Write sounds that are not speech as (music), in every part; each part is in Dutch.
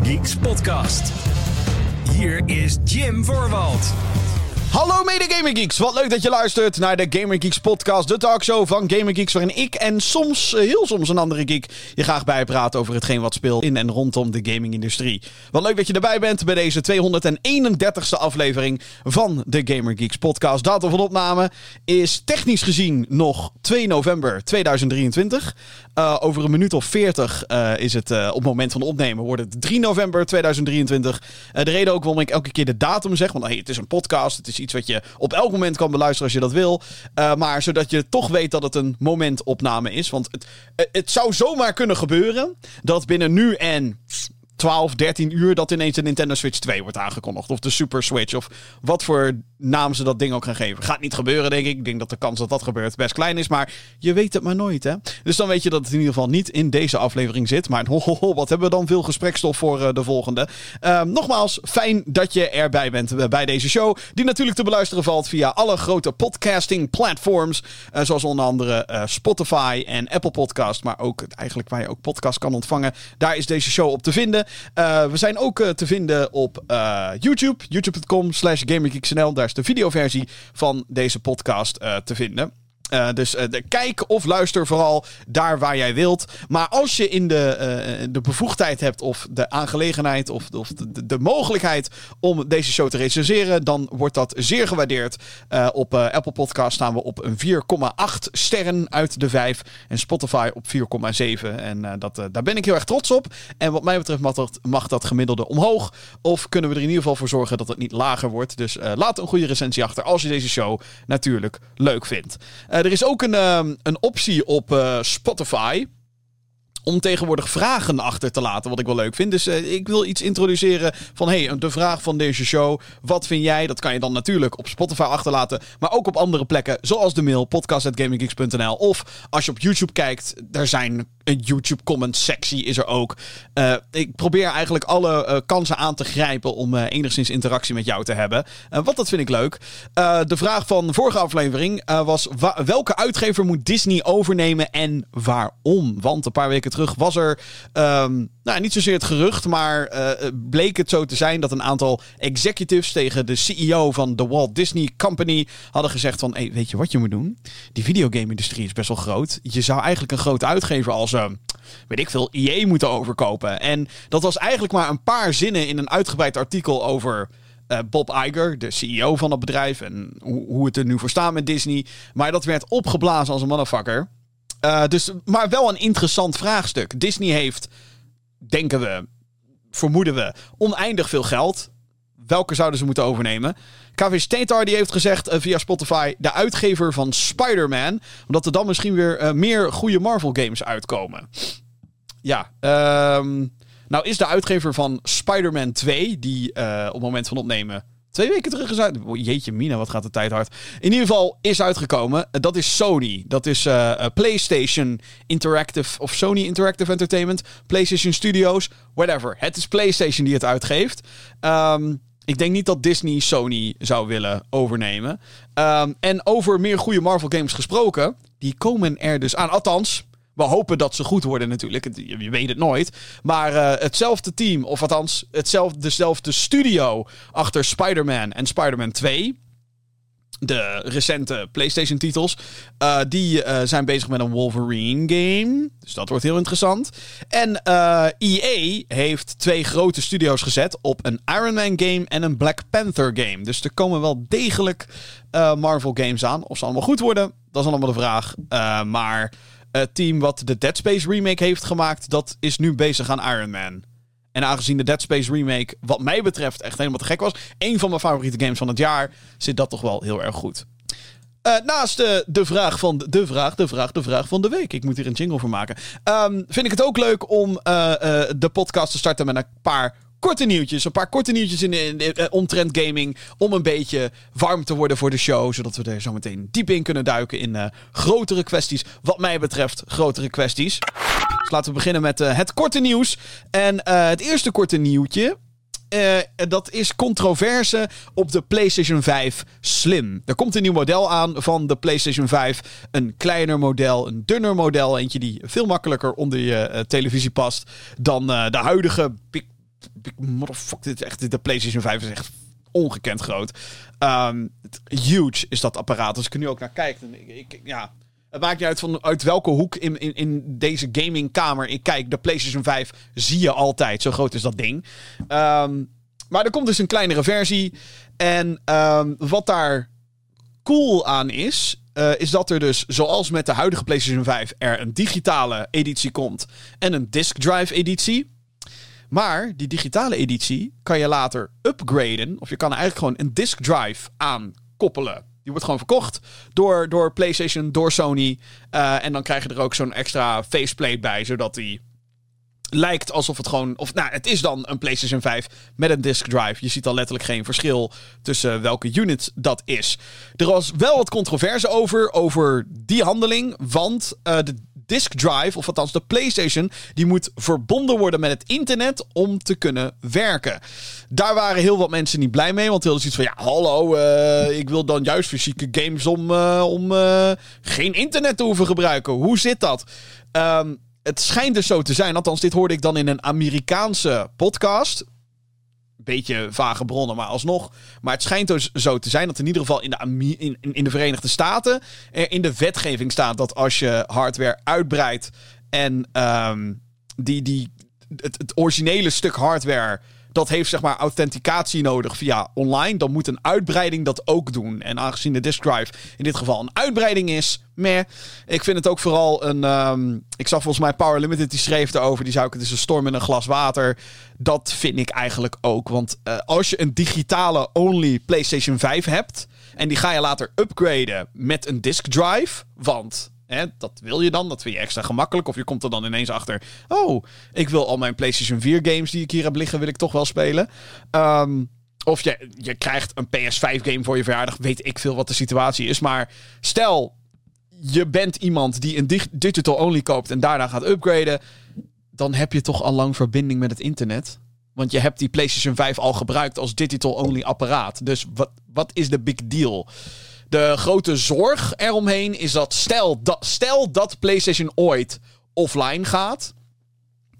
Geeks podcast. Hier is Jim Voorwald. Hallo mede Geeks, wat leuk dat je luistert naar de Gamer Geeks podcast, de talkshow van Gamer Geeks, waarin ik en soms, eh, heel soms een andere geek, je graag bijpraat over hetgeen wat speelt in en rondom de gaming-industrie. Wat leuk dat je erbij bent bij deze 231ste aflevering van de Gamer Geeks podcast. Datum van opname is technisch gezien nog 2 november 2023. Uh, over een minuut of 40 uh, is het op het moment van opnemen, wordt het 3 november 2023. de reden ook waarom ik elke keer de datum zeg, want hey, het is een podcast, het is iets wat je op elk moment kan beluisteren als je dat wil. Uh, maar zodat je toch weet dat het een momentopname is. Want het, het zou zomaar kunnen gebeuren dat binnen nu en 12, 13 uur dat ineens de Nintendo Switch 2 wordt aangekondigd. Of de Super Switch. Of wat voor naam ze dat ding ook gaan geven. Gaat niet gebeuren, denk ik. Ik denk dat de kans dat dat gebeurt best klein is. Maar je weet het maar nooit, hè. Dus dan weet je dat het in ieder geval niet in deze aflevering zit. Maar ho, wat hebben we dan veel gesprekstof voor uh, de volgende. Uh, nogmaals, fijn dat je erbij bent bij deze show. Die natuurlijk te beluisteren valt via alle grote podcasting platforms. Uh, zoals onder andere Spotify en Apple Podcast. Maar ook eigenlijk waar je ook podcast kan ontvangen. Daar is deze show op te vinden. Uh, we zijn ook uh, te vinden op uh, YouTube. YouTube.com slash. Daar is de videoversie van deze podcast te vinden. Uh, dus uh, de, kijk of luister vooral daar waar jij wilt. Maar als je in de, uh, de bevoegdheid hebt of de aangelegenheid of, of de, de, mogelijkheid om deze show te recenseren, dan wordt dat zeer gewaardeerd. op Apple Podcast staan we op een 4,8 sterren uit de 5 en Spotify op 4,7. En dat, daar ben ik heel erg trots op. En wat mij betreft mag mag dat gemiddelde omhoog. Of kunnen we er in ieder geval voor zorgen dat het niet lager wordt. Dus laat een goede recensie achter als je deze show natuurlijk leuk vindt. Uh, er is ook een, uh, een optie op uh, Spotify. Om tegenwoordig vragen achter te laten, wat ik wel leuk vind. Dus uh, ik wil iets introduceren van: hey, de vraag van deze show. Wat vind jij? Dat kan je dan natuurlijk op Spotify achterlaten. Maar ook op andere plekken, zoals de mail podcast.gaminggeeks.nl. Of als je op YouTube kijkt, er zijn een YouTube comment sectie is er ook. Uh, ik probeer eigenlijk alle uh, kansen aan te grijpen om uh, enigszins interactie met jou te hebben. want dat vind ik leuk. de vraag van de vorige aflevering was: welke uitgever moet Disney overnemen en waarom? Want een paar weken terug was er, um, nou niet zozeer het gerucht, maar bleek het zo te zijn dat een aantal executives tegen de CEO van de Walt Disney Company hadden gezegd: van, weet je wat je moet doen? Die videogame-industrie is best wel groot. Je zou eigenlijk een grote uitgever als weet ik veel, IE moeten overkopen. En dat was eigenlijk maar een paar zinnen in een uitgebreid artikel over uh, Bob Iger, de CEO van het bedrijf. En hoe, hoe het er nu voor staat met Disney. Maar dat werd opgeblazen als een motherfucker. Uh, dus, maar wel een interessant vraagstuk. Disney heeft, denken we, vermoeden we, oneindig veel geld. Welke zouden ze moeten overnemen? KV Statar die heeft gezegd uh, via Spotify de uitgever van Spider-Man. Omdat er dan misschien weer uh, meer goede Marvel games uitkomen. Ja, um, nou is de uitgever van Spider-Man 2, die uh, op het moment van opnemen twee weken terug is uit. Oh, jeetje mina, wat gaat de tijd hard. In ieder geval is uitgekomen. Dat is Sony. Dat is PlayStation Interactive of Sony Interactive Entertainment. PlayStation Studios, whatever. Het is PlayStation die het uitgeeft. Um, ik denk niet dat Disney Sony zou willen overnemen. Um, en over meer goede Marvel games gesproken, die komen er dus aan. Althans, we hopen dat ze goed worden natuurlijk. Je weet het nooit. Maar uh, hetzelfde team, of althans hetzelfde, dezelfde studio achter Spider-Man en Spider-Man 2 de recente PlayStation-titels. Uh, die uh, zijn bezig met een Wolverine-game. Dus dat wordt heel interessant. En uh, EA heeft twee grote studio's gezet op een Iron Man-game en een Black Panther-game. Dus er komen wel degelijk Marvel-games aan. Of ze allemaal goed worden, dat is allemaal de vraag. maar het team wat de Dead Space remake heeft gemaakt, dat is nu bezig aan Iron Man. En aangezien de Dead Space remake, wat mij betreft, echt helemaal te gek was. Een van mijn favoriete games van het jaar. Zit dat toch wel heel erg goed. Uh, naast uh, de vraag van de, de, vraag, de vraag, de vraag van de week. Ik moet hier een jingle voor maken. Um, vind ik het ook leuk om uh, de podcast te starten met een paar korte nieuwtjes. Een paar korte nieuwtjes in, in, omtrent gaming. Om een beetje warm te worden voor de show. Zodat we er zo meteen diep in kunnen duiken in grotere kwesties. Wat mij betreft, grotere kwesties. Dus laten we beginnen met uh, het korte nieuws. En uh, het eerste korte nieuwtje. Uh, dat is controverse op de PlayStation 5 Slim. Er komt een nieuw model aan van de PlayStation 5. Een kleiner model, een dunner model. Eentje die veel makkelijker onder je televisie past dan de huidige dit is echt, de PlayStation 5 is echt ongekend groot. Ehm, huge is dat apparaat. Als ik er nu ook naar kijk, ik, ik, ja, het maakt niet uit van uit welke hoek in, in, in deze gamingkamer ik kijk. De PlayStation 5 zie je altijd. Zo groot is dat ding. Ehm, maar er komt dus een kleinere versie. En ehm, wat daar cool aan is, uh, is dat er dus, zoals met de huidige PlayStation 5, er een digitale editie komt en een disk drive editie. Maar die digitale editie kan je later upgraden. Of je kan eigenlijk gewoon een disk drive aan koppelen. Die wordt gewoon verkocht door, door PlayStation, door Sony. Uh, en dan krijg je er ook zo'n extra faceplate bij, zodat die lijkt alsof het gewoon. Of nou, het is dan een PlayStation 5 met een disk drive. Je ziet al letterlijk geen verschil tussen welke unit dat is. Er was wel wat controverse over, over die handeling. Want uh, de disk drive, of althans de PlayStation, die moet verbonden worden met het internet om te kunnen werken. Daar waren heel wat mensen niet blij mee, want heel zoiets van: ja, hallo, uh, ik wil dan juist fysieke games om, uh, om geen internet te hoeven gebruiken. Hoe zit dat? Um, het schijnt dus zo te zijn, althans dit hoorde ik dan in een Amerikaanse podcast. Beetje vage bronnen, maar alsnog. Maar het schijnt dus zo te zijn dat in ieder geval in de, in, in de Verenigde Staten er in de wetgeving staat dat als je hardware uitbreidt en um, die, die, het originele stuk hardware dat heeft zeg maar authenticatie nodig via online. Dan moet een uitbreiding dat ook doen. En aangezien de disk drive in dit geval een uitbreiding is, meh. Ik vind het ook vooral een. Um, ik zag volgens mij Power Limited die schreef erover. Die zou ik het is een storm in een glas water. Dat vind ik eigenlijk ook. Want uh, als je een digitale only PlayStation 5 hebt. En die ga je later upgraden met een disk drive. Want Dat wil je dan, dat vind je extra gemakkelijk. Of je komt er dan ineens achter. Oh, ik wil al mijn PlayStation 4 games die ik hier heb liggen, wil ik toch wel spelen. Um, of je, je krijgt een PS5 game voor je verjaardag. Weet ik veel wat de situatie is. Maar stel, je bent iemand die een digital only koopt en daarna gaat upgraden. Dan heb je toch al lang verbinding met het internet. Want je hebt die PlayStation 5 al gebruikt als digital only apparaat. Dus wat, wat is de big deal? De grote zorg eromheen is dat stel, dat stel dat PlayStation ooit offline gaat.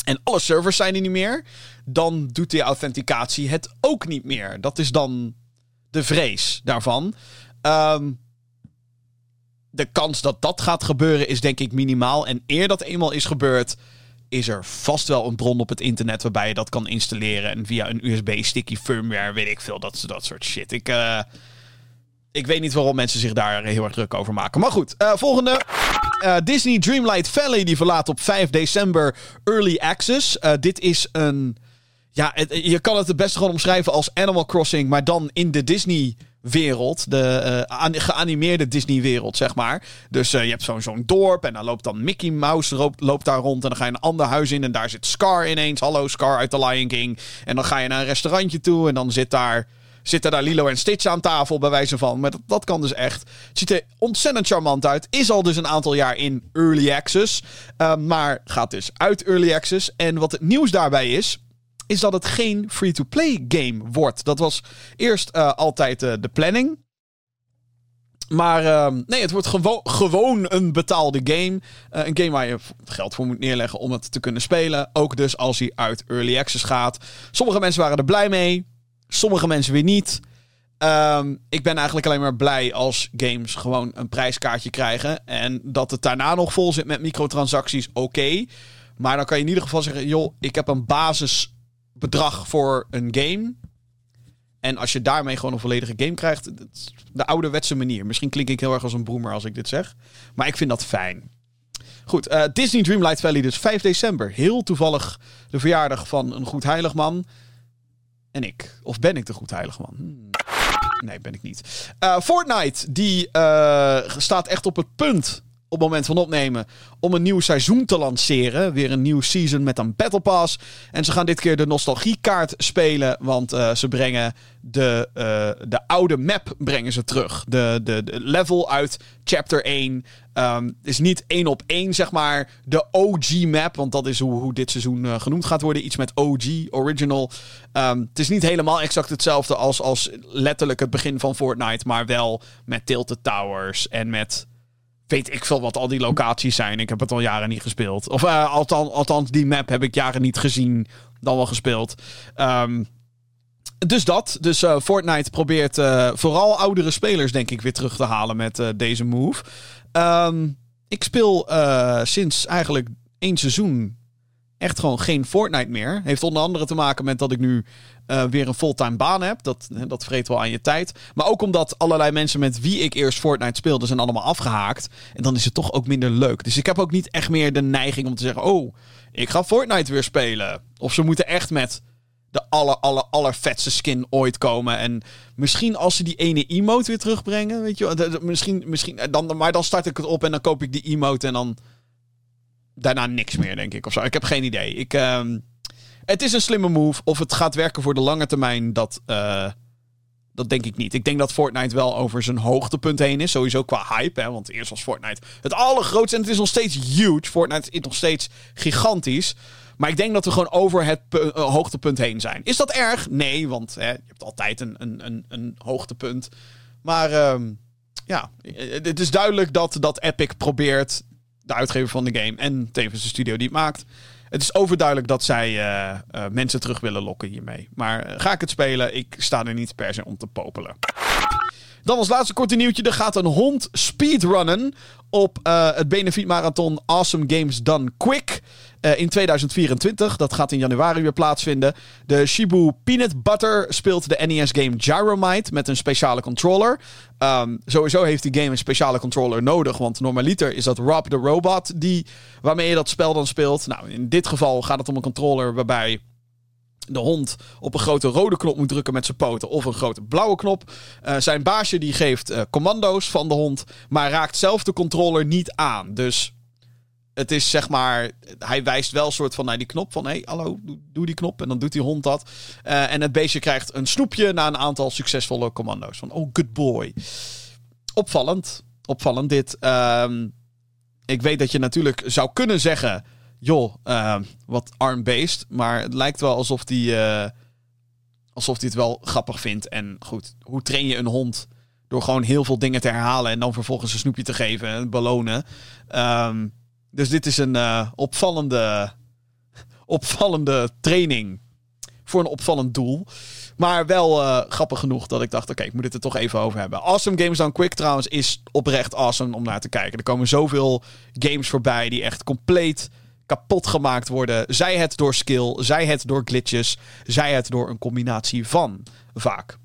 En alle servers zijn er niet meer. Dan doet die authenticatie het ook niet meer. Dat is dan de vrees daarvan. Um, de kans dat dat gaat gebeuren is denk ik minimaal. En eer dat eenmaal is gebeurd, is er vast wel een bron op het internet waarbij je dat kan installeren. En via een USB-sticky firmware, weet ik veel, dat, soort shit. Ik, uh, ik weet niet waarom mensen zich daar heel erg druk over maken. Maar goed, uh, volgende. Uh, Disney Dreamlight Valley die verlaat op 5 december Early Access. Uh, dit is een... Ja, je kan het het beste gewoon omschrijven als Animal Crossing, maar dan in de Disney wereld. De geanimeerde Disney-wereld, zeg maar. Dus je hebt zo'n zo'n dorp en dan loopt dan Mickey Mouse loopt, loopt, daar rond. En dan ga je een ander huis in en daar zit Scar ineens. Hallo Scar uit The Lion King. En dan ga je naar een restaurantje toe en dan zit daar zitten daar Lilo en Stitch aan tafel, bij wijze van. Maar dat, kan dus echt. Het ziet er ontzettend charmant uit. Is al dus een aantal jaar in Early Access. Uh, maar gaat dus uit Early Access. En wat het nieuws daarbij is is dat het geen free-to-play game wordt. Dat was eerst uh, altijd uh, de planning. Maar uh, nee, het wordt gewo gewoon een betaalde game. Uh, een game waar je geld voor moet neerleggen om het te kunnen spelen. Ook dus als hij uit Early Access gaat. Sommige mensen waren er blij mee. Sommige mensen weer niet. Um, ik ben eigenlijk alleen maar blij als games gewoon een prijskaartje krijgen. En dat het daarna nog vol zit met microtransacties, oké. Maar dan kan je in ieder geval zeggen: joh, ik heb een basisbedrag voor een game. En als je daarmee gewoon een volledige game krijgt, de ouderwetse manier. Misschien klink ik heel erg als een broemer als ik dit zeg. Maar ik vind dat fijn. Goed, uh, Disney Dreamlight Valley dus 5 december. Heel toevallig de verjaardag van een goed heilig man en ik. Of ben ik de goed heilige man? Hmm. Nee, ben ik niet. Uh, Fortnite, die uh, staat echt op het punt op moment van opnemen om een nieuw seizoen te lanceren. Weer een nieuw season met een Battle Pass. En ze gaan dit keer de nostalgiekaart spelen, want uh, ze brengen de, uh, de oude map brengen ze terug. De, de, level uit chapter 1 um, is niet één op één, zeg maar, de OG map. Want dat is hoe, hoe dit seizoen uh, genoemd gaat worden. Iets met OG, original. Um, het is niet helemaal exact hetzelfde als, als letterlijk het begin van Fortnite. Maar wel met tilted towers en met weet ik veel wat al die locaties zijn. Ik heb het al jaren niet gespeeld. Of uh, althans, althans, die map heb ik jaren niet gezien. dan wel gespeeld. Um, dus dat. Dus uh, Fortnite probeert uh, vooral oudere spelers, denk ik, weer terug te halen met deze move. Um, ik speel sinds eigenlijk één seizoen echt gewoon geen Fortnite meer. Heeft onder andere te maken met dat ik nu weer een fulltime baan heb. Dat, dat vreet wel aan je tijd. Maar ook omdat allerlei mensen met wie ik eerst Fortnite speelde, zijn allemaal afgehaakt. En dan is het toch ook minder leuk. Dus ik heb ook niet echt meer de neiging om te zeggen: Oh, ik ga Fortnite weer spelen. Of ze moeten echt met de aller, aller, aller vetste skin ooit komen. En misschien als ze die ene emote weer terugbrengen, weet je misschien, misschien, eh, dan, maar dan start ik het op en dan koop ik die emote en dan daarna niks meer, denk ik. Of zo. Ik heb geen idee. Ik, uh, het is een slimme move. Of het gaat werken voor de lange termijn, dat, uh, dat denk ik niet. Ik denk dat Fortnite wel over zijn hoogtepunt heen is. Sowieso qua hype. Hè? Want eerst was Fortnite het allergrootste. En het is nog steeds huge. Fortnite is nog steeds gigantisch. Maar ik denk dat we gewoon over het uh, hoogtepunt heen zijn. Is dat erg? Nee, want hè, je hebt altijd een, een, een, een hoogtepunt. Maar uh, ja, het is duidelijk dat, dat Epic probeert, de uitgever van de game en tevens de studio die het maakt. Het is overduidelijk dat zij uh, mensen terug willen lokken hiermee. Maar ga ik het spelen? Ik sta er niet per se om te popelen. Dan als laatste korte nieuwtje. Er gaat een hond speedrunnen op het benefietmarathon Awesome Games Done Quick. Uh, in 2024. Dat gaat in januari weer plaatsvinden. De Shibu Peanut Butter speelt de NES-game Gyromite met een speciale controller. Um, sowieso heeft die game een speciale controller nodig. Want normaliter is dat Rob the Robot die, waarmee je dat spel dan speelt. Nou, in dit geval gaat het om een controller waarbij de hond op een grote rode knop moet drukken met zijn poten of een grote blauwe knop. Uh, zijn baasje die geeft uh, commando's van de hond, maar raakt zelf de controller niet aan. Dus het is zeg maar, hij wijst wel soort van naar die knop van hé, hey, hallo, doe, die knop en dan doet die hond dat. Uh, en het beestje krijgt een snoepje na een aantal succesvolle commando's. Van oh, good boy. Opvallend, opvallend dit. Um, ik weet dat je natuurlijk zou kunnen zeggen joh, uh, wat arm-based. Maar het lijkt wel alsof hij uh, alsof hij het wel grappig vindt. En goed, hoe train je een hond? Door gewoon heel veel dingen te herhalen en dan vervolgens een snoepje te geven en belonen. Um, dus dit is een uh, opvallende, opvallende training voor een opvallend doel. Maar wel uh, grappig genoeg dat ik dacht: oké, ik moet het er toch even over hebben. Awesome Games Done Quick trouwens is oprecht awesome om naar te kijken. Er komen zoveel games voorbij die echt compleet kapot gemaakt worden. Zij het door skill, zij het door glitches, zij het door een combinatie van vaak.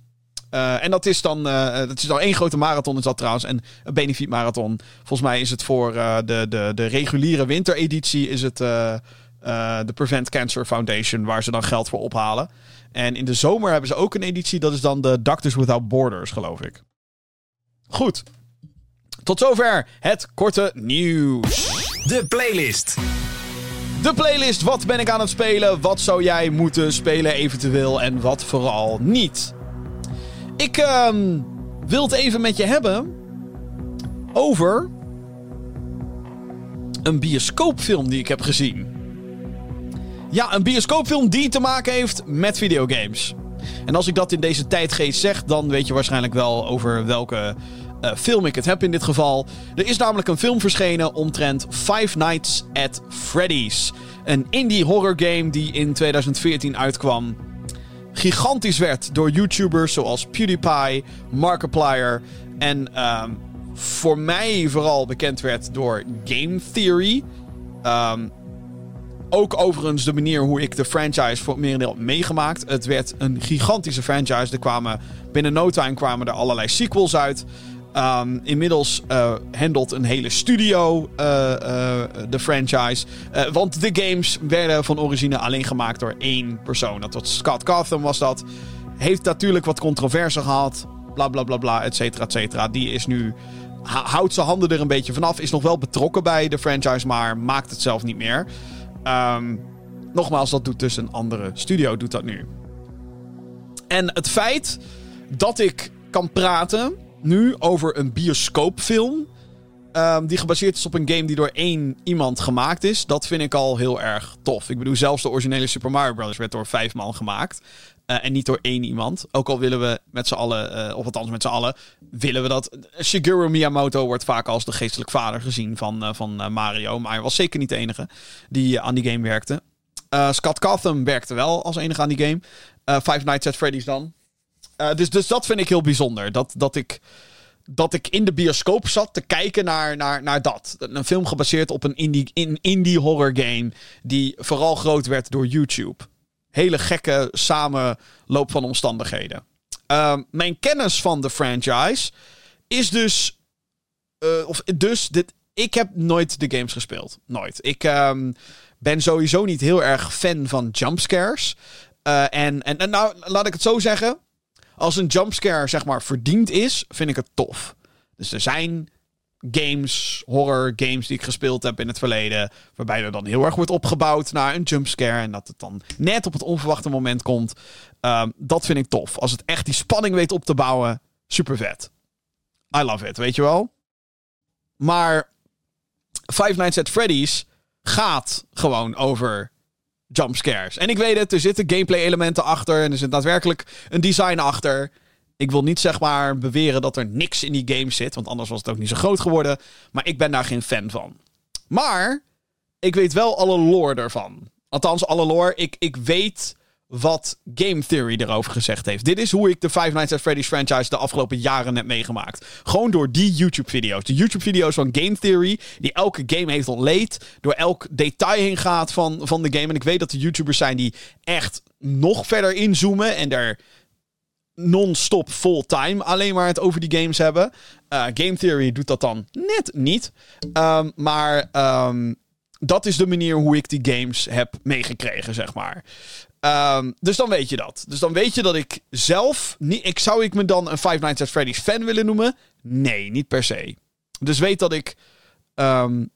Uh, en dat is dan, uh, dat is dan één grote marathon is dat trouwens. En een benefiet marathon. Volgens mij is het voor uh, de, de, de reguliere wintereditie is het de Prevent Cancer Foundation waar ze dan geld voor ophalen. En in de zomer hebben ze ook een editie. Dat is dan de Doctors Without Borders, geloof ik. Goed. Tot zover het korte nieuws. De playlist. De playlist. Wat ben ik aan het spelen? Wat zou jij moeten spelen eventueel? En wat vooral niet? Ik uh, wil het even met je hebben over een bioscoopfilm die ik heb gezien. Ja, een bioscoopfilm die te maken heeft met videogames. En als ik dat in deze tijdgeest zeg, dan weet je waarschijnlijk wel over welke uh, film ik het heb in dit geval. Er is namelijk een film verschenen omtrent Five Nights at Freddy's. Een indie horror game die in 2014 uitkwam. Gigantisch werd door YouTubers zoals PewDiePie, Markiplier en um, voor mij vooral bekend werd door Game Theory. Um, ook overigens de manier hoe ik de franchise voor het merendeel heb meegemaakt. Het werd een gigantische franchise. Er kwamen binnen no time kwamen er allerlei sequels uit. Um, inmiddels uh, handelt een hele studio uh, uh, de franchise. want de games werden van origine alleen gemaakt door één persoon. Dat was Scott Cawthon was dat. Heeft natuurlijk wat controverse gehad. Bla bla bla bla, et cetera, et cetera. Die is nu. Houdt zijn handen er een beetje vanaf. Is nog wel betrokken bij de franchise, maar maakt het zelf niet meer. Um, nogmaals, dat doet dus een andere studio, doet dat nu. En het feit dat ik kan praten nu over een bioscoopfilm. Um, die gebaseerd is op een game die door één iemand gemaakt is. Dat vind ik al heel erg tof. Ik bedoel, zelfs de originele Super Mario Bros. werd door vijf man gemaakt. Uh, en niet door één iemand. Ook al willen we met z'n allen, uh, of althans met z'n allen, willen we dat. Shigeru Miyamoto wordt vaak als de geestelijk vader gezien van, uh, van Mario. Maar hij was zeker niet de enige die aan die game werkte. Scott Cawthon werkte wel als enige aan die game. Five Nights at Freddy's dan. Uh, dus, dus dat vind ik heel bijzonder. Dat, dat, ik, dat ik in de bioscoop zat te kijken naar, naar, naar dat. Een film gebaseerd op een indie, in, indie horror game. Die vooral groot werd door YouTube. Hele gekke samenloop van omstandigheden. Ehm, mijn kennis van de franchise is dus. of dus, dit, ik heb nooit de games gespeeld. Nooit. Ik um, ben sowieso niet heel erg fan van jumpscares. En, en, en nou, laat ik het zo zeggen. Als een jumpscare, zeg maar, verdiend is, vind ik het tof. Dus er zijn games, horror games die ik gespeeld heb in het verleden. Waarbij er dan heel erg wordt opgebouwd naar een jumpscare. En dat het dan net op het onverwachte moment komt. Um, dat vind ik tof. Als het echt die spanning weet op te bouwen, super vet. I love it, weet je wel? Maar Five Nights at Freddy's gaat gewoon over jumpscares. En ik weet het, er zitten gameplay elementen achter en er zit daadwerkelijk een design achter. Ik wil niet zeg maar beweren dat er niks in die game zit, want anders was het ook niet zo groot geworden. Maar ik ben daar geen fan van. Maar ik weet wel alle lore ervan. Althans, alle lore. Ik, ik weet wat Game Theory erover gezegd heeft. Dit is hoe ik de Five Nights at Freddy's franchise de afgelopen jaren heb meegemaakt. Gewoon door die YouTube-video's. De YouTube-video's van Game Theory, die elke game heeft ontleed. Door elk detail heen gaat van, van de game. En ik weet dat er YouTubers zijn die echt nog verder inzoomen en er non-stop full-time alleen maar het over die games hebben. Uh, Game Theory doet dat dan net niet. Um, maar um, dat is de manier hoe ik die games heb meegekregen, zeg maar. Um, dus dan weet je dat. Dus dan weet je dat ik zelf. Niet, ik, zou ik me dan een Five Nights at Freddy's fan willen noemen? Nee, niet per se. Dus weet dat ik um,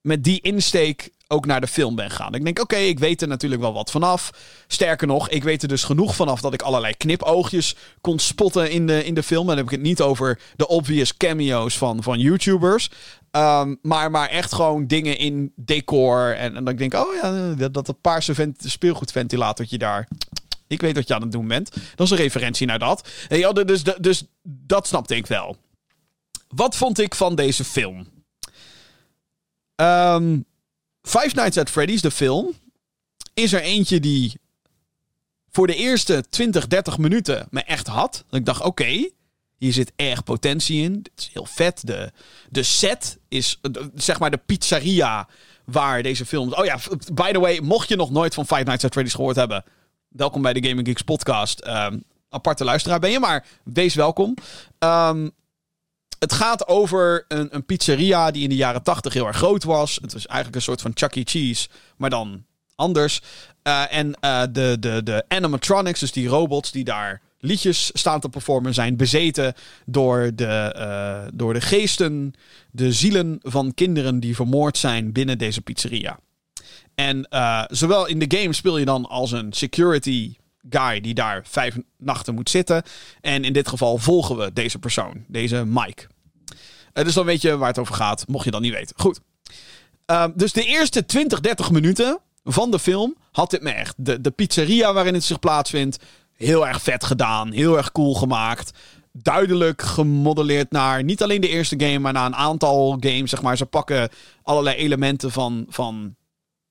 met die insteek ook naar de film ben gegaan. Ik denk, oké, ik weet er natuurlijk wel wat vanaf. Sterker nog, ik weet er dus genoeg vanaf dat ik allerlei knipoogjes kon spotten in de, in de film. En dan heb ik het niet over de obvious cameo's van, van YouTubers. Um, maar, maar echt gewoon dingen in decor. En, en dan denk ik, oh ja, dat, dat paarse vent, speelgoedventilatortje daar. Ik weet wat je aan het doen bent. Dat is een referentie naar dat. En ja, dus, dus, dus dat snapte ik wel. Wat vond ik van deze film? Um, Five Nights at Freddy's, de film, is er eentje die voor de eerste 20, 30 minuten me echt had. Ik dacht, oké, hier zit erg potentie in. Dit is heel vet. De, de set is, zeg maar, de pizzeria waar deze film... Oh ja, by the way, mocht je nog nooit van Five Nights at Freddy's gehoord hebben... Welkom bij de Gaming Geeks podcast. Um, aparte luisteraar ben je, maar wees welkom. Um, het gaat over een, een, pizzeria die in de jaren 80 heel erg groot was. Het was eigenlijk een soort van Chuck E. Cheese, maar dan anders. Uh, en uh, de, de, de animatronics, dus die robots die daar liedjes staan te performen, zijn bezeten door de, uh, door de geesten, de zielen van kinderen die vermoord zijn binnen deze pizzeria. En zowel in de game speel je dan als een security guy die daar vijf nachten moet zitten. En in dit geval volgen we deze persoon, deze Mike. Uh, dus dan weet je waar het over gaat, mocht je dat niet weten. Goed. Uh, dus de eerste 20, 30 minuten van de film had dit me echt. De, de pizzeria waarin het zich plaatsvindt, heel erg vet gedaan. Heel erg cool gemaakt. Duidelijk gemodelleerd naar niet alleen de eerste game, maar naar een aantal games. Zeg maar. Ze pakken allerlei elementen van, van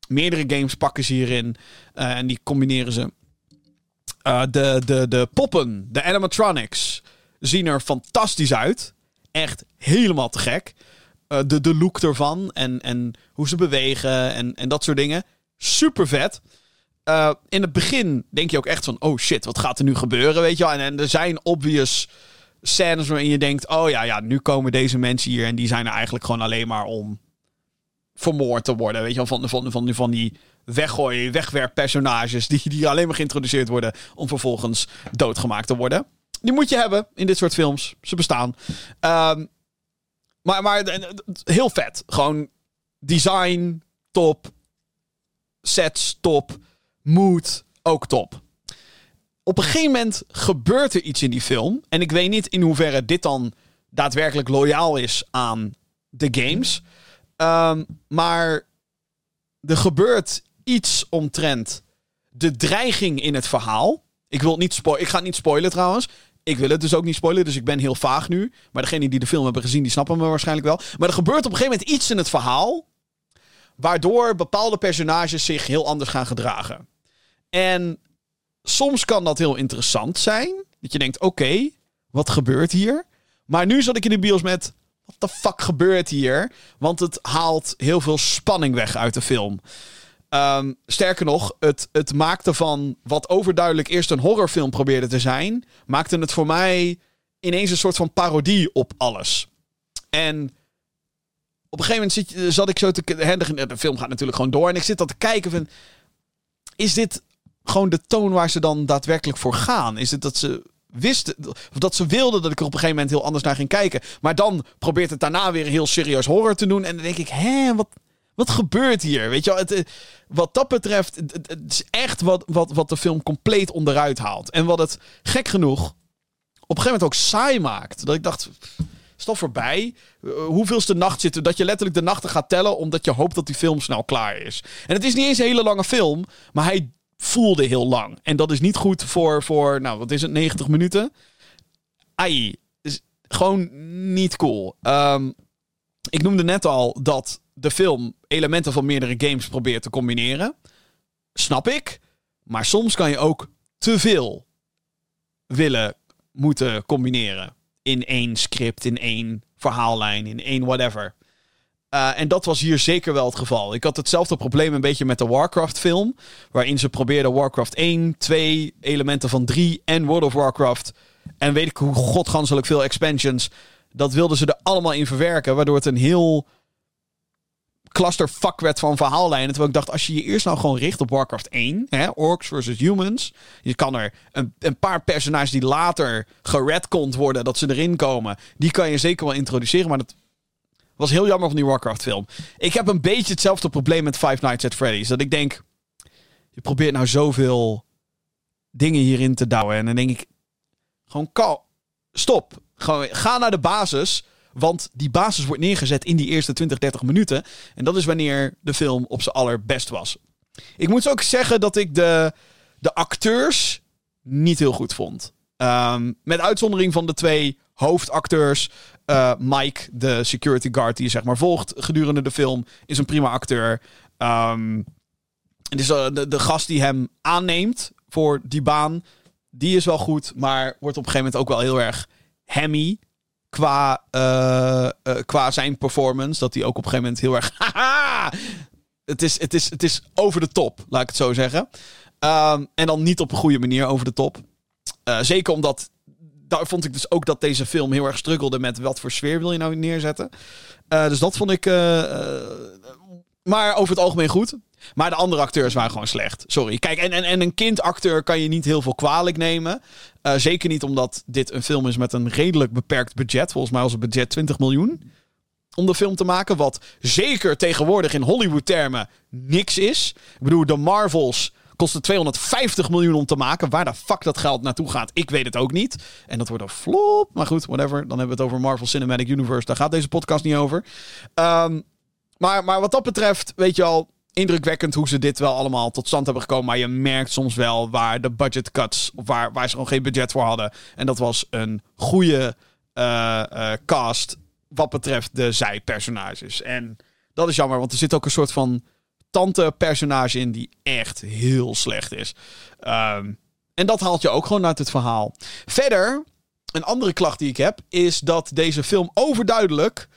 meerdere games pakken ze hierin. Uh, en die combineren ze. Uh, de, de, de poppen, de animatronics, zien er fantastisch uit echt helemaal te gek. Uh, de, de look ervan en, en hoe ze bewegen en, en dat soort dingen. Super vet. Uh, in het begin denk je ook echt van: oh shit, wat gaat er nu gebeuren? Weet je wel? En, er zijn obvious scènes waarin je denkt: oh ja, ja, nu komen deze mensen hier en die zijn er eigenlijk gewoon alleen maar om vermoord te worden. Weet je wel? Van, van, van, van die weggooi, wegwerppersonages die, die alleen maar geïntroduceerd worden om vervolgens doodgemaakt te worden. Die moet je hebben in dit soort films. Ze bestaan. Um, maar, maar heel vet. Gewoon design top. Sets top. Mood ook top. Op een gegeven moment gebeurt er iets in die film. En ik weet niet in hoeverre dit dan daadwerkelijk loyaal is aan de games. Um, maar er gebeurt iets omtrent de dreiging in het verhaal. Ik, wil niet ik ga het niet spoilen trouwens. Ik wil het dus ook niet spoilen, dus ik ben heel vaag nu. Maar degenen die de film hebben gezien, die snappen me waarschijnlijk wel. Maar er gebeurt op een gegeven moment iets in het verhaal. Waardoor bepaalde personages zich heel anders gaan gedragen. En soms kan dat heel interessant zijn. Dat je denkt, oké, wat gebeurt hier? Maar nu zat ik in de bios met, wat de fuck gebeurt hier? Want het haalt heel veel spanning weg uit de film. Ehm, sterker nog, het, het maakte van wat overduidelijk eerst een horrorfilm probeerde te zijn, maakte het voor mij ineens een soort van parodie op alles. En op een gegeven moment zat ik zo te. De, film gaat natuurlijk gewoon door. En ik zit dan te kijken van. Is dit gewoon de toon waar ze dan daadwerkelijk voor gaan? Is het dat ze wisten. Of dat ze wilden dat ik er op een gegeven moment heel anders naar ging kijken. Maar dan probeert het daarna weer heel serieus horror te doen. En dan denk ik, hè, wat. Wat gebeurt hier? Weet je wel, het, eh, wat dat betreft, het, is echt wat, wat, wat de film compleet onderuit haalt. En wat het gek genoeg op een gegeven moment ook saai maakt. Dat ik dacht, is het voorbij? Uh, hoeveelste nacht zitten? Dat je letterlijk de nachten gaat tellen omdat je hoopt dat die film snel klaar is. En het is niet eens een hele lange film, maar hij voelde heel lang. En dat is niet goed voor, voor nou, wat is het, 90 minuten? Ai, is gewoon niet cool. Um, ik noemde net al dat de film elementen van meerdere games probeert te combineren. Snap ik. Maar soms kan je ook te veel willen moeten combineren. In één script, in één verhaallijn, in één whatever. Uh, en dat was hier zeker wel het geval. Ik had hetzelfde probleem een beetje met de Warcraft-film. Waarin ze probeerden Warcraft 1, 2, elementen van 3 en World of Warcraft. En weet ik hoe godganselijk veel expansions. Dat wilden ze er allemaal in verwerken. Waardoor het een heel clusterfuck werd van verhaallijnen. Terwijl ik dacht, als je je eerst nou gewoon richt op Warcraft 1, hè, Orcs versus Humans. Je kan er een, een paar personages die later geredcond worden, dat ze erin komen. Die kan je zeker wel introduceren, maar dat was heel jammer van die Warcraft film. Ik heb een beetje hetzelfde probleem met Five Nights at Freddy's. Dat ik denk, je probeert nou zoveel dingen hierin te douwen. En dan denk ik, gewoon kal, stop. Gewoon, ga naar de basis. Want die basis wordt neergezet in die eerste 20, 30 minuten. En dat is wanneer de film op zijn allerbest was. Ik moet ook zeggen dat ik de, de acteurs niet heel goed vond. Um, met uitzondering van de twee hoofdacteurs. Uh, Mike, de security guard die je zeg maar volgt gedurende de film, is een prima acteur. Um, de, de gast die hem aanneemt voor die baan, die is wel goed. Maar wordt op een gegeven moment ook wel heel erg hammy qua, uh, qua zijn performance. Dat hij ook op een gegeven moment heel erg. (laughs) Het is, het, is, het is over de top, laat ik het zo zeggen. Um, en dan niet op een goede manier over de top. Zeker omdat. Daar vond ik dus ook dat deze film heel erg struggelde met wat voor sfeer wil je nou neerzetten. dus dat vond ik. maar over het algemeen goed. Maar de andere acteurs waren gewoon slecht. Sorry. Kijk, en, en, en een kindacteur kan je niet heel veel kwalijk nemen. Zeker niet omdat dit een film is met een redelijk beperkt budget. Volgens mij was het budget 20 miljoen. Om de film te maken. Wat zeker tegenwoordig in Hollywood-termen niks is. Ik bedoel, de Marvels kosten 250 miljoen om te maken. Waar de fuck dat geld naartoe gaat, ik weet het ook niet. En dat wordt een flop. Maar goed, whatever. Dan hebben we het over Marvel Cinematic Universe. Daar gaat deze podcast niet over. Um, maar, maar wat dat betreft, weet je al indrukwekkend hoe ze dit wel allemaal tot stand hebben gekomen. Maar je merkt soms wel waar de budget cuts, waar, waar ze gewoon geen budget voor hadden. En dat was een goede uh, uh, cast wat betreft de zijpersonages. En dat is jammer, want er zit ook een soort van tante-personage in die echt heel slecht is. Um, en dat haalt je ook gewoon uit het verhaal. Verder, een andere klacht die ik heb, is dat deze film overduidelijk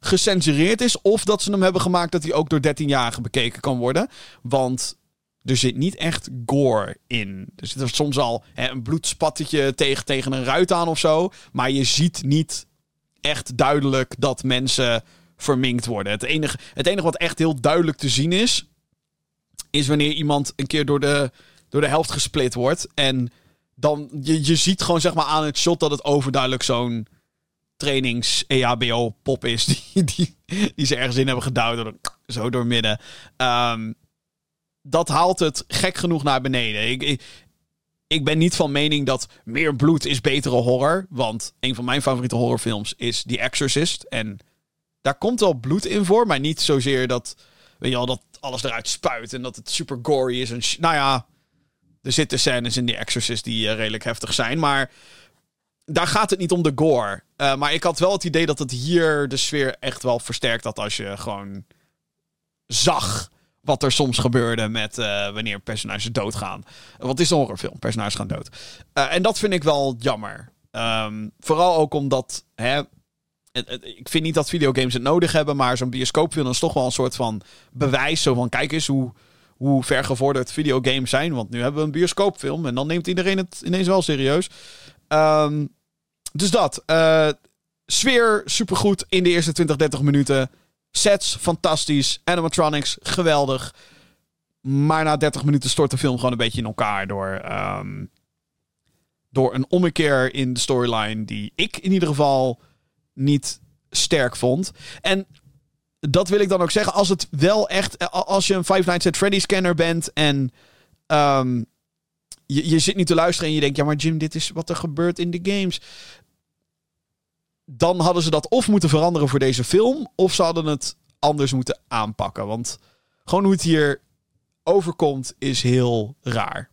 gecensureerd is. Of dat ze hem hebben gemaakt dat hij ook door 13-jarigen bekeken kan worden. Want er zit niet echt gore in. Er zit er soms al hè, een bloedspattetje tegen, tegen een ruit aan of zo. Maar je ziet niet echt duidelijk dat mensen verminkt worden. Het enige, het enige wat echt heel duidelijk te zien is... is wanneer iemand een keer door de, door de helft gesplit wordt. En dan, je, je ziet gewoon zeg maar aan het shot dat het overduidelijk zo'n trainings-EHBO-pop is. (laughs) Die, die, die ze ergens in hebben gedouwd. Zo door midden. Um, dat haalt het gek genoeg naar beneden. Ik, ik, ik, ben niet van mening dat meer bloed is betere horror. Want een van mijn favoriete horrorfilms is The Exorcist. En daar komt wel bloed in voor. Maar niet zozeer dat, weet je al, dat alles eruit spuit. En dat het super gory is. En nou ja, er zitten scènes in The Exorcist die uh, redelijk heftig zijn. Maar daar gaat het niet om de gore. Uh, maar ik had wel het idee dat het hier de sfeer echt wel versterkt had als je gewoon zag wat er soms gebeurde met uh, wanneer personages doodgaan. Het is een horrorfilm, personages gaan dood. En dat vind ik wel jammer. Um, vooral ook omdat, hè, ik vind niet dat videogames het nodig hebben, maar zo'n bioscoopfilm is toch wel een soort van bewijs. Zo van, kijk eens hoe, hoe vergevorderd videogames zijn. Want nu hebben we een bioscoopfilm en dan neemt iedereen het ineens wel serieus. Um, dus dat. Uh, sfeer supergoed in de eerste 20, 30 minuten. Sets fantastisch. Animatronics geweldig. Maar na 30 minuten stort de film gewoon een beetje in elkaar door, um, door een ommekeer in de storyline die ik in ieder geval niet sterk vond. En dat wil ik dan ook zeggen. Als het wel echt. Als je een Five Nights at Freddy's scanner bent en. Um, je, je zit niet te luisteren en je denkt: ja, maar Jim, dit is wat er gebeurt in de games. Dan hadden ze dat of moeten veranderen voor deze film. Of ze hadden het anders moeten aanpakken. Want gewoon hoe het hier overkomt is heel raar.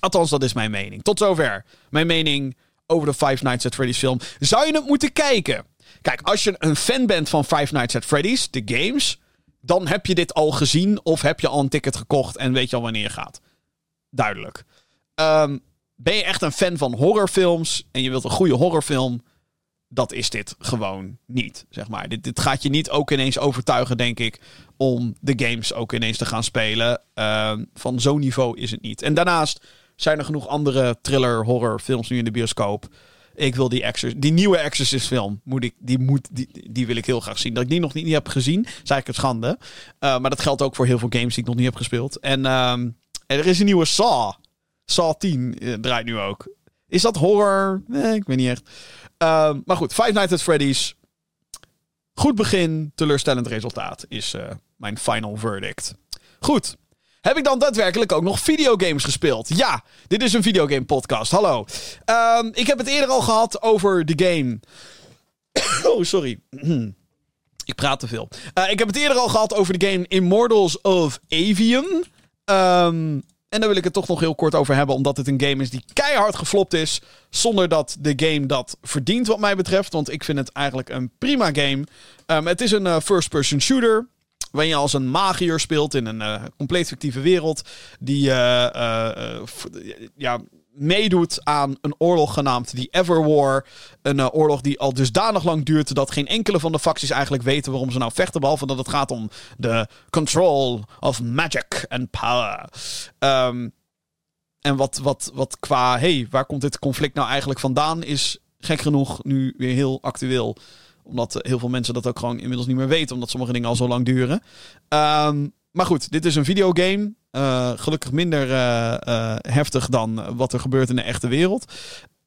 Althans, dat is mijn mening. Tot zover. Mijn mening over de Five Nights at Freddy's film. Zou je het moeten kijken? Kijk, als je een fan bent van Five Nights at Freddy's, de games, dan heb je dit al gezien of heb je al een ticket gekocht en weet je al wanneer gaat. Duidelijk. Um, ben je echt een fan van horrorfilms en je wilt een goede horrorfilm, dat is dit gewoon niet, zeg maar. Dit, dit gaat je niet ook ineens overtuigen, denk ik, om de games ook ineens te gaan spelen. Uh, van zo'n niveau is het niet. En daarnaast zijn er genoeg andere thriller, horror films nu in de bioscoop. Ik wil die, Exorcist, die nieuwe Exorcist film, moet ik, die, moet, die, die wil ik heel graag zien. Dat ik die nog niet, niet heb gezien, is eigenlijk een schande. Uh, maar dat geldt ook voor heel veel games die ik nog niet heb gespeeld. En uh, er is een nieuwe Saw. Saw 10 uh, draait nu ook. Is dat horror? Nee, ik weet niet echt. Uh, maar goed, Five Nights at Freddy's. Goed begin, teleurstellend resultaat is uh, mijn final verdict. Goed. Heb ik dan daadwerkelijk ook nog videogames gespeeld? Ja, dit is een videogame podcast. Hallo. Uh, ik heb het eerder al gehad over de game. (coughs) oh, sorry. ik praat te veel. Uh, ik heb het eerder al gehad over de game Immortals of Avium. Um, en daar wil ik het toch nog heel kort over hebben, omdat het een game is die keihard geflopt is. Zonder dat de game dat verdient, wat mij betreft. Want ik vind het eigenlijk een prima game. Um, het is een uh, first-person shooter. Waarin je als een magier speelt in een uh, compleet fictieve wereld. Die uh, ja, meedoet aan een oorlog genaamd The Everwar. Een oorlog die al dusdanig lang duurt dat geen enkele van de facties eigenlijk weten waarom ze nou vechten. Behalve dat het gaat om de control of magic and power. Um, en wat, wat, wat qua, hey, waar komt dit conflict nou eigenlijk vandaan, is gek genoeg nu weer heel actueel omdat heel veel mensen dat ook gewoon inmiddels niet meer weten. Omdat sommige dingen al zo lang duren. Um, maar goed, dit is een videogame. Uh, gelukkig minder uh, uh, heftig dan wat er gebeurt in de echte wereld.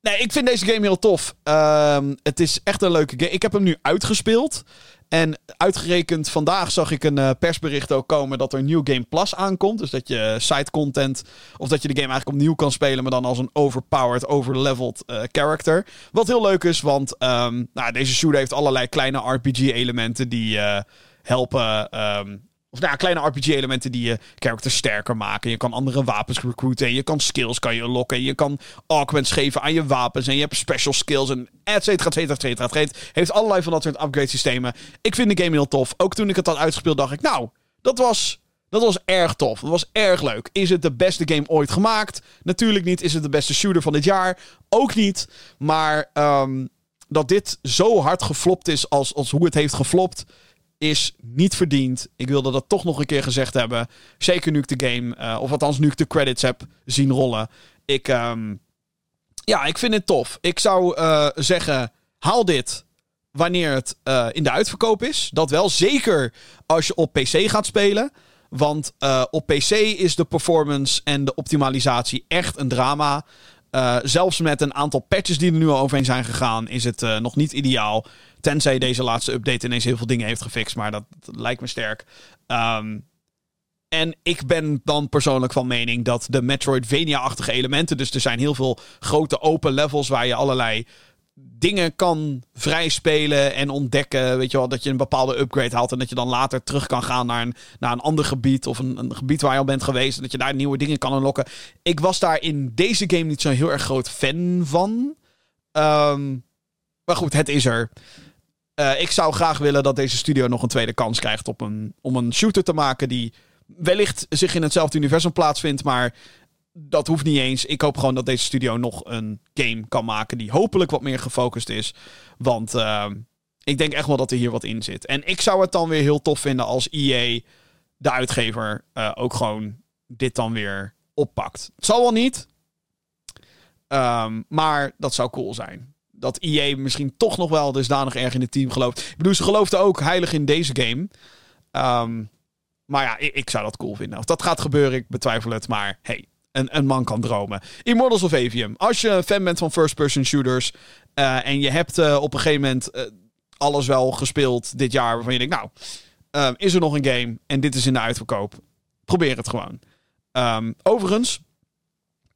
Nee, ik vind deze game heel tof. Ehm, het is echt een leuke game. Ik heb hem nu uitgespeeld. En uitgerekend vandaag zag ik een persbericht ook komen dat er New Game Plus aankomt. Dus dat je side content, of dat je de game eigenlijk opnieuw kan spelen, maar dan als een overpowered, overleveled uh, character. Wat heel leuk is, want um, nou, deze shooter heeft allerlei kleine RPG-elementen die helpen um, of nou, kleine RPG-elementen die je characters sterker maken. Je kan andere wapens recruiten. Je kan skills kan je lokken. Je kan augments geven aan je wapens. En je hebt special skills. En et cetera, et cetera, et cetera. Het heeft allerlei van dat soort upgrade systemen. Ik vind de game heel tof. Ook toen ik het had uitgespeeld dacht ik... Nou, dat was, dat was erg tof. Dat was erg leuk. Is het de beste game ooit gemaakt? Natuurlijk niet. Is het de beste shooter van dit jaar? Ook niet. Maar um, dat dit zo hard geflopt is als, als hoe het heeft geflopt is niet verdiend. Ik wilde dat toch nog een keer gezegd hebben. Zeker nu ik de game, uh, of althans nu ik de credits heb zien rollen. Ik, um, ja, ik vind het tof. Ik zou uh, zeggen, haal dit wanneer het uh, in de uitverkoop is. Dat wel, zeker als je op PC gaat spelen. Want op PC is de performance en de optimalisatie echt een drama. Uh, zelfs met een aantal patches die er nu al overheen zijn gegaan, is het uh, nog niet ideaal. Tenzij deze laatste update ineens heel veel dingen heeft gefixt. Maar dat, lijkt me sterk. Um, en ik ben dan persoonlijk van mening dat de Metroidvania-achtige elementen. Dus er zijn heel veel grote open levels waar je allerlei dingen kan vrijspelen en ontdekken. Weet je wel, dat je een bepaalde upgrade haalt en dat je dan later terug kan gaan naar een, naar een ander gebied of een, een gebied waar je al bent geweest en dat je daar nieuwe dingen kan unlocken. Ik was daar in deze game niet zo'n heel erg groot fan van. Um, maar goed, het is er. Eh, ik zou graag willen dat deze studio nog een tweede kans krijgt op een, om een shooter te maken die wellicht zich in hetzelfde universum plaatsvindt, maar dat hoeft niet eens. Ik hoop gewoon dat deze studio nog een game kan maken die hopelijk wat meer gefocust is. Want uh, ik denk echt wel dat er hier wat in zit. En ik zou het dan weer heel tof vinden als EA, de uitgever, uh, ook gewoon dit dan weer oppakt. Het zal wel niet. Um, maar dat zou cool zijn. Dat EA misschien toch nog wel dusdanig erg in het team gelooft. Ik bedoel, ze geloofden ook heilig in deze game. Um, maar ja, ik, ik, zou dat cool vinden. Of dat gaat gebeuren, ik betwijfel het. Maar hey, een, man kan dromen. Immortals of Avium. Als je een fan bent van first-person shooters. Uh, en je hebt uh, op een gegeven moment uh, alles wel gespeeld dit jaar. Waarvan je denkt, nou, is er nog een game en dit is in de uitverkoop. Probeer het gewoon. Um, overigens.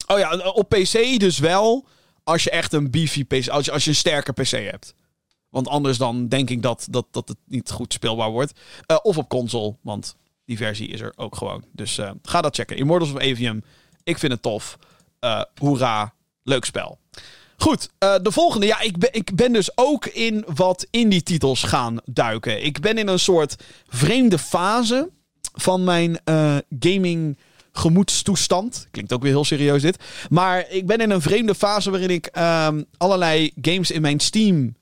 Oh ja, op PC dus wel. Als je echt een beefy PC. Als je, als je een sterke PC hebt. Want anders dan denk ik dat, dat, dat het niet goed speelbaar wordt. of op console. Want die versie is er ook gewoon. Dus ga dat checken. Immortals of Avium. Ik vind het tof. Uh, hoera, leuk spel. Goed, uh, de volgende. Ja, ik ben, ik ben dus ook in wat indie titels gaan duiken. Ik ben in een soort vreemde fase van mijn uh, gaming gemoedstoestand. Klinkt ook weer heel serieus dit. Maar ik ben in een vreemde fase waarin ik um, allerlei games in mijn Steam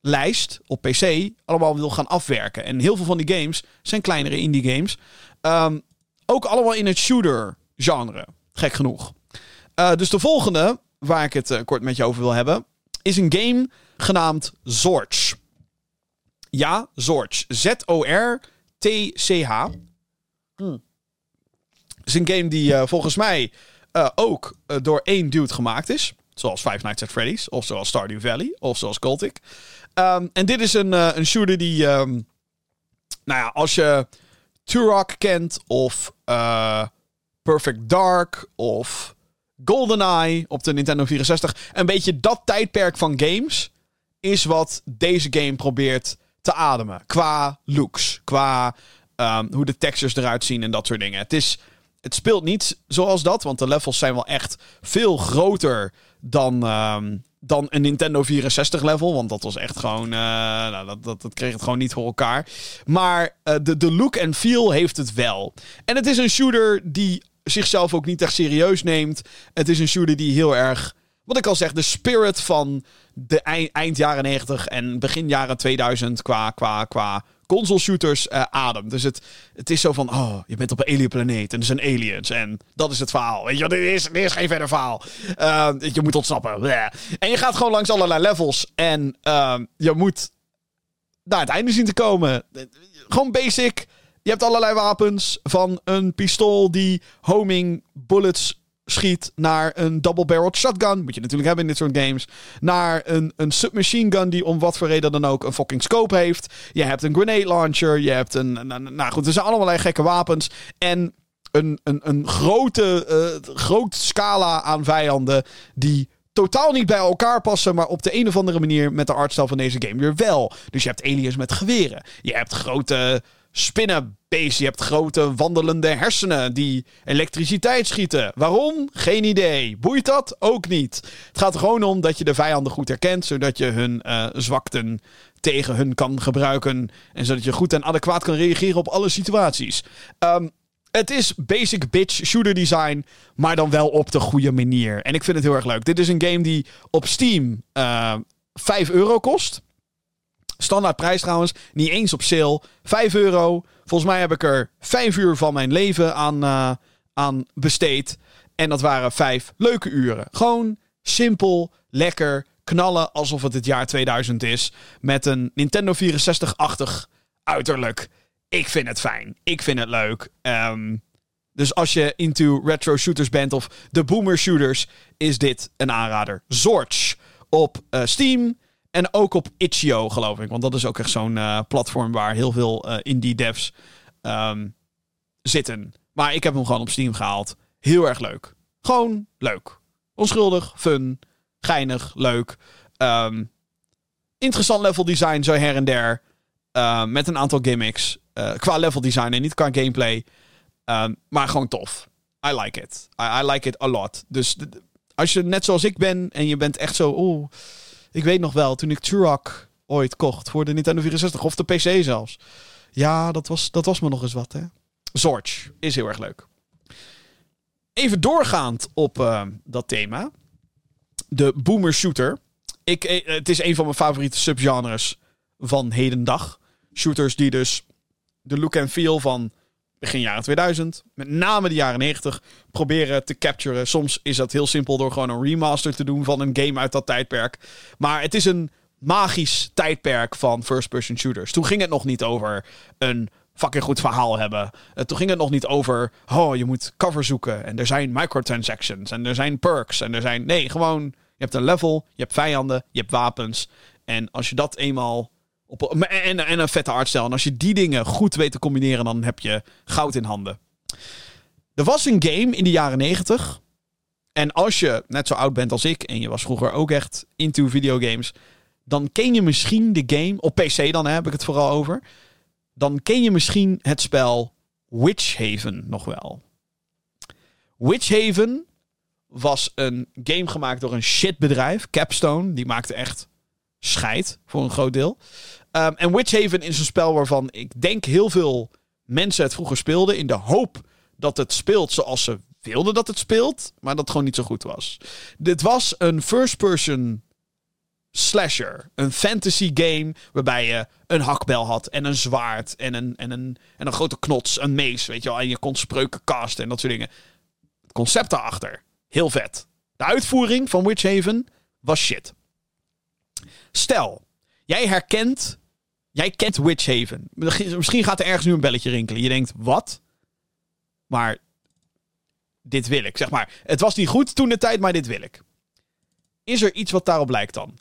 lijst op PC allemaal wil gaan afwerken. En heel veel van die games zijn kleinere indie games. Um, ook allemaal in het shooter genre. Gek genoeg. Uh, dus de volgende, waar ik het uh, kort met je over wil hebben, is een game genaamd Zorch. Ja, Zorch. Z-O-R-T-C-H. Hmm. Het is een game die uh, volgens mij ook door één dude gemaakt is. Zoals Five Nights at Freddy's, of zoals Stardew Valley, of zoals Cultic. Um, en dit is een, een shooter die, um, nou ja, als je Turok kent of Perfect Dark of GoldenEye op de Nintendo 64. Een beetje dat tijdperk van games is wat deze game probeert te ademen. Qua looks, qua um, hoe de textures eruit zien en dat soort dingen. Het, is, het speelt niet zoals dat, want de levels zijn wel echt veel groter dan, um, dan een Nintendo 64 level. Want dat was echt gewoon. Uh, nou, dat, dat, kreeg het gewoon niet voor elkaar. Maar uh, de, de look en feel heeft het wel. En het is een shooter die zichzelf ook niet echt serieus neemt. Het is een shooter die heel erg, wat ik al zeg, de spirit van de eind, jaren 90 en begin jaren 2000 qua, qua, qua console shooters uh, ademt. Dus het, het is zo van, oh, je bent op een alien planeet en er zijn aliens en dat is het verhaal. Weet je, dit is, dit is geen verder verhaal. Uh, je moet ontsnappen. En je gaat gewoon langs allerlei levels en uh, je moet naar het einde zien te komen. Gewoon basic je hebt allerlei wapens. Van een pistool die homing bullets schiet. Naar een double-barreled shotgun. Moet je natuurlijk hebben in dit soort games. Naar een, een submachine gun die om wat voor reden dan ook een fucking scope heeft. Je hebt een grenade launcher. Je hebt een. nou goed, er zijn allemaal gekke wapens. En een, een, een grote, uh, groot scala aan vijanden die totaal niet bij elkaar passen, maar op de een of andere manier met de artstyle van deze game weer wel. Dus je hebt aliens met geweren. Je hebt grote spinnenbeest. Je hebt grote wandelende hersenen die elektriciteit schieten. Waarom? Geen idee. Boeit dat? Ook niet. Het gaat er gewoon om dat je de vijanden goed herkent, zodat je hun uh, zwakten tegen hun kan gebruiken. En zodat je goed en adequaat kan reageren op alle situaties. Um, het is basic bitch shooter design, maar dan wel op de goede manier. En ik vind het heel erg leuk. Dit is een game die op Steam uh, eh, 5 euro kost. Standaard prijs trouwens. Niet eens op sale. 5 euro. Volgens mij heb ik er 5 uur van mijn leven aan, uh, aan besteed. En dat waren 5 leuke uren. Gewoon simpel, lekker, knallen alsof het het jaar 2000 is. Met een Nintendo 64-achtig uiterlijk. Ik vind het fijn. Ik vind het leuk. Um, dus als je into retro shooters bent of de boomer shooters, is dit een aanrader. Zorch op uh, Steam. En ook op Itch.io, geloof ik. Want dat is ook echt zo'n uh, platform waar heel veel uh, indie devs um, zitten. Maar ik heb hem gewoon op Steam gehaald. Heel erg leuk. Gewoon leuk. Onschuldig, fun, geinig, leuk. Um, interessant level design, zo her en der. Uh, met een aantal gimmicks. qua level design en niet qua gameplay. Maar gewoon tof. I like it. I, I like it a lot. Dus als je net zoals ik ben en je bent echt zo... Oeh, ik weet nog wel, toen ik Turok ooit kocht voor de Nintendo 64 of de PC zelfs. Ja, dat was, dat was me nog eens wat, hè. Zorge is heel erg leuk. Even doorgaand op uh, dat thema. De boomer shooter. Ik, eh, het is een van mijn favoriete subgenres van hedendag. Shooters die dus de look en feel van begin jaren 2000, met name de jaren 90, proberen te capturen. Soms is dat heel simpel door gewoon een remaster te doen van een game uit dat tijdperk. Maar het is een magisch tijdperk van first-person shooters. Toen ging het nog niet over een fucking goed verhaal hebben. Uh, toen ging het nog niet over, oh, je moet cover zoeken en er zijn microtransactions en er zijn perks en er zijn... Nee, gewoon, je hebt een level, je hebt vijanden, je hebt wapens. En als je dat eenmaal op, en, en een vette artstijl. En als je die dingen goed weet te combineren, dan heb je goud in handen. Er was een game in de jaren 90. En als je net zo oud bent als ik, en je was vroeger ook echt into videogames, dan ken je misschien de game, op PC dan heb ik het vooral over, dan ken je misschien het spel Witchhaven nog wel. Witchhaven was een game gemaakt door een shitbedrijf, Capstone. Die maakte echt scheid voor een groot deel. Um, en Witchhaven is een spel waarvan ik denk heel veel mensen het vroeger speelden. In de hoop dat het speelt zoals ze wilden dat het speelt. Maar dat het gewoon niet zo goed was. Dit was een first-person slasher. Een fantasy game waarbij je een hakbel had en een zwaard en een, en een, en een grote knots, een mees, weet je wel. En je kon spreuken casten en dat soort dingen. Het concept daarachter, heel vet. De uitvoering van Witchhaven was shit. Stel, jij herkent Jij kent Witchhaven. Misschien gaat er ergens nu een belletje rinkelen. Je denkt, wat? Maar dit wil ik. Zeg maar, het was niet goed toen de tijd, maar dit wil ik. Is er iets wat daarop lijkt dan?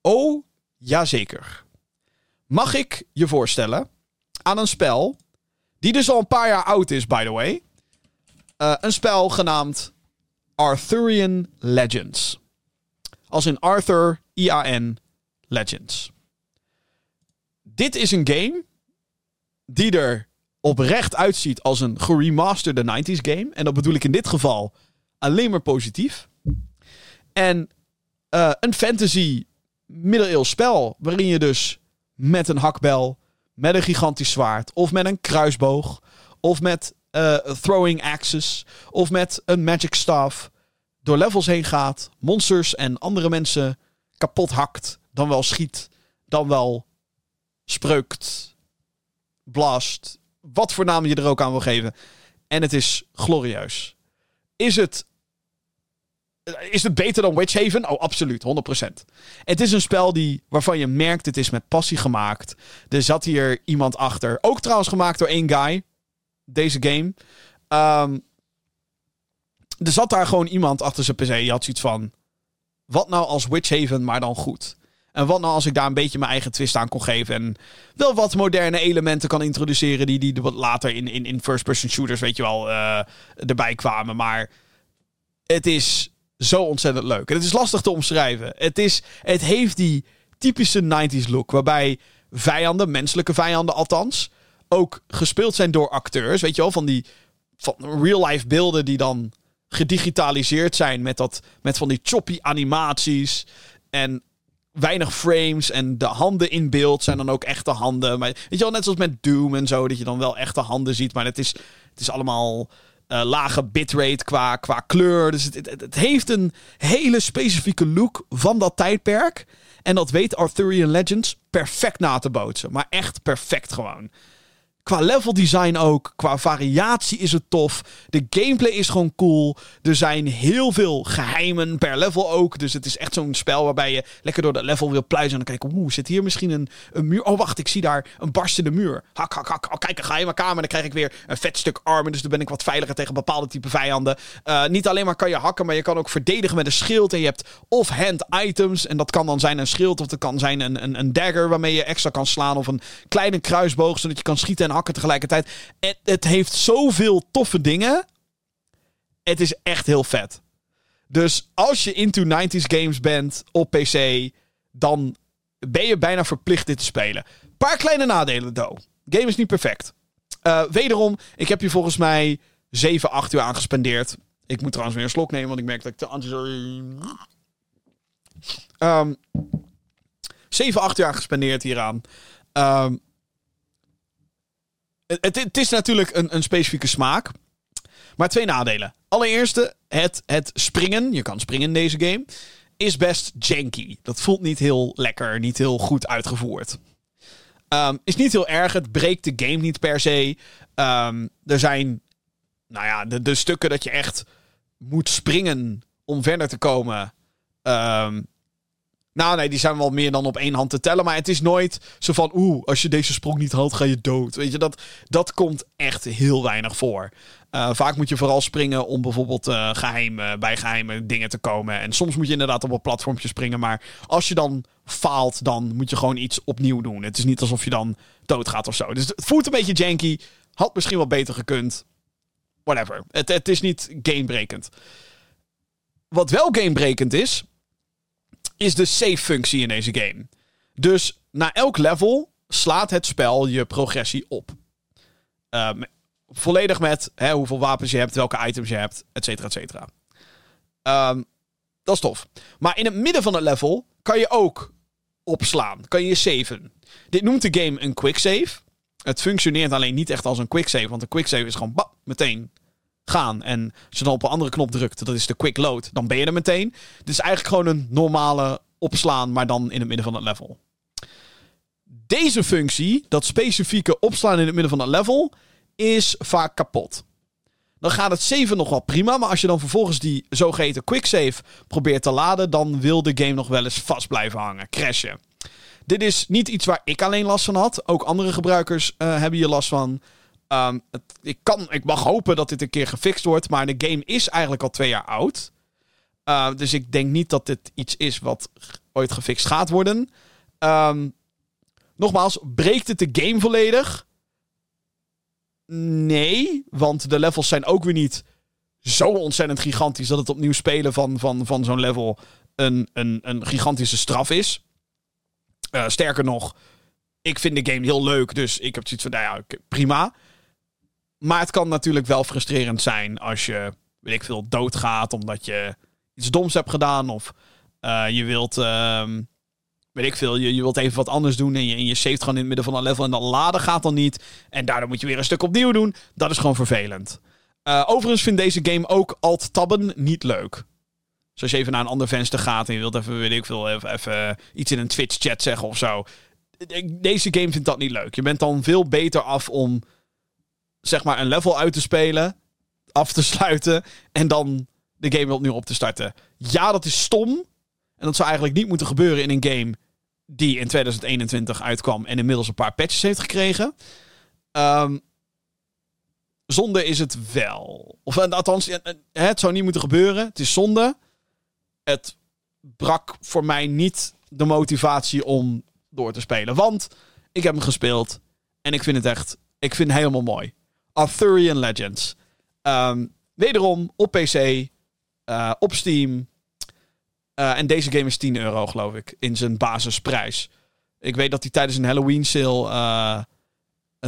Oh, jazeker. Mag ik je voorstellen aan een spel die dus al een paar jaar oud is, by the way. Uh, een spel genaamd Arthurian Legends. Als in Arthur, I-A-N, Legends. Dit is een game die er oprecht uitziet als een geremasterde 90s game. En dat bedoel ik in dit geval alleen maar positief. En uh, een fantasy middeleeuws spel waarin je dus met een hakbel, met een gigantisch zwaard of met een kruisboog of met uh, throwing axes of met een magic staff door levels heen gaat, monsters en andere mensen kapot hakt, dan wel schiet, dan wel spreukt, blast, wat voor naam je er ook aan wil geven. En het is glorieus. Is het is het beter dan Witchhaven? Oh, absoluut, 100%. Het is een spel die, waarvan je merkt, het is met passie gemaakt. Er zat hier iemand achter. Ook trouwens gemaakt door één guy. Deze game. Um, er zat daar gewoon iemand achter zijn PC. Je had zoiets van... Wat nou als Witchhaven, maar dan goed? En wat nou als ik daar een beetje mijn eigen twist aan kon geven. En wel wat moderne elementen kan introduceren. Die, die wat later in, in, in first-person shooters, weet je wel, uh, erbij kwamen. Maar het is zo ontzettend leuk. En het is lastig te omschrijven. Het, is, het heeft die typische 90s look. Waarbij vijanden, menselijke vijanden althans, ook gespeeld zijn door acteurs. Weet je wel, van die van real-life beelden die dan gedigitaliseerd zijn met, dat, met van die choppy animaties. En weinig frames en de handen in beeld zijn dan ook echte handen. Maar weet je wel, net zoals met Doom en zo, dat je dan wel echte handen ziet. Maar het is, het is allemaal uh, lage bitrate qua, qua kleur. Dus het, het, heeft een hele specifieke look van dat tijdperk. En dat weet Arthurian Legends perfect na te bootsen. Maar echt perfect gewoon. Qua level design ook. Qua variatie is het tof. De gameplay is gewoon cool. Er zijn heel veel geheimen per level ook. Dus het is echt zo'n spel waarbij je lekker door dat level wil pluizen. En dan kijken, oeh, zit hier misschien een, een muur? Oh, wacht, ik zie daar een barstende muur. Hak, hak, hak. Oh, kijk, een geheime kamer. Dan krijg ik weer een vet stuk armen. Dus dan ben ik wat veiliger tegen bepaalde type vijanden. Uh, niet alleen maar kan je hakken, maar je kan ook verdedigen met een schild. En je hebt off-hand items. En dat kan dan zijn een schild of dat kan zijn een, een, een dagger waarmee je extra kan slaan. Of een kleine kruisboog, zodat je kan schieten en hakken tegelijkertijd. Het, het heeft zoveel toffe dingen. Het is echt heel vet. Dus als je into 90s games bent op PC, dan ben je bijna verplicht dit te spelen. Paar kleine nadelen, though. Game is niet perfect. Uh, wederom, ik heb je volgens mij 7, 8 uur aangespendeerd. Ik moet trouwens weer een slok nemen, want ik merk dat ik te anti... Um, 7, 8 jaar gespendeerd hieraan. Ehm, het, het, is natuurlijk een, een specifieke smaak. Maar twee nadelen. Allereerste, het, het springen. Je kan springen in deze game. Is best janky. Dat voelt niet heel lekker. Niet heel goed uitgevoerd. Um, is niet heel erg. Het breekt de game niet per se. Um, er zijn. Nou ja, de, de stukken dat je echt moet springen om verder te komen. Um, nou, nee, die zijn wel meer dan op één hand te tellen. Maar het is nooit zo van, oeh, als je deze sprong niet haalt, ga je dood. Weet je, dat, dat komt echt heel weinig voor. Uh, vaak moet je vooral springen om bijvoorbeeld uh, bij geheime dingen te komen. En soms moet je inderdaad op een platformpje springen. Maar als je dan faalt, dan moet je gewoon iets opnieuw doen. Het is niet alsof je dan doodgaat of zo. Dus het voelt een beetje janky. Had misschien wel beter gekund. Whatever. Het, het is niet gamebrekend. Wat wel gamebrekend is, is de save-functie in deze game. Dus na elk level slaat het spel je progressie op. Uh, volledig met hè, hoeveel wapens je hebt, welke items je hebt, et cetera, et cetera. Um, dat is tof. Maar in het midden van het level kan je ook opslaan. Kan je je saven. Dit noemt de game een quick save. Het functioneert alleen niet echt als een quick save. Want een quick save is gewoon bah, meteen gaan. En als je dan op een andere knop drukt, dat is de quick load, dan ben je er meteen. Het is eigenlijk gewoon een normale opslaan, maar dan in het midden van het level. Deze functie, dat specifieke opslaan in het midden van het level, is vaak kapot. Dan gaat het 7 nog wel prima, maar als je dan vervolgens die zogeheten quick save probeert te laden, dan wil de game nog wel eens vast blijven hangen, crashen. Dit is niet iets waar ik alleen last van had. Ook andere gebruikers uh, hebben hier last van. Het, ik, kan, ik mag hopen dat dit een keer gefixt wordt. Maar de game is eigenlijk al twee jaar oud. Uh, dus ik denk niet dat dit iets is wat ooit gefixt gaat worden. Um, nogmaals, breekt het de game volledig? Nee, want de levels zijn ook weer niet zo ontzettend gigantisch dat het opnieuw spelen van, van, van zo'n level een, een, een gigantische straf is. Uh, sterker nog, ik vind de game heel leuk, dus ik heb zoiets van, nou ja, prima. Maar het kan natuurlijk wel frustrerend zijn als je, weet ik veel, doodgaat omdat je iets doms hebt gedaan. Of uh, je wilt, uh, weet ik veel, je, je wilt even wat anders doen en je, en je saved gewoon in het midden van een level en dan laden gaat dan niet. En daardoor moet je weer een stuk opnieuw doen. Dat is gewoon vervelend. Uh, overigens vindt deze game ook alt-tabben niet leuk. Dus als je even naar een ander venster gaat en je wilt even, weet ik veel, even, even iets in een Twitch-chat zeggen of zo. Deze game vindt dat niet leuk. Je bent dan veel beter af om zeg maar een level uit te spelen, af te sluiten en dan de game opnieuw op te starten. Ja, dat is stom. En dat zou eigenlijk niet moeten gebeuren in een game die in 2021 uitkwam en inmiddels een paar patches heeft gekregen. Um, zonde is het wel. Of althans, het zou niet moeten gebeuren. Het is zonde. Het brak voor mij niet de motivatie om door te spelen. Want ik heb hem gespeeld en ik vind het echt, ik vind helemaal mooi. Arthurian Legends. Um, wederom op PC, uh, op Steam. Uh, en deze game is 10 euro, geloof ik, in zijn basisprijs. Ik weet dat hij tijdens een Halloween sale uh,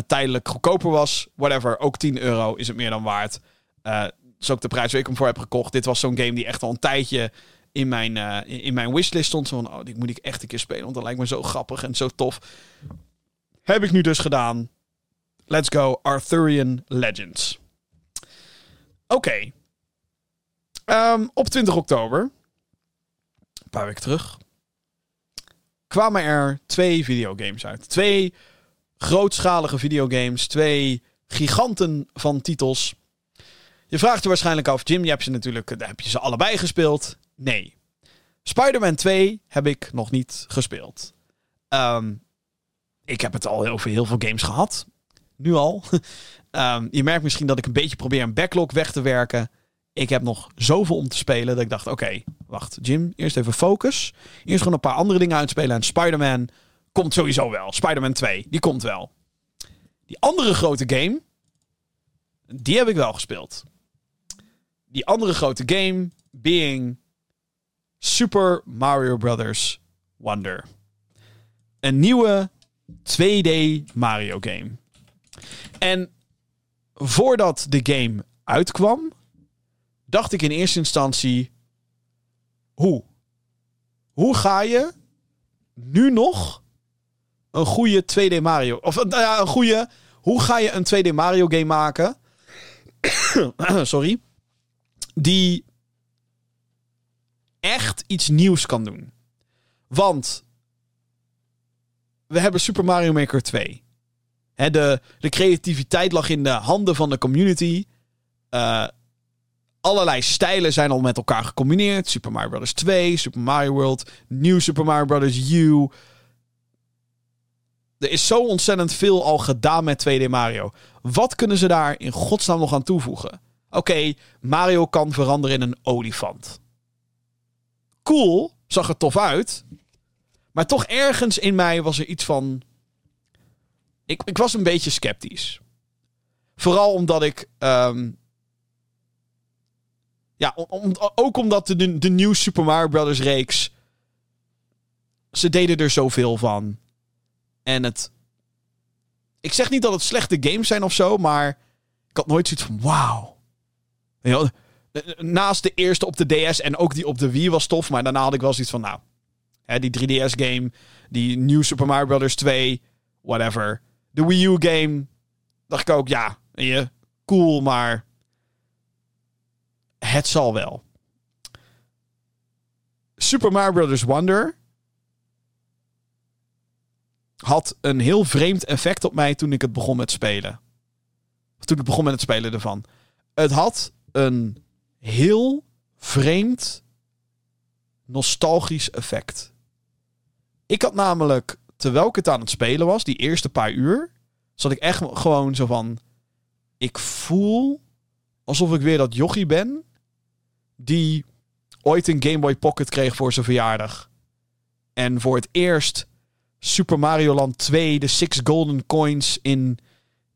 tijdelijk goedkoper was. Whatever, ook 10 euro is het meer dan waard. dat is ook de prijs waar ik hem voor heb gekocht. Dit was zo'n game die echt al een tijdje in mijn, in, mijn wishlist stond. Zo van, oh, die moet ik echt een keer spelen, want dat lijkt me zo grappig en zo tof. Heb ik nu dus gedaan. Let's go Arthurian Legends. Oké. Um, op 20 oktober, een paar weken terug, kwamen er twee videogames uit. Twee grootschalige videogames. Twee giganten van titels. Je vraagt je waarschijnlijk af, Jim, je hebt ze natuurlijk, heb je ze allebei gespeeld? Nee. Spider-Man 2 heb ik nog niet gespeeld. Um, ik heb het al over heel veel games gehad nu al. um, (laughs) je merkt misschien dat ik een beetje probeer een backlog weg te werken. Ik heb nog zoveel om te spelen dat ik dacht: oké, wacht, Jim, eerst even focus. Eerst gewoon een paar andere dingen uitspelen. En Spider-Man komt sowieso wel. Spider-Man 2, die komt wel. Die andere grote game, die heb ik wel gespeeld. Die andere grote game being Super Mario Brothers Wonder. Een nieuwe 2D Mario game. En voordat de game uitkwam, dacht ik in eerste instantie: hoe? Hoe ga je nu nog een goede 2D Mario. Of nou ja, een goede. Hoe ga je een 2D Mario game maken? (coughs) Sorry. Die echt iets nieuws kan doen. Want we hebben Super Mario Maker 2. De, de creativiteit lag in de handen van de community. Uh, allerlei stijlen zijn al met elkaar gecombineerd. Super Mario Bros. 2, Super Mario World, New Super Mario Bros. U. Er is zo ontzettend veel al gedaan met 2D Mario. Wat kunnen ze daar in godsnaam nog aan toevoegen? Oké, Mario kan veranderen in een olifant. Cool, zag er tof uit. Maar toch ergens in mij was er iets van. Ik, ik was een beetje sceptisch. Vooral omdat ik um, ja, ook omdat de, de nieuwe Super Mario Brothers reeks. Ze deden er zoveel van. En het. Ik zeg niet dat het slechte games zijn of zo, maar ik had nooit zoiets van: wauw. Naast de eerste op de DS en ook die op de Wii was tof, maar daarna had ik wel zoiets van: nou, hè, die 3DS-game, die New Super Mario Brothers 2, whatever. De Wii U-game, dacht ik ook: ja, cool, maar het zal wel. Super Mario Bros. Wonder had een heel vreemd effect op mij toen ik het begon met spelen. Toen ik begon met het spelen ervan. Het had een heel vreemd nostalgisch effect. Ik had namelijk, terwijl ik het aan het spelen was, die eerste paar uur, zat ik echt gewoon zo van. Ik voel alsof ik weer dat jochie ben die ooit een Game Boy Pocket kreeg voor zijn verjaardag. En voor het eerst Super Mario Land 2, de Six Golden Coins in,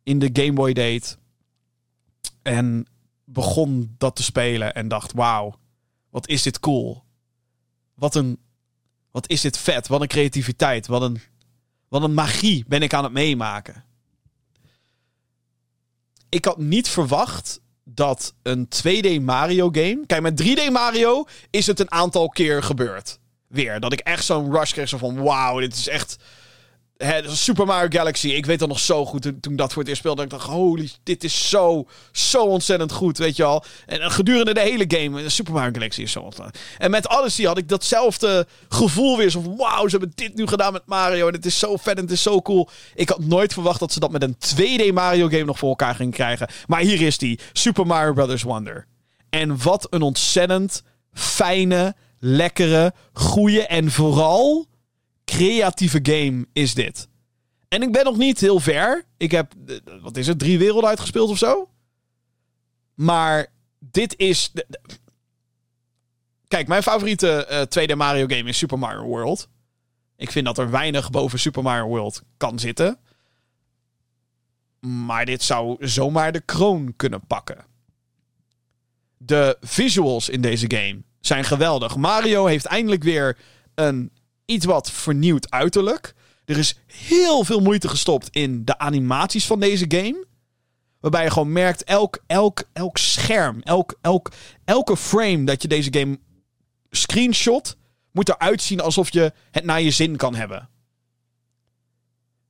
in de Game Boy deed. En begon dat te spelen en dacht: wauw, wat is dit cool. Wat een. Wat is dit vet? Wat een creativiteit. Wat een, wat een magie ben ik aan het meemaken. Ik had niet verwacht dat een 2D Mario game. Kijk, met 3D Mario is het een aantal keer gebeurd. Weer. Dat ik echt zo'n rush kreeg. Van: wauw, dit is echt Super Mario Galaxy. Ik weet dat nog zo goed toen, dat voor het eerst speelde. Ik dacht, holy, dit is zo, zo ontzettend goed, weet je al. En gedurende de hele game, Super Mario Galaxy is zo ontzettend. En met Odyssey had ik datzelfde gevoel weer. Zo van, wauw, ze hebben dit nu gedaan met Mario. En het is zo vet en het is zo cool. Ik had nooit verwacht dat ze dat met een 2D Mario game nog voor elkaar gingen krijgen. Maar hier is die, Super Mario Bros. Wonder. En wat een ontzettend fijne, lekkere, goede en vooral creatieve game is dit. En ik ben nog niet heel ver. Ik heb, eh, wat is het, drie werelden uitgespeeld of zo? Maar dit is... Kijk, mijn favoriete uh, tweede Mario game is Super Mario World. Ik vind dat er weinig boven Super Mario World kan zitten. Maar dit zou zomaar de kroon kunnen pakken. De visuals in deze game zijn geweldig. Mario heeft eindelijk weer een iets wat vernieuwd uiterlijk. Er is heel veel moeite gestopt in de animaties van deze game. Waarbij je gewoon merkt, elk, elk, elk scherm, elk, elk, elke frame dat je deze game screenshot, moet eruit zien alsof je het naar je zin kan hebben.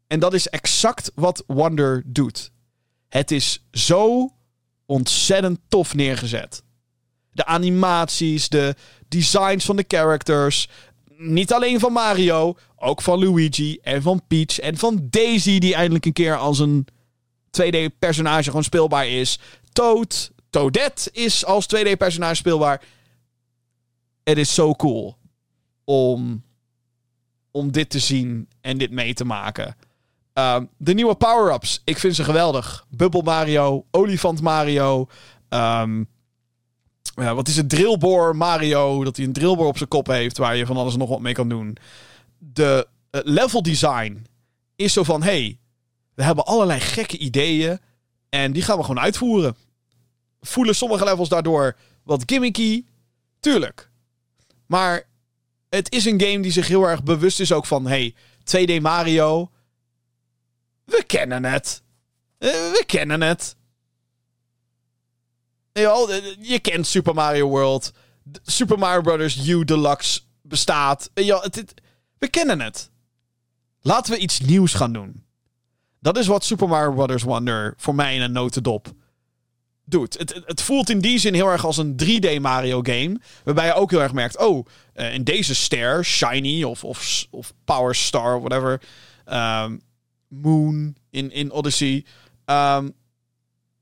En dat is exact wat Wonder doet. Het is zo ontzettend tof neergezet. De animaties, de designs van de characters, niet alleen van Mario, ook van Luigi en van Peach en van Daisy, die eindelijk een keer als een 2D-personage gewoon speelbaar is. Toad, Toadette is als 2D-personage speelbaar. Het is zo cool om, om dit te zien en dit mee te maken. Ehm, de nieuwe power-ups, ik vind ze geweldig. Bubble Mario, Olifant Mario, um, ja, wat is het? Drillboor Mario. Dat hij een drillboor op zijn kop heeft. Waar je van alles nog wat mee kan doen. De uh, level design is zo van: hey, we hebben allerlei gekke ideeën. En die gaan we gewoon uitvoeren. Voelen sommige levels daardoor wat gimmicky? Tuurlijk. Maar het is een game die zich heel erg bewust is ook van: hey, 2D Mario. We kennen het. Uh, we kennen het. Je kent Super Mario World. Super Mario Bros. U Deluxe bestaat. Ja, het, We kennen het. Laten we iets nieuws gaan doen. Dat is wat Super Mario Bros. Wonder voor mij in een notendop doet. Het, het, voelt in die zin heel erg als een 3D Mario game. Waarbij je ook heel erg merkt: oh, uh, in deze ster, Shiny of, of, of Power Star, whatever. Um, Moon in, in Odyssey. Um,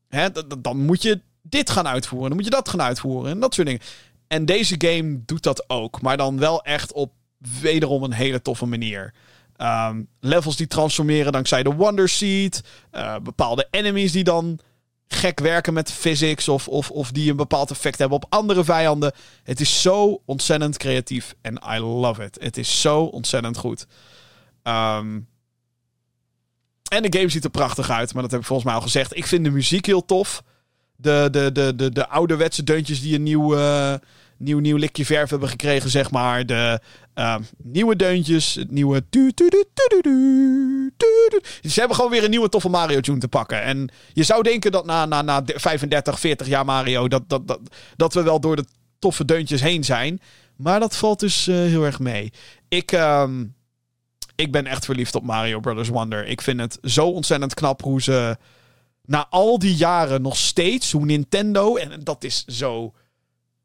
hè, dan moet je dit gaan uitvoeren. Dan moet je dat gaan uitvoeren. En dat soort dingen. En deze game doet dat ook. Maar dan wel echt op wederom een hele toffe manier. Um, levels die transformeren dankzij de Wonder Seed. Uh, bepaalde enemies die dan gek werken met physics. Of, of, of die een bepaald effect hebben op andere vijanden. Het is zo ontzettend creatief. En I love it. Het is zo ontzettend goed. Um, en de game ziet er prachtig uit. Maar dat heb ik volgens mij al gezegd. Ik vind de muziek heel tof. De, de, de, de, de ouderwetse deuntjes die een nieuw, uh, nieuw, nieuw likje verf hebben gekregen, zeg maar. De uh, nieuwe deuntjes. Het nieuwe... Ze hebben gewoon weer een nieuwe toffe Mario tune te pakken. En je zou denken dat na, na, na 35, 40 jaar Mario... Dat, dat, dat, dat we wel door de toffe deuntjes heen zijn. Maar dat valt dus uh, heel erg mee. Ik... Um, ik ben echt verliefd op Mario Brothers Wonder. Ik vind het zo ontzettend knap hoe ze na al die jaren nog steeds, hoe Nintendo, en dat is zo,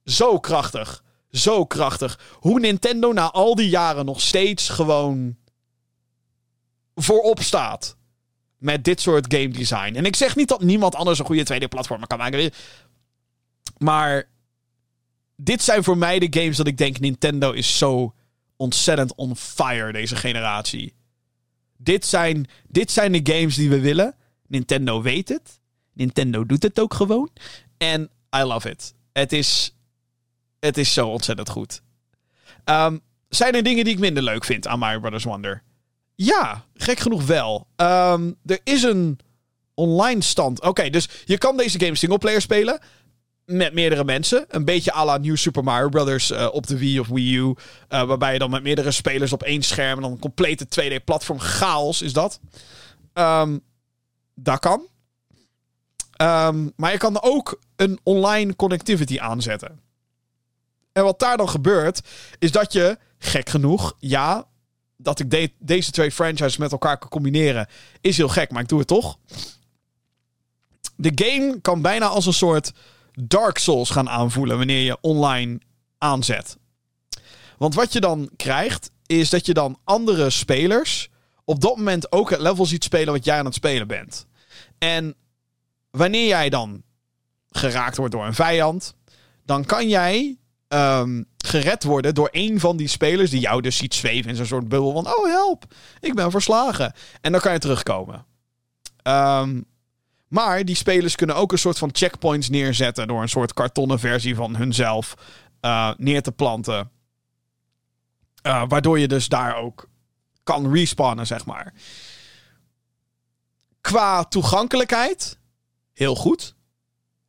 zo krachtig, zo krachtig, hoe Nintendo na al die jaren nog steeds gewoon voorop staat met dit soort game design. En ik zeg niet dat niemand anders een goede 2D-platform kan maken. Maar dit zijn voor mij de games dat ik denk Nintendo is zo ontzettend on fire deze generatie. Dit zijn, dit zijn de games die we willen. Nintendo weet het. Nintendo doet het ook gewoon. En I love it. Het is, het is zo ontzettend goed. Um, zijn er dingen die ik minder leuk vind aan Mario Brothers Wonder? Ja, gek genoeg wel. Um, er is een online stand. Oké, dus je kan deze game singleplayer spelen met meerdere mensen. Een beetje à la New Super Mario Brothers uh, op de Wii of Wii U. Uh, waarbij je dan met meerdere spelers op één scherm... en dan een complete 2D-platform chaos is dat. Um, dat kan. Um, maar je kan ook een online connectivity aanzetten. En wat daar dan gebeurt, is dat je, gek genoeg, ja, dat ik de deze twee franchises met elkaar kan combineren, is heel gek, maar ik doe het toch. De game kan bijna als een soort Dark Souls gaan aanvoelen wanneer je online aanzet. Want wat je dan krijgt, is dat je dan andere spelers op dat moment ook het level ziet spelen wat jij aan het spelen bent. En wanneer jij dan geraakt wordt door een vijand, dan kan jij um, gered worden door een van die spelers die jou dus ziet zweven in zo'n soort bubbel van: oh help, ik ben verslagen. En dan kan je terugkomen. Um, maar die spelers kunnen ook een soort van checkpoints neerzetten door een soort kartonnen versie van hunzelf uh, neer te planten. Uh, waardoor je dus daar ook kan respawnen, zeg maar. Qua toegankelijkheid, heel goed.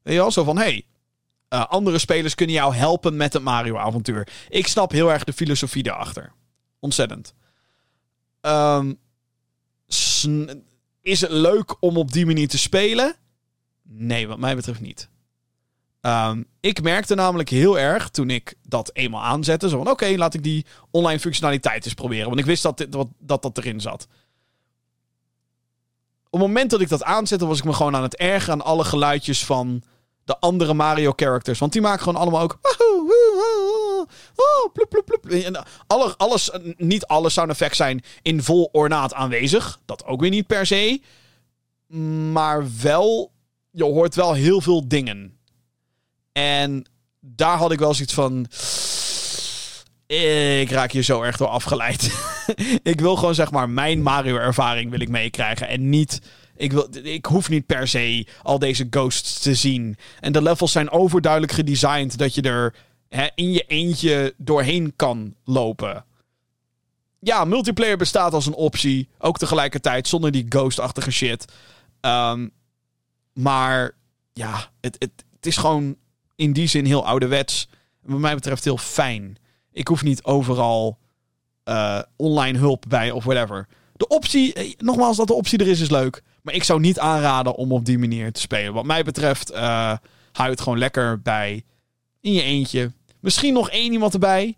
Weet je wel, zo van, hey, uh, andere spelers kunnen jou helpen met het Mario-avontuur. Ik snap heel erg de filosofie daarachter. Ontzettend. Um, is het leuk om op die manier te spelen? Nee, wat mij betreft niet. Um, ik merkte namelijk heel erg toen ik dat eenmaal aanzette. Zo van, oké, laat ik die online functionaliteit eens proberen. Want ik wist dat, dit, dat, dat dat erin zat. Op het moment dat ik dat aanzette, was ik me gewoon aan het ergeren aan alle geluidjes van de andere Mario characters. Want die maken gewoon allemaal ook... Alle, alles, niet alle sound effects zijn in vol ornaat aanwezig. Dat ook weer niet per se. Maar wel, je hoort wel heel veel dingen. En daar had ik wel zoiets van... Ik raak hier zo erg door afgeleid. (laughs) ik wil gewoon zeg maar mijn Mario-ervaring wil ik meekrijgen. En niet ik, wil, ik hoef niet per se al deze ghosts te zien. En de levels zijn overduidelijk gedesigned dat je er hè, in je eentje doorheen kan lopen. Ja, multiplayer bestaat als een optie. Ook tegelijkertijd zonder die ghost-achtige shit. Um, maar ja, het, het is gewoon in die zin heel ouderwets. Wat mij betreft heel fijn. Ik hoef niet overal uh, online hulp bij of whatever. De optie, eh, nogmaals, dat de optie er is, is leuk. Maar ik zou niet aanraden om op die manier te spelen. Wat mij betreft, uh, hou het gewoon lekker bij in je eentje. Misschien nog één iemand erbij.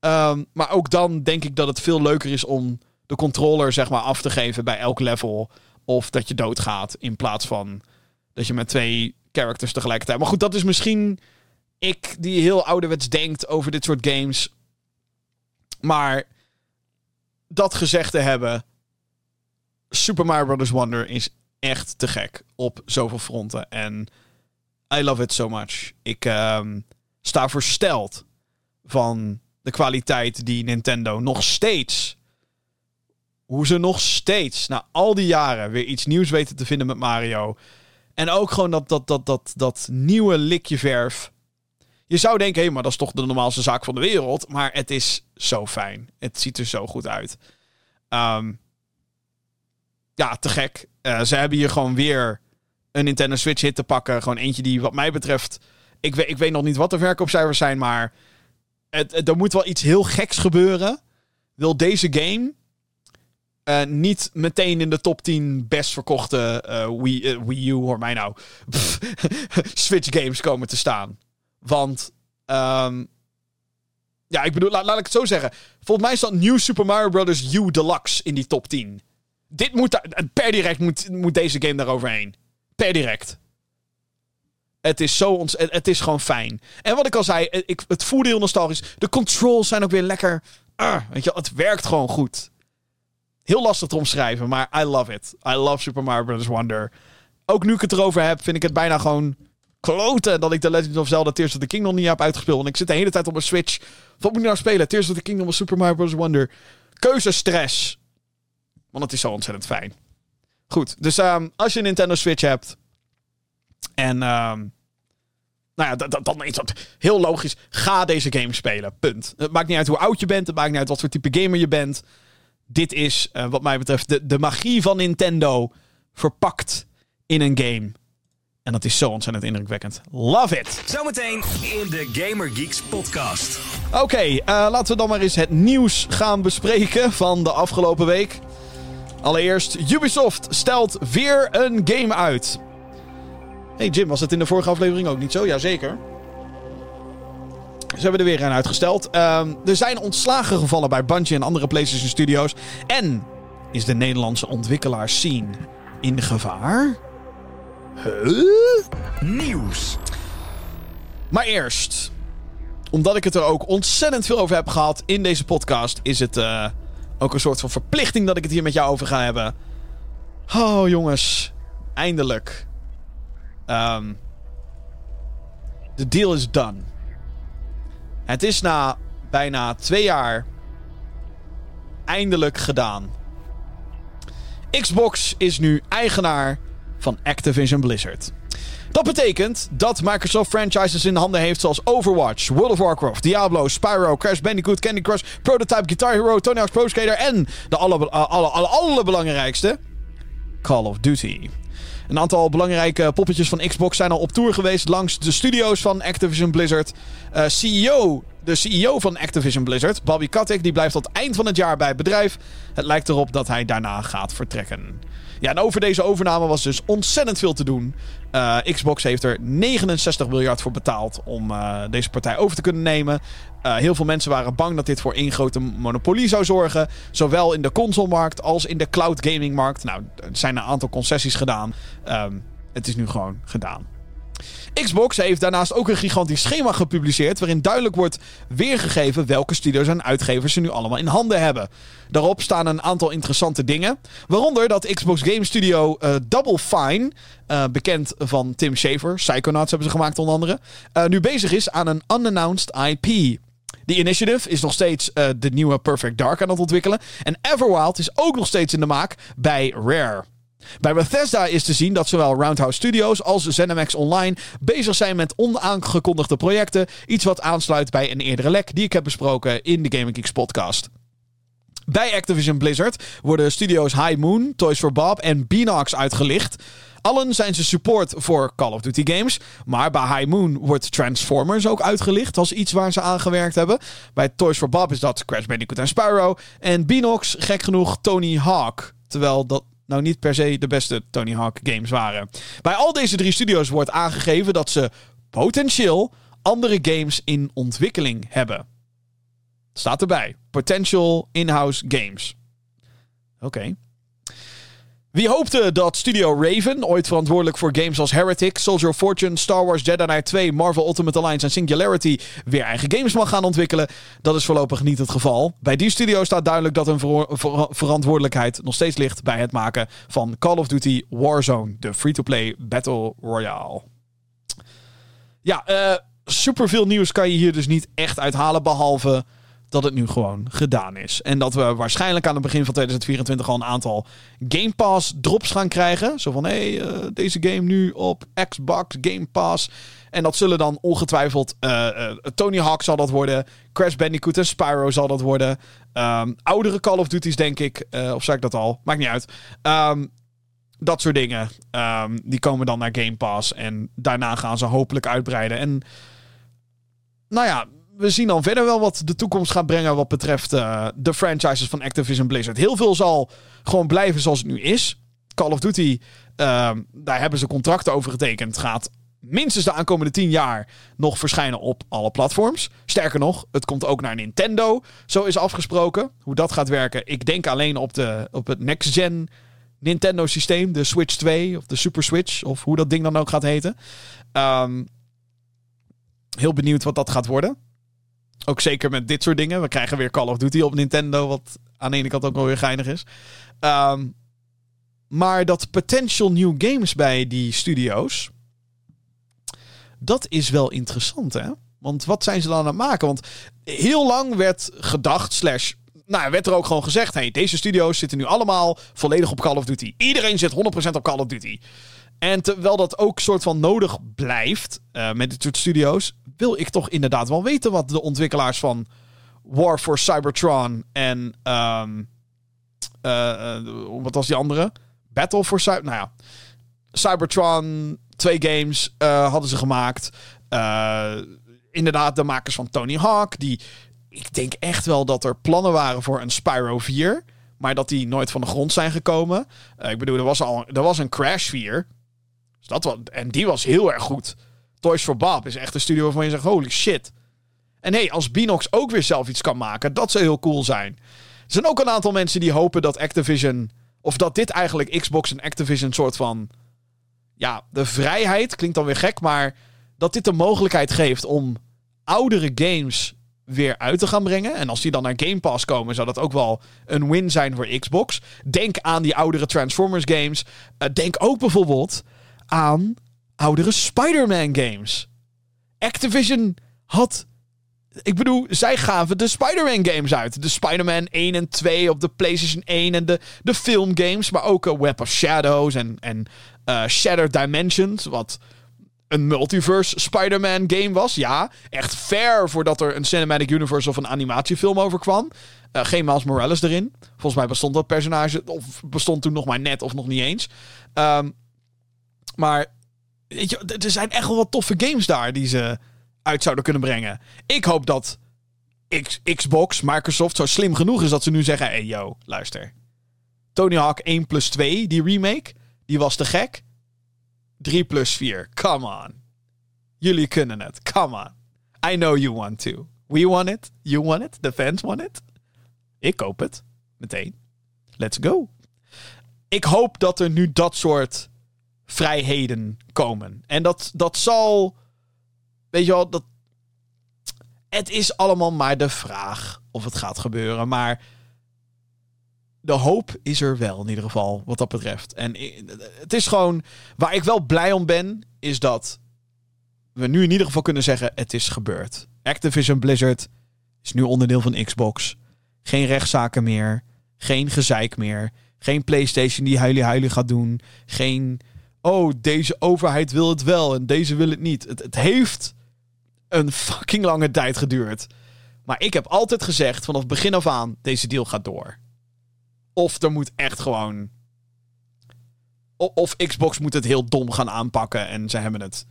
Ehm, maar ook dan denk ik dat het veel leuker is om de controller zeg maar af te geven bij elk level. Of dat je doodgaat in plaats van dat je met twee characters tegelijkertijd. Maar goed, dat is misschien ik die heel ouderwets denkt over dit soort games. Maar dat gezegd te hebben, Super Mario Bros. Wonder is echt te gek op zoveel fronten. En I love it so much. Ik ehm, sta versteld van de kwaliteit die Nintendo nog steeds. Hoe ze nog steeds na al die jaren weer iets nieuws weten te vinden met Mario. En ook gewoon dat, dat, dat, dat, dat nieuwe likje verf. Je zou denken, hé, maar dat is toch de normaalste zaak van de wereld. Maar het is zo fijn. Het ziet er zo goed uit. Um, ja, te gek. Uh, ze hebben hier gewoon weer een Nintendo Switch hit te pakken. Gewoon eentje die wat mij betreft... Ik weet, ik weet nog niet wat de verkoopcijfers zijn, maar... Het, er moet wel iets heel geks gebeuren. Wil deze game uh, niet meteen in de top 10 best verkochte uh, Wii, Wii U, hoor mij nou, (laughs) Switch games komen te staan. Want, um, ja, ik bedoel, laat, laat ik het zo zeggen. Volgens mij staat New Super Mario Bros. U Deluxe in die top 10. Dit moet, per direct moet, moet deze game daaroverheen. Per direct. Het is zo ons, het, is gewoon fijn. En wat ik al zei, ik, het voelde heel nostalgisch. De controls zijn ook weer lekker. Uh, weet je, het werkt gewoon goed. Heel lastig te omschrijven, maar I love it. I love Super Mario Bros. Wonder. Ook nu ik het erover heb, vind ik het bijna gewoon kloten dat ik The Legend of Zelda Tears of the Kingdom niet heb uitgespeeld. Want ik zit de hele tijd op mijn Switch. Wat moet ik nou spelen? Tears of the Kingdom of Super Mario Bros. Wonder. Keuzestress. Want het is zo ontzettend fijn. Goed, dus um, als je een Nintendo Switch hebt. En. Um, nou ja, dan is dat heel logisch. Ga deze game spelen. Punt. Het maakt niet uit hoe oud je bent. Het maakt niet uit wat voor type gamer je bent. Dit is, uh, wat mij betreft, de, de magie van Nintendo verpakt in een game. En dat is zo ontzettend indrukwekkend. Love it! Zometeen in de Gamer Geeks podcast. Oké, okay, uh, laten we dan maar eens het nieuws gaan bespreken van de afgelopen week. Allereerst, Ubisoft stelt weer een game uit. Hey Jim, was het in de vorige aflevering ook niet zo? Jazeker. Ze hebben er weer een uitgesteld. Uh, er zijn ontslagen gevallen bij Bungie en andere PlayStation Studios. En is de Nederlandse ontwikkelaarscene in gevaar? Huh? Nieuws. Maar eerst, omdat ik het er ook ontzettend veel over heb gehad in deze podcast, is het uh, ook een soort van verplichting dat ik het hier met jou over ga hebben. Oh jongens, eindelijk. Um, de deal is done. Het is na bijna twee jaar eindelijk gedaan. Xbox is nu eigenaar van Activision Blizzard. Dat betekent dat Microsoft franchises in handen heeft zoals Overwatch, World of Warcraft, Diablo, Spyro, Crash Bandicoot, Candy Crush, Prototype, Guitar Hero, Tony Hawk's Pro Skater en de allerbelangrijkste, alle, alle, Call of Duty. Een aantal belangrijke poppetjes van Xbox zijn al op tour geweest langs de studio's van Activision Blizzard. Eh, CEO, de CEO van Activision Blizzard, Bobby Kotick, die blijft tot eind van het jaar bij het bedrijf. Het lijkt erop dat hij daarna gaat vertrekken. Ja, en over deze overname was dus ontzettend veel te doen. Uh, Xbox heeft er 69 miljard voor betaald om uh, deze partij over te kunnen nemen. Uh, heel veel mensen waren bang dat dit voor één grote monopolie zou zorgen. Zowel in de consolemarkt als in de cloud gamingmarkt. Nou, er zijn een aantal concessies gedaan. Um, het is nu gewoon gedaan. Xbox heeft daarnaast ook een gigantisch schema gepubliceerd. waarin duidelijk wordt weergegeven welke studios en uitgevers ze nu allemaal in handen hebben. Daarop staan een aantal interessante dingen. Waaronder dat Xbox Game Studio uh, Double Fine, uh, bekend van Tim Schafer, Psychonauts hebben ze gemaakt onder andere, uh, nu bezig is aan een unannounced IP. Die initiative is nog steeds de nieuwe Perfect Dark aan het ontwikkelen. En Everwild is ook nog steeds in de maak bij Rare. Bij Bethesda is te zien dat zowel Roundhouse Studios als ZeniMax Online bezig zijn met onaangekondigde projecten. Iets wat aansluit bij een eerdere lek die ik heb besproken in de Gaming Geeks podcast. Bij Activision Blizzard worden studio's High Moon, Toys for Bob en Beanox uitgelicht. Allen zijn ze support voor Call of Duty games. Maar bij High Moon wordt Transformers ook uitgelicht als iets waar ze aan gewerkt hebben. Bij Toys for Bob is dat Crash Bandicoot en Spyro. En Beanox, gek genoeg, Tony Hawk. Terwijl dat nou niet per se de beste Tony Hawk games waren. Bij al deze drie studio's wordt aangegeven dat ze potentieel andere games in ontwikkeling hebben. Staat erbij. Potential in-house games. Oké. Wie hoopte dat Studio Raven, ooit verantwoordelijk voor games als Heretic, Soldier of Fortune, Star Wars Jedi Knight 2, Marvel Ultimate Alliance en Singularity weer eigen games mag gaan ontwikkelen, dat is voorlopig niet het geval. Bij die studio staat duidelijk dat hun ver ver verantwoordelijkheid nog steeds ligt bij het maken van Call of Duty Warzone, de free-to-play Battle Royale. Ja, uh, superveel nieuws kan je hier dus niet echt uithalen, behalve dat het nu gewoon gedaan is. En dat we waarschijnlijk aan het begin van 2024 al een aantal Game Pass drops gaan krijgen. Zo van, hé, hey, uh, deze game nu op Xbox Game Pass. En dat zullen dan ongetwijfeld uh, uh, Tony Hawk zal dat worden. Crash Bandicoot en Spyro zal dat worden. Um, oudere Call of Duty's denk ik. of zei ik dat al? Maakt niet uit. Um, dat soort dingen. Um, die komen dan naar Game Pass. En daarna gaan ze hopelijk uitbreiden. En nou ja, we zien dan verder wel wat de toekomst gaat brengen wat betreft uh, de franchises van Activision Blizzard. Heel veel zal gewoon blijven zoals het nu is. Call of Duty, uh, daar hebben ze contracten over getekend. Gaat minstens de aankomende 10 jaar nog verschijnen op alle platforms. Sterker nog, het komt ook naar Nintendo. Zo is afgesproken. Hoe dat gaat werken, ik denk alleen op, de, op het next-gen Nintendo systeem. De Switch 2 of de Super Switch of hoe dat ding dan ook gaat heten. Um, heel benieuwd wat dat gaat worden. Ook zeker met dit soort dingen. We krijgen weer Call of Duty op Nintendo, wat aan de ene kant ook wel weer geinig is. Um, maar dat potential new games bij die studio's, dat is wel interessant, hè? Want wat zijn ze dan aan het maken? Want heel lang werd gedacht, slash, nou, werd er ook gewoon gezegd: hey, deze studio's zitten nu allemaal volledig op Call of Duty. Iedereen zit 100% op Call of Duty. En terwijl dat ook soort van nodig blijft uh, met dit soort studio's, wil ik toch inderdaad wel weten wat de ontwikkelaars van War for Cybertron en um, uh, uh, wat was die andere? Battle for Cyber. Nou ja, Cybertron, twee games hadden ze gemaakt. inderdaad, de makers van Tony Hawk, die ik denk echt wel dat er plannen waren voor een Spyro 4. Maar dat die nooit van de grond zijn gekomen. ik bedoel, er was al er was een Crash 4. Dus dat was, en die was heel erg goed. Toys for Bob is echt een studio waarvan je zegt: holy shit. En hey, als Binox ook weer zelf iets kan maken, dat zou heel cool zijn. Er zijn ook een aantal mensen die hopen dat Activision. Of dat dit eigenlijk Xbox en Activision soort van. Ja, de vrijheid klinkt dan weer gek, maar dat dit de mogelijkheid geeft om oudere games weer uit te gaan brengen. En als die dan naar Game Pass komen, zou dat ook wel een win zijn voor Xbox. Denk aan die oudere Transformers games. Uh, denk ook bijvoorbeeld aan oudere Spider-Man games. Activision had. Ik bedoel, zij gaven de Spider-Man games uit. De Spider-Man 1 en 2 op de PlayStation 1 en de, de filmgames. Maar ook uh, Web of Shadows en, en uh, Shattered Dimensions. Wat een multiverse Spider-Man game was. Ja, echt ver voordat er een cinematic universe of een animatiefilm over kwam. Uh, geen Miles Morales erin. Volgens mij bestond dat personage, of bestond toen nog maar net of nog niet eens. Um, maar er zijn echt wel wat toffe games daar die ze uit zouden kunnen brengen. Ik hoop dat Xbox, Microsoft zo slim genoeg is dat ze nu zeggen: hey yo, luister. Tony Hawk 1 plus 2, die remake, die was te gek. 3 plus 4, come on. Jullie kunnen het, come on. I know you want to. We want it, you want it, the fans want it. Ik koop het, meteen. Let's go. Ik hoop dat er nu dat soort vrijheden komen. En dat, dat zal. Weet je wel, dat. Het is allemaal maar de vraag of het gaat gebeuren. Maar de hoop is er wel, in ieder geval, wat dat betreft. En het is gewoon. Waar ik wel blij om ben, is dat we nu in ieder geval kunnen zeggen: het is gebeurd. Activision Blizzard is nu onderdeel van Xbox. Geen rechtszaken meer. Geen gezeik meer. Geen PlayStation die huilie huilie gaat doen. Geen oh, deze overheid wil het wel en deze wil het niet. Het, het heeft een fucking lange tijd geduurd. Maar ik heb altijd gezegd vanaf begin af aan: deze deal gaat door. Of er moet echt gewoon. Of Xbox moet het heel dom gaan aanpakken en ze hebben het,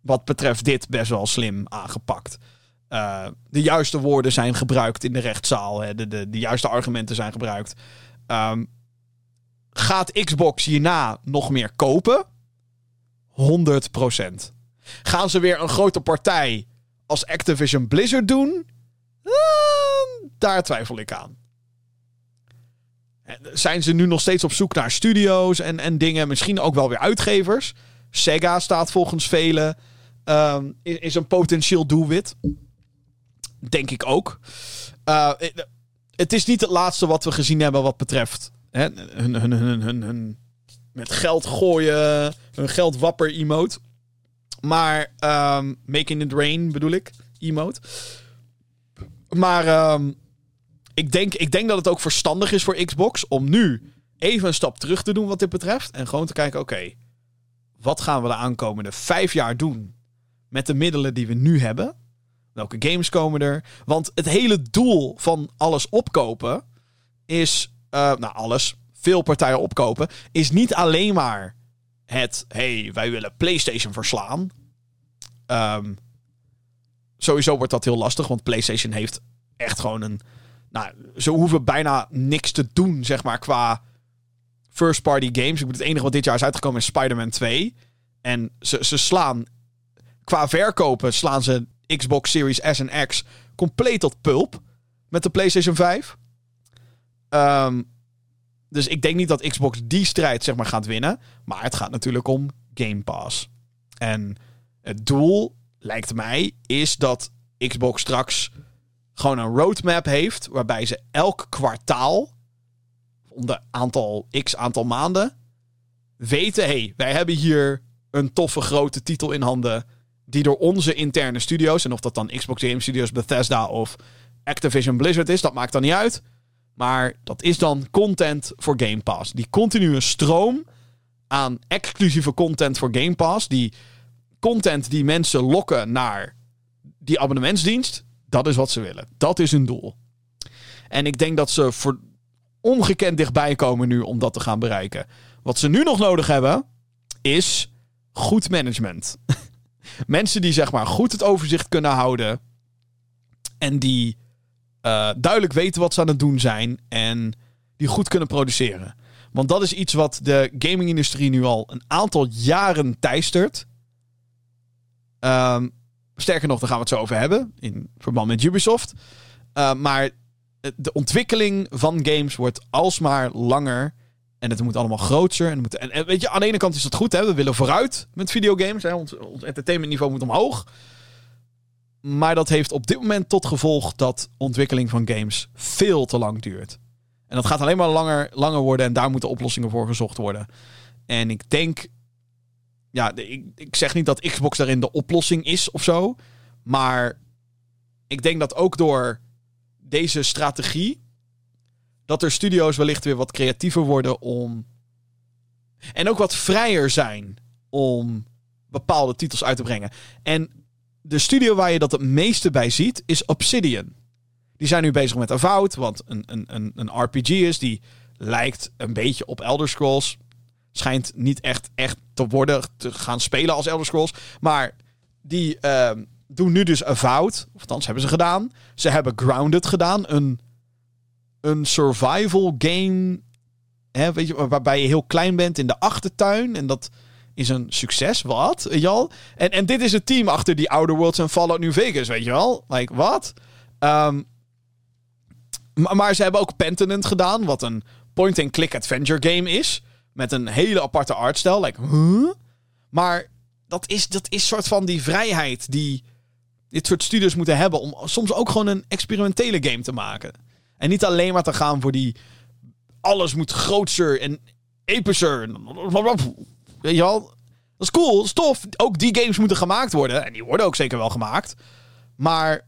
wat betreft dit, best wel slim aangepakt. Uh, de juiste woorden zijn gebruikt in de rechtszaal. Hè. De, de, de juiste argumenten zijn gebruikt. Um, Gaat Xbox hierna nog meer kopen? 100%. Gaan ze weer een grote partij als Activision Blizzard doen? Uh, Daar twijfel ik aan. Zijn ze nu nog steeds op zoek naar studio's en, en dingen? Misschien ook wel weer uitgevers. Sega staat volgens velen. Um, is, een potentieel doelwit. Denk ik ook. Uh, het is niet het laatste wat we gezien hebben wat betreft hè, hun, hun, hun, hun, hun met geld gooien, hun geld wapper emote. Maar um, Making it Rain bedoel ik, emote. Maar um, ik, denk, ik denk dat het ook verstandig is voor Xbox om nu even een stap terug te doen wat dit betreft. En gewoon te kijken, oké, wat gaan we de aankomende vijf jaar doen met de middelen die we nu hebben? Welke games komen er? Want het hele doel van alles opkopen is, nou alles, veel partijen opkopen, is niet alleen maar het, hey, wij willen PlayStation verslaan. Um, sowieso wordt dat heel lastig, want PlayStation heeft echt gewoon een. Nou, ze hoeven bijna niks te doen, zeg maar, qua first party games. Ik bedoel, het enige wat dit jaar is uitgekomen is Spider-Man 2. En ze, ze slaan, qua verkopen, slaan ze Xbox Series S en X compleet tot pulp met de PlayStation 5. Ehm, dus ik denk niet dat Xbox die strijd zeg maar, gaat winnen. Maar het gaat natuurlijk om Game Pass. En het doel, lijkt mij, is dat Xbox straks gewoon een roadmap heeft. Waarbij ze elk kwartaal, om de aantal x aantal maanden, weten: hey, wij hebben hier een toffe grote titel in handen. Die door onze interne studio's, en of dat dan Xbox Game Studios, Bethesda of Activision Blizzard is, dat maakt dan niet uit. Maar dat is dan content voor Game Pass. Die continue stroom aan exclusieve content voor Game Pass. Die content die mensen lokken naar die abonnementsdienst. Dat is wat ze willen. Dat is hun doel. En ik denk dat ze voor ongekend dichtbij komen nu om dat te gaan bereiken. Wat ze nu nog nodig hebben, is goed management. (laughs) Mensen die zeg maar goed het overzicht kunnen houden. En die uh, duidelijk weten wat ze aan het doen zijn. En die goed kunnen produceren. Want dat is iets wat de gaming-industrie nu al een aantal jaren teistert. Um, sterker nog, daar gaan we het zo over hebben. In verband met Ubisoft. Uh, maar de ontwikkeling van games wordt alsmaar langer. En het moet allemaal groter. En, moet, en, weet je, aan de ene kant is dat goed. Hè? We willen vooruit met videogames. Hè? Ons entertainmentniveau moet omhoog. Maar dat heeft op dit moment tot gevolg dat ontwikkeling van games veel te lang duurt. En dat gaat alleen maar langer, langer worden en daar moeten oplossingen voor gezocht worden. En ik denk, ja, ik, ik zeg niet dat Xbox daarin de oplossing is of zo. Maar ik denk dat ook door deze strategie, dat er studio's wellicht weer wat creatiever worden om. En ook wat vrijer zijn om bepaalde titels uit te brengen. En de studio waar je dat het meeste bij ziet is Obsidian. Die zijn nu bezig met Avowed, wat een, een, een, een RPG is. Die lijkt een beetje op Elder Scrolls. Schijnt niet echt, echt te worden, te gaan spelen als Elder Scrolls. Maar die uh, doen nu dus Avowed. Of althans, hebben ze gedaan. Ze hebben Grounded gedaan. Een, een survival game. Hè, weet je, waarbij je heel klein bent in de achtertuin. En dat is een succes. Wat? Weet je al? En, en dit is het team achter die Outer Worlds en Fallout New Vegas. Weet je wel? Like, wat? Um, maar, ze hebben ook Pentanent gedaan. Wat een point-and-click adventure game is. Met een hele aparte artstijl. Like? Maar dat is, dat is soort van die vrijheid die dit soort studios moeten hebben. Om soms ook gewoon een experimentele game te maken. En niet alleen maar te gaan voor die. Alles moet groter en epischer. Weet je wel? Dat is cool, is tof. Ook die games moeten gemaakt worden. En die worden ook zeker wel gemaakt. Maar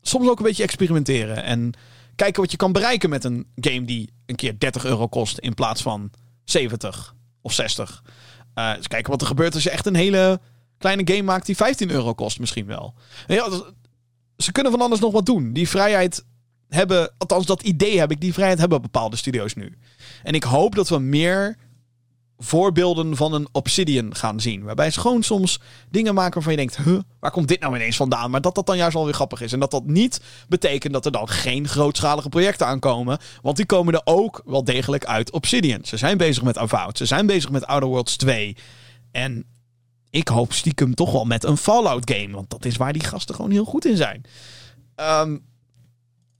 soms ook een beetje experimenteren. En kijken wat je kan bereiken met een game die een keer 30 euro kost in plaats van 70 of 60. Uh, dus kijken wat er gebeurt als je echt een hele kleine game maakt die 15 euro kost misschien wel. Ja, ze kunnen van anders nog wat doen. Die vrijheid hebben, althans dat idee heb ik, die vrijheid hebben bepaalde studio's nu. En ik hoop dat we meer voorbeelden van een Obsidian gaan zien. Waarbij ze gewoon soms dingen maken waarvan je denkt... Huh, waar komt dit nou ineens vandaan? Maar dat dat dan juist wel weer grappig is. En dat dat niet betekent dat er dan geen grootschalige projecten aankomen. Want die komen er ook wel degelijk uit Obsidian. Ze zijn bezig met Avowed. Ze zijn bezig met Outer Worlds 2. En ik hoop stiekem toch wel met een Fallout game. Want dat is waar die gasten gewoon heel goed in zijn. Um,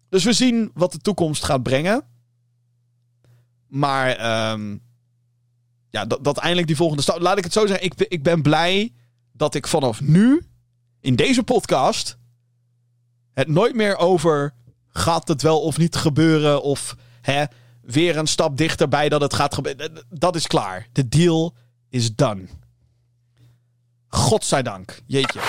dus we zien wat de toekomst gaat brengen. Maar ehm, ja, dat, eindelijk die volgende stap. Laat ik het zo zeggen. Ik, ik ben blij dat ik vanaf nu in deze podcast het nooit meer over gaat het wel of niet gebeuren of hè, weer een stap dichterbij dat het gaat gebeuren. Dat is klaar. De deal is done. Godzijdank. Jeetje.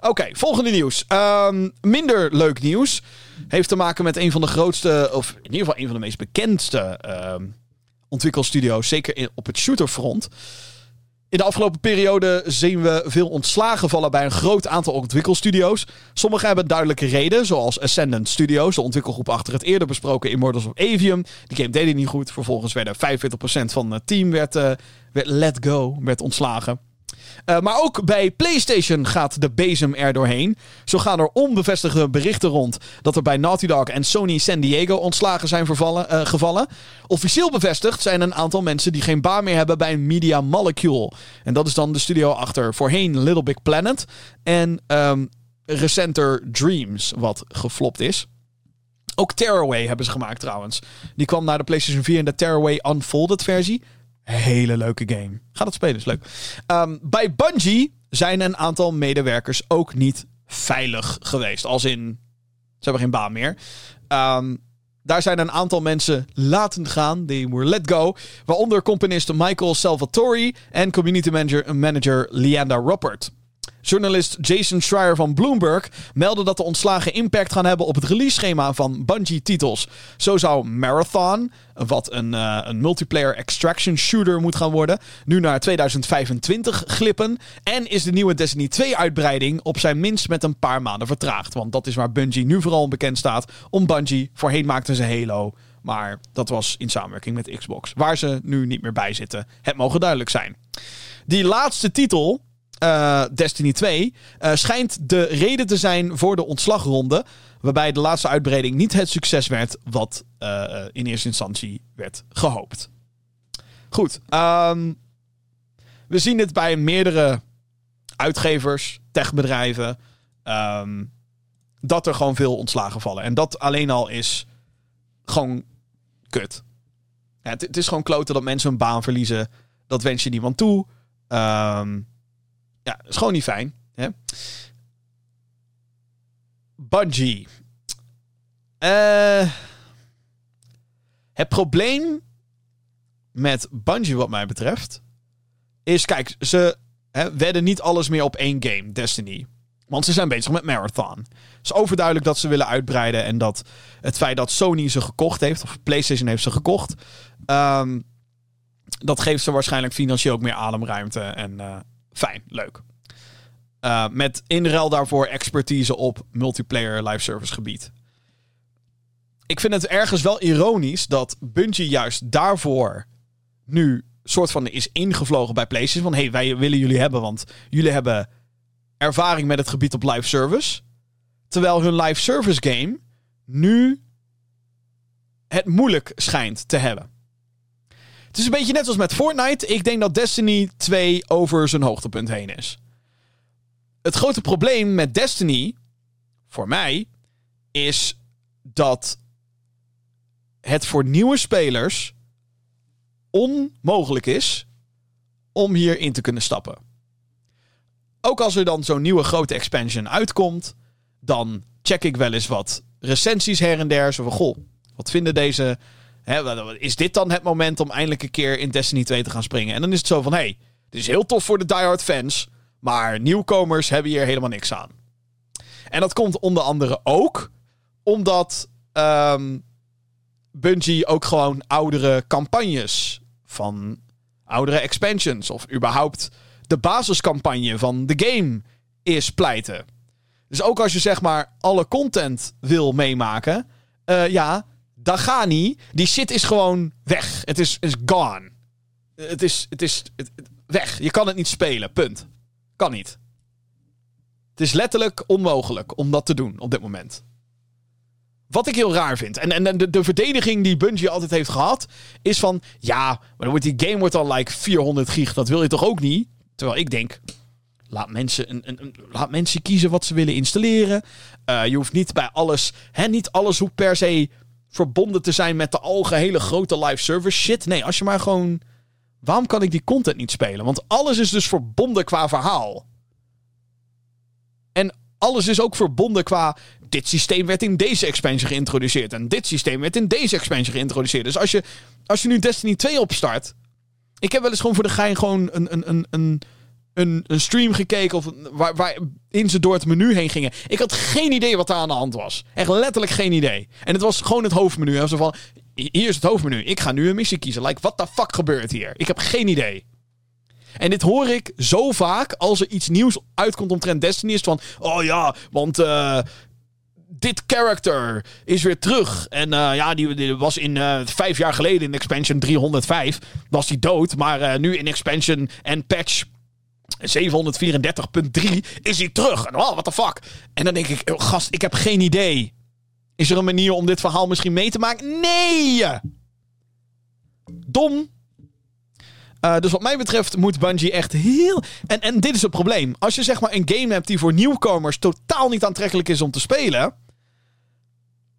Oké, volgende nieuws. Ehm, minder leuk nieuws. Heeft te maken met een van de grootste, of in ieder geval een van de meest bekendste uh, ontwikkelstudio's. Zeker in, op het shooterfront. In de afgelopen periode zien we veel ontslagen vallen bij een groot aantal ontwikkelstudio's. Sommige hebben duidelijke reden, zoals Ascendant Studios, de ontwikkelgroep achter het eerder besproken Immortals of Avium. Die game deed niet goed. Vervolgens werden 45% van het team werd, uh, werd let go, werd ontslagen. Uh, maar ook bij PlayStation gaat de bezem er doorheen. Zo gaan er onbevestigde berichten rond dat er bij Naughty Dog en Sony San Diego ontslagen zijn uh, gevallen. Officieel bevestigd zijn een aantal mensen die geen baan meer hebben bij Media Molecule. En dat is dan de studio achter voorheen Little Big Planet en um, recenter Dreams, wat geflopt is. Ook Tearaway hebben ze gemaakt trouwens. Die kwam naar de PlayStation 4 in de Tearaway Unfolded versie. Hele leuke game. Ga dat spelen, is leuk. Um, bij Bungie zijn een aantal medewerkers ook niet veilig geweest. Als in, ze hebben geen baan meer. Um, daar zijn een aantal mensen laten gaan. Die were let go. Waaronder componist Michael Salvatori en community manager, manager Leanda Ruppert. Journalist Jason Schreier van Bloomberg meldde dat de ontslagen impact gaan hebben op het release-schema van Bungie-titels. Zo zou Marathon, wat een, uh, een multiplayer extraction shooter moet gaan worden, nu naar 2025 glippen. En is de nieuwe Destiny 2-uitbreiding op zijn minst met een paar maanden vertraagd. Want dat is waar Bungie nu vooral bekend staat. Om Bungie, voorheen maakten ze Halo. Maar dat was in samenwerking met Xbox. Waar ze nu niet meer bij zitten. Het mogen duidelijk zijn. Die laatste titel, uh, Destiny 2 uh, schijnt de reden te zijn voor de ontslagronde. Waarbij de laatste uitbreiding niet het succes werd wat uh, in eerste instantie werd gehoopt. Goed. Um, we zien dit bij meerdere uitgevers, techbedrijven. Um, dat er gewoon veel ontslagen vallen. En dat alleen al is gewoon kut. Het, het, is gewoon kloten dat mensen hun baan verliezen. Dat wens je niemand toe. Um, ja, is gewoon niet fijn. Hè? Bungie. Uh, het probleem met Bungie, wat mij betreft, is: kijk, ze hè, wedden niet alles meer op één game, Destiny. Want ze zijn bezig met Marathon. Het is overduidelijk dat ze willen uitbreiden. En dat het feit dat Sony ze gekocht heeft, of PlayStation heeft ze gekocht. Um, dat geeft ze waarschijnlijk financieel ook meer ademruimte. En uh, Fijn, leuk. Uh, met in ruil daarvoor expertise op multiplayer live service gebied. Ik vind het ergens wel ironisch dat Bungie juist daarvoor nu soort van is ingevlogen bij PlayStation. Van hey, wij willen jullie hebben, want jullie hebben ervaring met het gebied op live service. Terwijl hun live service game nu het moeilijk schijnt te hebben. Het is een beetje net als met Fortnite. Ik denk dat Destiny 2 over zijn hoogtepunt heen is. Het grote probleem met Destiny, voor mij, is dat het voor nieuwe spelers onmogelijk is om hierin te kunnen stappen. Ook als er dan zo'n nieuwe grote expansion uitkomt, dan check ik wel eens wat recensies her en der. Zo van, goh, wat vinden deze is dit dan het moment om eindelijk een keer in Destiny 2 te gaan springen? En dan is het zo van, hey, dit is heel tof voor de diehard fans, maar nieuwkomers hebben hier helemaal niks aan. En dat komt onder andere ook omdat um, Bungie ook gewoon oudere campagnes van oudere expansions of überhaupt de basiscampagne van de game is pleiten. Dus ook als je zeg maar alle content wil meemaken, uh, ja, Dagani, die shit is gewoon weg. Het is, is gone. Het is, het is weg. Je kan het niet spelen. Punt. Kan niet. Het is letterlijk onmogelijk om dat te doen op dit moment. Wat ik heel raar vind. En, en de, de verdediging die Bungie altijd heeft gehad. Is van. Ja, maar dan wordt die game wordt al like 400 gig. Dat wil je toch ook niet? Terwijl ik denk. Laat mensen, een, een, laat mensen kiezen wat ze willen installeren. Eh, je hoeft niet bij alles, hè, niet alles hoeft per se verbonden te zijn met de algehele grote live service shit. Nee, als je maar gewoon, waarom kan ik die content niet spelen? Want alles is dus verbonden qua verhaal. En alles is ook verbonden qua. Dit systeem werd in deze expansion geïntroduceerd. En dit systeem werd in deze expansion geïntroduceerd. Dus als je, als je nu Destiny 2 opstart. Ik heb wel eens gewoon voor de gein gewoon een, een, een, een, een, een stream gekeken. Of waar, waarin ze door het menu heen gingen. Ik had geen idee wat daar aan de hand was. Echt letterlijk geen idee. En het was gewoon het hoofdmenu. En zo van. Hier is het hoofdmenu. Ik ga nu een missie kiezen. Like, what the fuck gebeurt hier? Ik heb geen idee. En dit hoor ik zo vaak als er iets nieuws uitkomt omtrent Destiny. Is van, oh ja, want eh, dit character is weer terug. En eh, ja, die, was in eh, vijf jaar geleden in expansion 305 was die dood. Maar nu in expansion en patch 734.3 is hij terug. En oh, what the fuck. En dan denk ik, oh, gast, ik heb geen idee. Is er een manier om dit verhaal misschien mee te maken? Nee! Dom. Uh, dus wat mij betreft moet Bungie echt heel. En, en dit is het probleem. Als je zeg maar een game hebt die voor nieuwkomers totaal niet aantrekkelijk is om te spelen.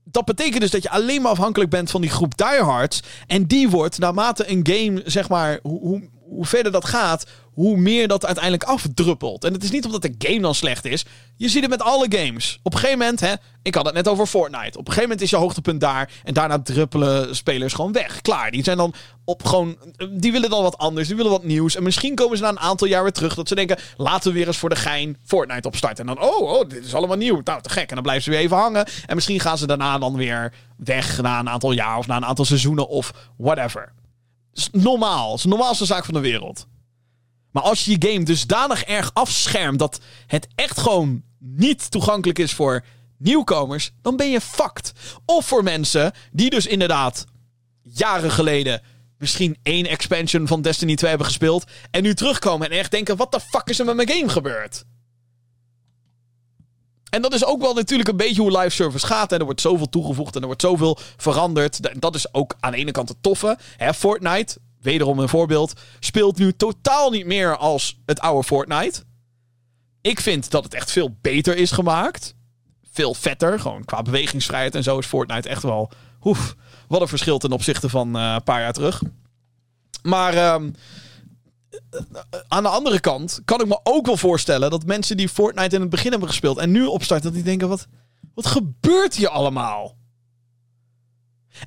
Dat betekent dus dat je alleen maar afhankelijk bent van die groep diehards. En die wordt naarmate een game, zeg maar, hoe, hoe, hoe verder dat gaat, hoe meer dat uiteindelijk afdruppelt. En het is niet omdat de game dan slecht is. Je ziet het met alle games. Op een gegeven moment, hè, ik had het net over Fortnite. Op een gegeven moment is je hoogtepunt daar. En daarna druppelen spelers gewoon weg. Klaar. Die zijn dan op gewoon. Die willen dan wat anders. Die willen wat nieuws. En misschien komen ze na een aantal jaar weer terug. Dat ze denken: laten we weer eens voor de gein Fortnite opstarten. En dan, oh, oh dit is allemaal nieuw. Nou, te gek. En dan blijven ze weer even hangen. En misschien gaan ze daarna dan weer weg. Na een aantal jaar of na een aantal seizoenen of whatever. Normaal. Dat is de normaalste zaak van de wereld. Maar als je je game dusdanig erg afschermt dat het echt gewoon niet toegankelijk is voor nieuwkomers, dan ben je fucked. Of voor mensen die dus inderdaad jaren geleden misschien één expansion van Destiny 2 hebben gespeeld en nu terugkomen en echt denken: wat de fuck is er met mijn game gebeurd? En dat is ook wel natuurlijk een beetje hoe live service gaat. En er wordt zoveel toegevoegd en er wordt zoveel veranderd. Dat is ook aan de ene kant het toffe. Hè, Fortnite, wederom een voorbeeld, speelt nu totaal niet meer als het oude Fortnite. Ik vind dat het echt veel beter is gemaakt. Veel vetter, gewoon qua bewegingsvrijheid en zo is Fortnite echt wel... Oef, wat een verschil ten opzichte van uh, een paar jaar terug. Maar um, aan de andere kant kan ik me ook wel voorstellen dat mensen die Fortnite in het begin hebben gespeeld en nu opstarten, dat die denken: wat, wat gebeurt hier allemaal?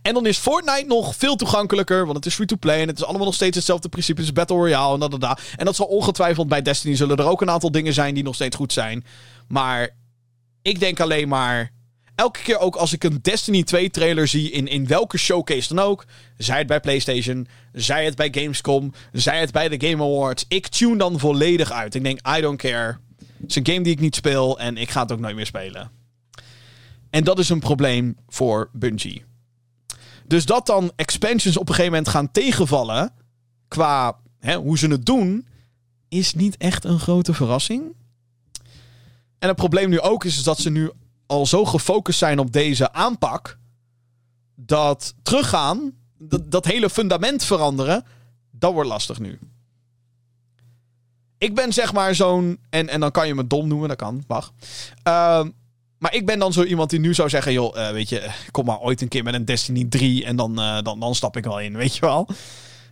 En dan is Fortnite nog veel toegankelijker, want het is free-to-play en het is allemaal nog steeds hetzelfde principe. Het is Battle Royale en dat, dat, dat. En dat zal ongetwijfeld bij Destiny zullen er ook een aantal dingen zijn die nog steeds goed zijn. Maar ik denk alleen maar, elke keer ook als ik een Destiny 2 trailer zie in, in welke showcase dan ook, zij het bij PlayStation, zij het bij Gamescom, zij het bij de Game Awards, ik tune dan volledig uit. Ik denk, I don't care. Het is een game die ik niet speel en ik ga het ook nooit meer spelen. En dat is een probleem voor Bungie. Dus dat dan expansions op een gegeven moment gaan tegenvallen qua hè, hoe ze het doen, is niet echt een grote verrassing. En het probleem nu ook is, dat ze nu al zo gefocust zijn op deze aanpak. Dat teruggaan, dat, dat hele fundament veranderen, dat wordt lastig nu. Ik ben zeg maar zo'n. En, en dan kan je me dom noemen, dat kan, mag. Uh, maar ik ben dan zo iemand die nu zou zeggen: joh, uh, weet je, kom maar ooit een keer met een Destiny 3 en dan, uh, dan, dan stap ik wel in, weet je wel.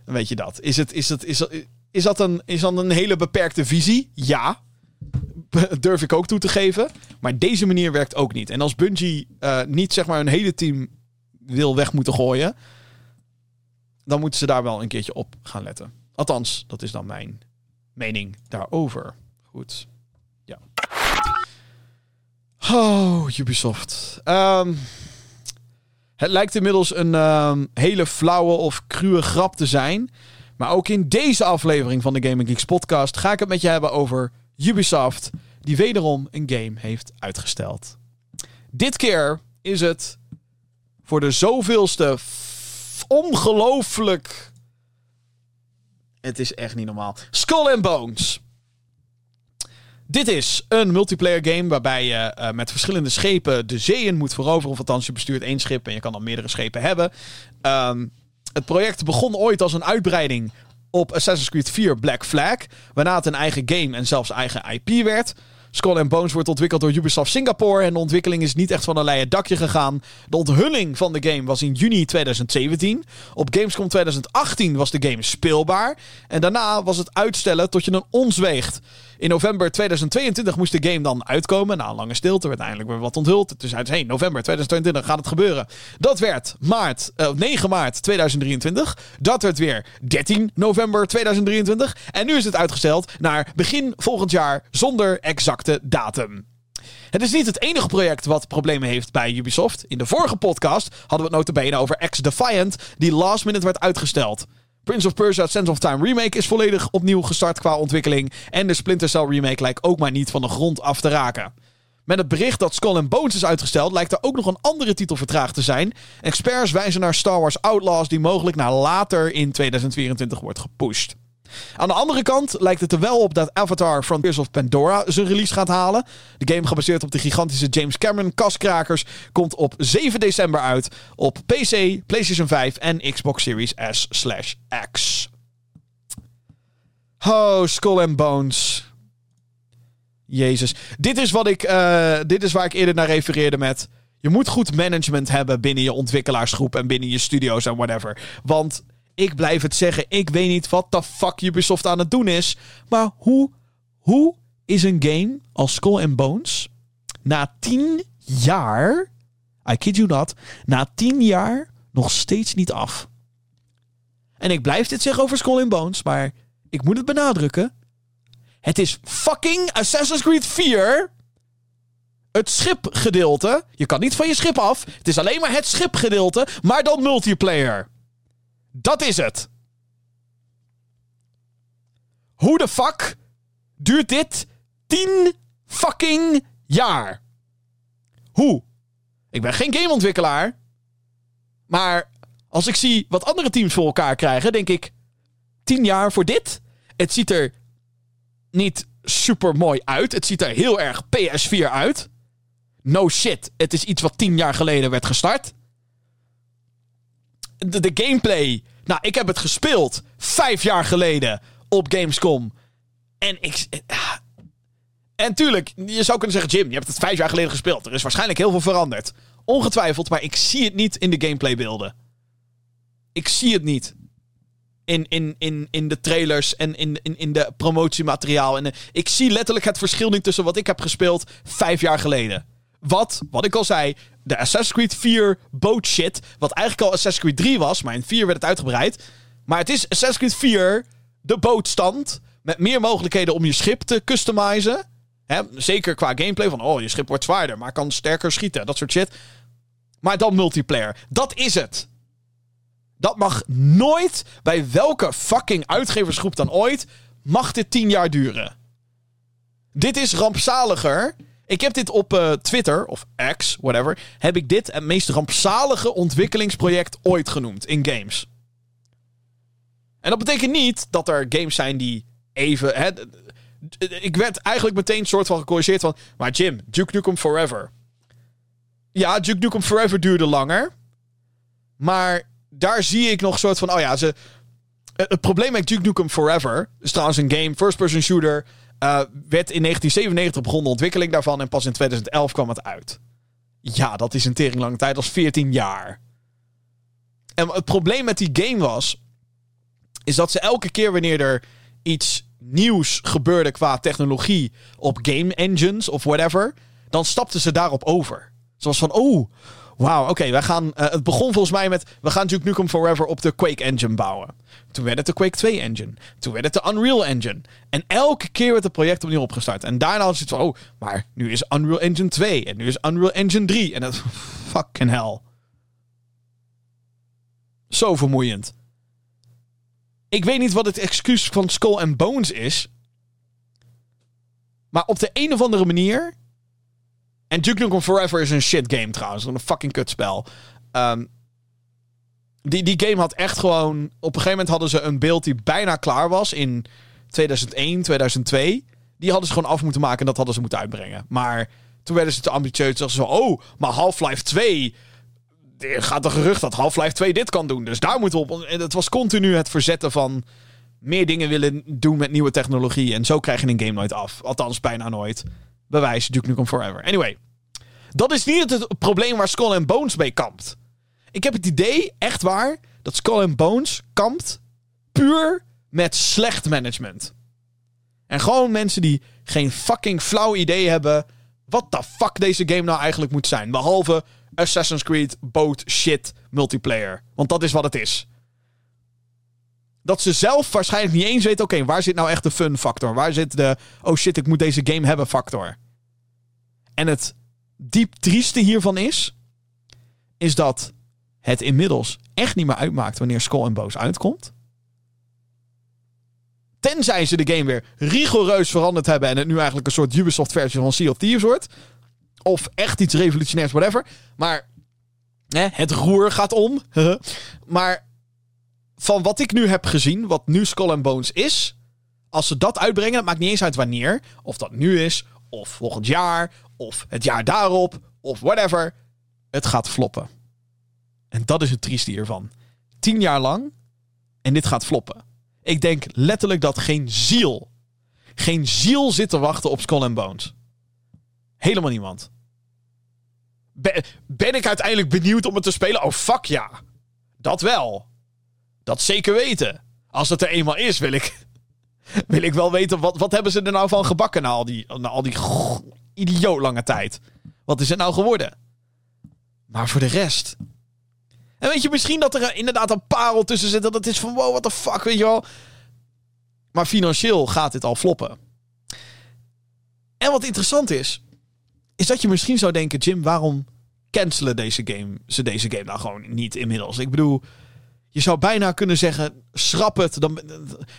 Weet je dat. Is, het, is, het, is, is, dat een, is dat een hele beperkte visie? Ja (laughs) durf ik ook toe te geven. Maar deze manier werkt ook niet. En als Bungie uh, niet zeg maar een hele team wil weg moeten gooien, dan moeten ze daar wel een keertje op gaan letten. Althans, dat is dan mijn mening daarover. Goed. Oh, Ubisoft. Um, het lijkt inmiddels een um, hele flauwe of cruwe grap te zijn. Maar ook in deze aflevering van de Gaming Geeks podcast ga ik het met je hebben over Ubisoft, die wederom een game heeft uitgesteld. Dit keer is het voor de zoveelste ongelooflijk. Het is echt niet normaal. Skull and Bones. Dit is een multiplayer game waarbij je uh, met verschillende schepen de zeeën moet veroveren. Of althans, je bestuurt één schip en je kan dan meerdere schepen hebben. Um, het project begon ooit als een uitbreiding op Assassin's Creed 4 Black Flag, waarna het een eigen game en zelfs eigen IP werd. Skull and Bones wordt ontwikkeld door Ubisoft Singapore en de ontwikkeling is niet echt van een leien dakje gegaan. De onthulling van de game was in juni 2017. Op Gamescom 2018 was de game speelbaar en daarna was het uitstellen tot je een ons weegt. In november 2022 moest de game dan uitkomen. Na een lange stilte werd eindelijk weer wat onthuld. Dus uit hey, november 2022 gaat het gebeuren. Dat werd maart, uh, 9 maart 2023. Dat werd weer 13 november 2023. En nu is het uitgesteld naar begin volgend jaar zonder exacte datum. Het is niet het enige project wat problemen heeft bij Ubisoft. In de vorige podcast hadden we het notabene over X-Defiant, die last minute werd uitgesteld. Prince of Persia Sense of Time remake is volledig opnieuw gestart qua ontwikkeling. En de Splinter Cell remake lijkt ook maar niet van de grond af te raken. Met het bericht dat Skull and Bones is uitgesteld, lijkt er ook nog een andere titel vertraagd te zijn. Experts wijzen naar Star Wars Outlaws, die mogelijk naar later in 2024 wordt gepusht. Aan de andere kant lijkt het er wel op dat Avatar Frontiers of Pandora zijn release gaat halen. De game gebaseerd op de gigantische James Cameron kaskrakers komt op 7 december uit op PC, PlayStation 5 en Xbox Series S/X. Oh, Skull and Bones. Jezus. Dit is, wat ik, uh, dit is waar ik eerder naar refereerde met... Je moet goed management hebben binnen je ontwikkelaarsgroep en binnen je studio's en whatever. Want ik blijf het zeggen. Ik weet niet wat de fuck Ubisoft aan het doen is. Maar hoe, hoe is een game als Skull and Bones na tien jaar, I kid you not, na tien jaar nog steeds niet af? En ik blijf dit zeggen over Skull and Bones, maar ik moet het benadrukken. Het is fucking Assassin's Creed 4. Het schipgedeelte. Je kan niet van je schip af. Het is alleen maar het schipgedeelte, maar dan multiplayer. Dat is het. Hoe de fuck duurt dit 10 fucking jaar? Hoe? Ik ben geen gameontwikkelaar. Maar als ik zie wat andere teams voor elkaar krijgen, denk ik: 10 jaar voor dit? Het ziet er niet super mooi uit. Het ziet er heel erg PS4 uit. No shit, het is iets wat 10 jaar geleden werd gestart de, de, gameplay. Nou, ik heb het gespeeld vijf jaar geleden op Gamescom. En ik. Eh, en tuurlijk, je zou kunnen zeggen: Jim, je hebt het vijf jaar geleden gespeeld. Er is waarschijnlijk heel veel veranderd. Ongetwijfeld, maar ik zie het niet in de gameplaybeelden. Ik zie het niet. In, in, in, in de trailers en in, in, in de promotiemateriaal. En ik zie letterlijk het verschil niet tussen wat ik heb gespeeld vijf jaar geleden. Wat, wat ik al zei, de Assassin's Creed 4 boat shit. Wat eigenlijk al Assassin's Creed 3 was, maar in 4 werd het uitgebreid. Maar het is Assassin's Creed 4, de bootstand. Met meer mogelijkheden om je schip te customizen. Hè, zeker qua gameplay van, oh, je schip wordt zwaarder, maar kan sterker schieten. Dat soort shit. Maar dan multiplayer. Dat is het. Dat mag nooit, bij welke fucking uitgeversgroep dan ooit, mag dit 10 jaar duren. Dit is rampzaliger ik heb dit op uh, Twitter, of X, whatever, heb ik dit het meest rampzalige ontwikkelingsproject ooit genoemd in games. En dat betekent niet dat er games zijn die even... Hè, ik werd eigenlijk meteen soort van gecorrigeerd van... Maar Jim, Duke Nukem Forever. Ja, Duke Nukem Forever duurde langer. Maar daar zie ik nog soort van... Oh ja, ze, het probleem met Duke Nukem Forever... is trouwens een game, first-person shooter... Uh, werd in 1997 begonnen de ontwikkeling daarvan en pas in 2011 kwam het uit. Ja, dat is een tering lange tijd, als 14 jaar. En het probleem met die game was, is dat ze elke keer wanneer er iets nieuws gebeurde qua technologie op game engines of whatever, dan stapten ze daarop over. Zoals van, oh, Wauw, oké, wij gaan. Uh, het begon volgens mij met. We gaan natuurlijk Nukem Forever op de Quake Engine bouwen. Toen werd het de Quake 2 Engine. Toen werd het de Unreal Engine. En elke keer werd het project opnieuw opgestart. En daarna was het van. Oh, maar nu is Unreal Engine 2. En nu is Unreal Engine 3. En dat. (laughs) Fucking hell. Zo vermoeiend. Ik weet niet wat het excuus van Skull and Bones is. Maar op de een of andere manier en Duke Nukem Forever is een shit game trouwens. Een fucking kutspel. Um, die, die game had echt gewoon... Op een gegeven moment hadden ze een beeld die bijna klaar was in 2001, 2002. Die hadden ze gewoon af moeten maken en dat hadden ze moeten uitbrengen. Maar toen werden ze te ambitieus. Dachten ze oh, maar Half-Life 2... Er gaat een gerucht dat Half-Life 2 dit kan doen. Dus daar moeten we op... En het was continu het verzetten van meer dingen willen doen met nieuwe technologie. En zo krijg je een game nooit af. Althans, bijna nooit. Bewijs, Duke Nukem Forever. Anyway. Dat is niet het probleem waar Skull and Bones mee kampt. Ik heb het idee, echt waar, dat Skull and Bones kampt puur met slecht management. En gewoon mensen die geen fucking flauw idee hebben wat de fuck deze game nou eigenlijk moet zijn. Behalve Assassin's Creed boat shit multiplayer. Want dat is wat het is. Dat ze zelf waarschijnlijk niet eens weten: oké, waar zit nou echt de fun factor? Waar zit de oh shit, ik moet deze game hebben factor? En het diep trieste hiervan is, is dat het inmiddels echt niet meer uitmaakt wanneer Skull Bones uitkomt. Tenzij ze de game weer rigoureus veranderd hebben en het nu eigenlijk een soort Ubisoft-versie van Sea of Thieves wordt. Of echt iets revolutionairs, whatever. Maar hè, het roer gaat om. (laughs) maar van wat ik nu heb gezien, wat nu Skull and Bones is. Als ze dat uitbrengen, maakt niet eens uit wanneer. Of dat nu is, of volgend jaar, of het jaar daarop, of whatever. Het gaat floppen. En dat is het trieste hiervan. Tien jaar lang en dit gaat floppen. Ik denk letterlijk dat geen ziel, geen ziel zit te wachten op Skull and Bones. Helemaal niemand. Ben, ben ik uiteindelijk benieuwd om het te spelen? Oh, fuck ja. Dat wel. Dat zeker weten. Als het er eenmaal is, wil ik, (laughs) wil ik wel weten... Wat, wat hebben ze er nou van gebakken na al die, na al die idioot lange tijd? Wat is het nou geworden? Maar voor de rest... En weet je, misschien dat er inderdaad een parel tussen zit. Dat het is van, wow, what the fuck, weet je wel. Maar financieel gaat dit al floppen. En wat interessant is, is dat je misschien zou denken, Jim, waarom cancelen deze game, ze deze game nou gewoon niet inmiddels? Ik bedoel, je zou bijna kunnen zeggen, schrap het. Dan,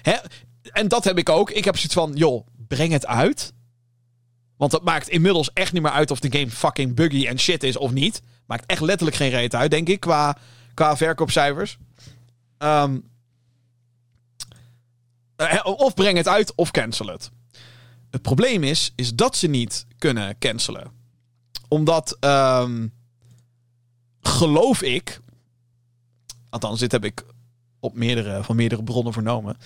hè? En dat heb ik ook. Ik heb zoiets van, joh, breng het uit. Want het maakt inmiddels echt niet meer uit of de game fucking buggy en shit is of niet. Maakt echt letterlijk geen reet uit, denk ik, qua, qua verkoopcijfers. Um, of breng het uit of cancel het. Het probleem is, is dat ze niet kunnen cancelen. Omdat, um, geloof ik, althans dit heb ik op meerdere, van meerdere bronnen vernomen.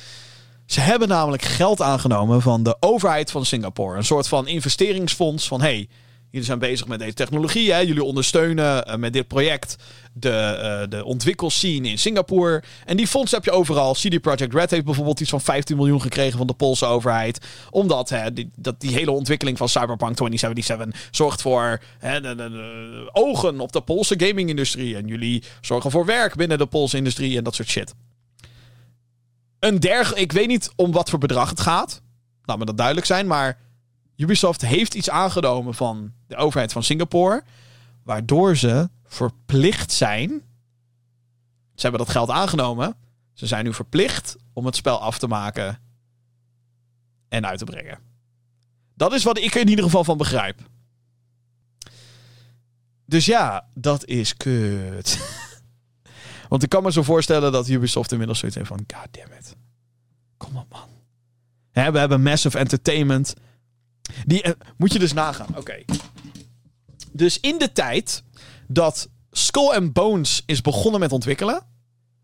Ze hebben namelijk geld aangenomen van de overheid van Singapore. Een soort van investeringsfonds van... hey, jullie zijn bezig met deze technologie. Hè? Jullie ondersteunen uh, met dit project de, uh, ontwikkelscene in Singapore. En die fonds heb je overal. CD Projekt Red heeft bijvoorbeeld iets van 15 miljoen gekregen van de Poolse overheid. Omdat hè, die, dat die hele ontwikkeling van Cyberpunk 2077 zorgt voor hè, ogen op de Poolse gaming-industrie. En jullie zorgen voor werk binnen de Poolse industrie en dat soort shit. Een derg, ik weet niet om wat voor bedrag het gaat. Laat me dat duidelijk zijn. Maar Ubisoft heeft iets aangenomen van de overheid van Singapore. Waardoor ze verplicht zijn. Ze hebben dat geld aangenomen. Ze zijn nu verplicht om het spel af te maken. En uit te brengen. Dat is wat ik er in ieder geval van begrijp. Dus ja, dat is kut. (laughs) Want ik kan me zo voorstellen dat Ubisoft inmiddels zoiets heeft van... God damn it. Kom op, man. we hebben Massive Entertainment. Die, uh, moet je dus nagaan. Oké. Dus in de tijd dat Skull and Bones is begonnen met ontwikkelen.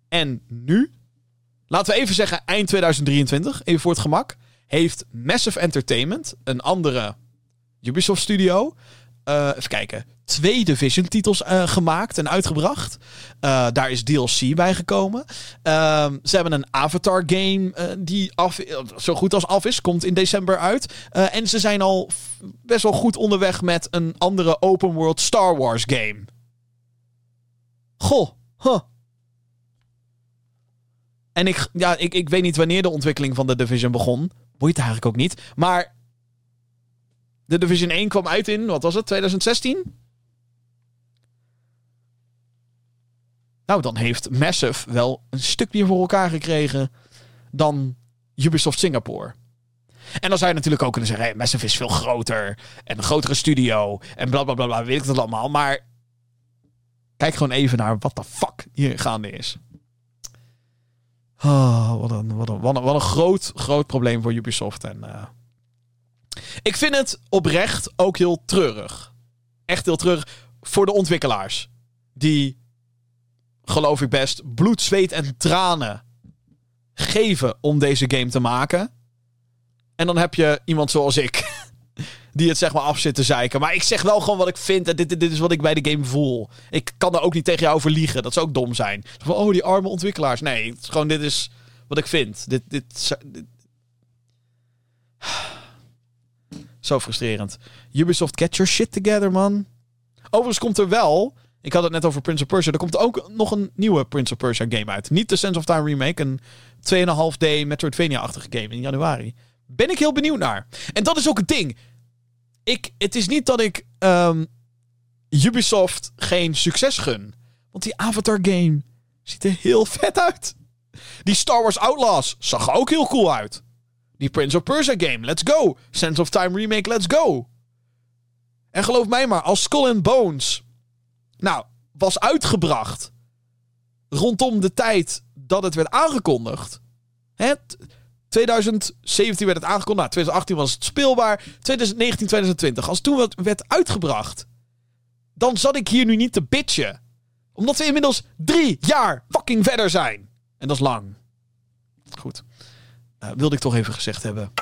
En nu, laten we even zeggen eind 2023, even voor het gemak, heeft Massive Entertainment, een andere Ubisoft studio, uh, even kijken, twee Division-titels uh, gemaakt en uitgebracht. Uh, daar is DLC bij gekomen. Uh, ze hebben een Avatar-game die zo goed als af is. Komt in december uit. en ze zijn al best wel goed onderweg met een andere open-world Star Wars-game. Goh, huh. En ik, ja, ik, ik weet niet wanneer de ontwikkeling van de Division begon. Boeit eigenlijk ook niet. Maar de Division 1 kwam uit in, wat was het, 2016? Nou, dan heeft Massive wel een stuk meer voor elkaar gekregen dan Ubisoft Singapore. En dan zou je natuurlijk ook kunnen zeggen: hey, Massive is veel groter en een grotere studio en bla bla bla, weet ik dat allemaal. Maar kijk gewoon even naar wat de fuck hier gaande is. Oh, wat, een, wat, een, wat, een, wat een groot, groot probleem voor Ubisoft. En, uh... ik vind het oprecht ook heel treurig. Echt heel treurig voor de ontwikkelaars. Die geloof ik best, bloed, zweet en tranen geven om deze game te maken. En dan heb je iemand zoals ik. (laughs) Die het zeg maar af zit te zeiken. Maar ik zeg wel gewoon wat ik vind. En dit, dit, dit is wat ik bij de game voel. Ik kan er ook niet tegen jou over liegen. Dat zou ook dom zijn. Van, oh, die arme ontwikkelaars. Nee, het is gewoon dit is wat ik vind. Dit, dit, dit... Zo frustrerend. Ubisoft, get your shit together, man. Overigens komt er wel... Ik had het net over Prince of Persia. Er komt ook nog een nieuwe Prince of Persia game uit. Niet de Sense of Time remake. Een 2,5D Metroidvania-achtige game in januari. Ben ik heel benieuwd naar. En dat is ook het ding. Ik, het is niet dat ik um, Ubisoft geen succes gun. Want die Avatar game ziet er heel vet uit. Die Star Wars Outlaws zag ook heel cool uit. Die Prince of Persia game, let's go. Sense of Time remake, let's go. En geloof mij maar, als Skull and Bones... Nou, was uitgebracht... rondom de tijd dat het werd aangekondigd... Het, 2017 werd het aangekondigd. Nou, 2018 was het speelbaar. 2019, 2020. Als toen het werd uitgebracht. Dan zat ik hier nu niet te bitchen. Omdat we inmiddels drie jaar fucking verder zijn. En dat is lang. Goed. Uh, wilde ik toch even gezegd hebben.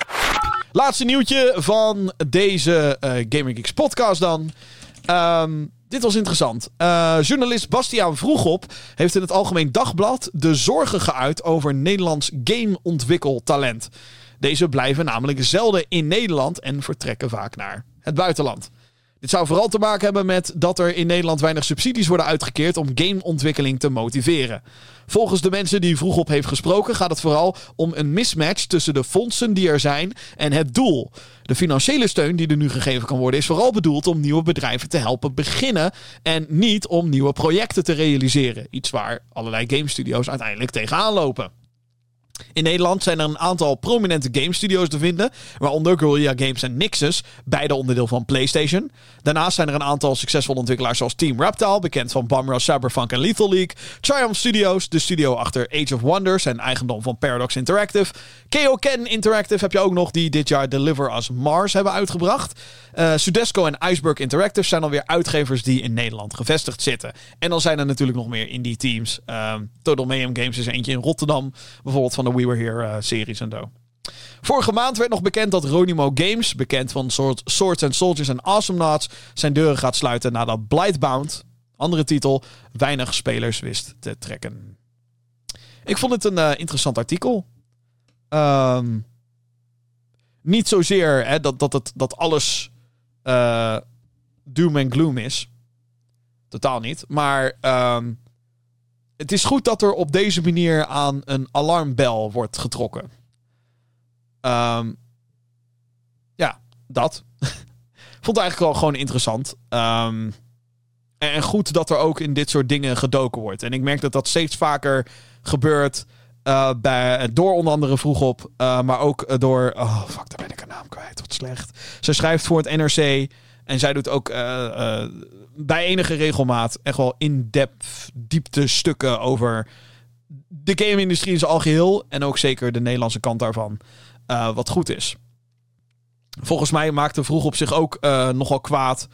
Laatste nieuwtje van deze uh, Gaming Geeks podcast dan. Um, dit was interessant. Uh, journalist Bastiaan Vroegop heeft in het Algemeen Dagblad de zorgen geuit over Nederlands gameontwikkeltalent. Deze blijven namelijk zelden in Nederland en vertrekken vaak naar het buitenland. Dit zou vooral te maken hebben met dat er in Nederland weinig subsidies worden uitgekeerd om gameontwikkeling te motiveren. Volgens de mensen die vroeg op heeft gesproken gaat het vooral om een mismatch tussen de fondsen die er zijn en het doel. De financiële steun die er nu gegeven kan worden is vooral bedoeld om nieuwe bedrijven te helpen beginnen en niet om nieuwe projecten te realiseren. Iets waar allerlei game studios uiteindelijk tegenaan lopen. In Nederland zijn er een aantal prominente game studios te vinden, waaronder Guerrilla Games en Nixus, beide onderdeel van PlayStation. Daarnaast zijn er een aantal succesvolle ontwikkelaars zoals Team Reptile, bekend van Bumrunner, Cyberpunk en Lethal League, Triumph Studios, de studio achter Age of Wonders en eigendom van Paradox Interactive, Ken Interactive heb je ook nog, die dit jaar Deliver Us Mars hebben uitgebracht. Uh, Sudesco en Iceberg Interactive zijn alweer uitgevers die in Nederland gevestigd zitten. En dan zijn er natuurlijk nog meer indie teams. Um, Total Mayhem Games is eentje in Rotterdam, bijvoorbeeld van de We Were Here uh, series en zo. Vorige maand werd nog bekend dat Ronimo Games, bekend van Swords and Soldiers en Awesome Knots, zijn deuren gaat sluiten nadat Blightbound, andere titel, weinig spelers wist te trekken. Ik vond het een uh, interessant artikel. Um, niet zozeer hè, dat, dat, dat alles uh, doom en gloom is. Totaal niet. Maar um, het is goed dat er op deze manier aan een alarmbel wordt getrokken. Um, ja, dat. (laughs) Vond het eigenlijk wel gewoon interessant. Um, en goed dat er ook in dit soort dingen gedoken wordt. En ik merk dat dat steeds vaker gebeurt. Uh, bij, door onder andere vroeg op. Uh, maar ook door. Oh, fuck, daar ben ik een naam kwijt. Wat slecht. Ze schrijft voor het NRC. En zij doet ook bij enige regelmaat echt wel in-depth diepte stukken over de game-industrie in zijn algeheel. En ook zeker de Nederlandse kant daarvan. Uh, wat goed is. Volgens mij maakte Vroeg op zich ook uh, nogal kwaad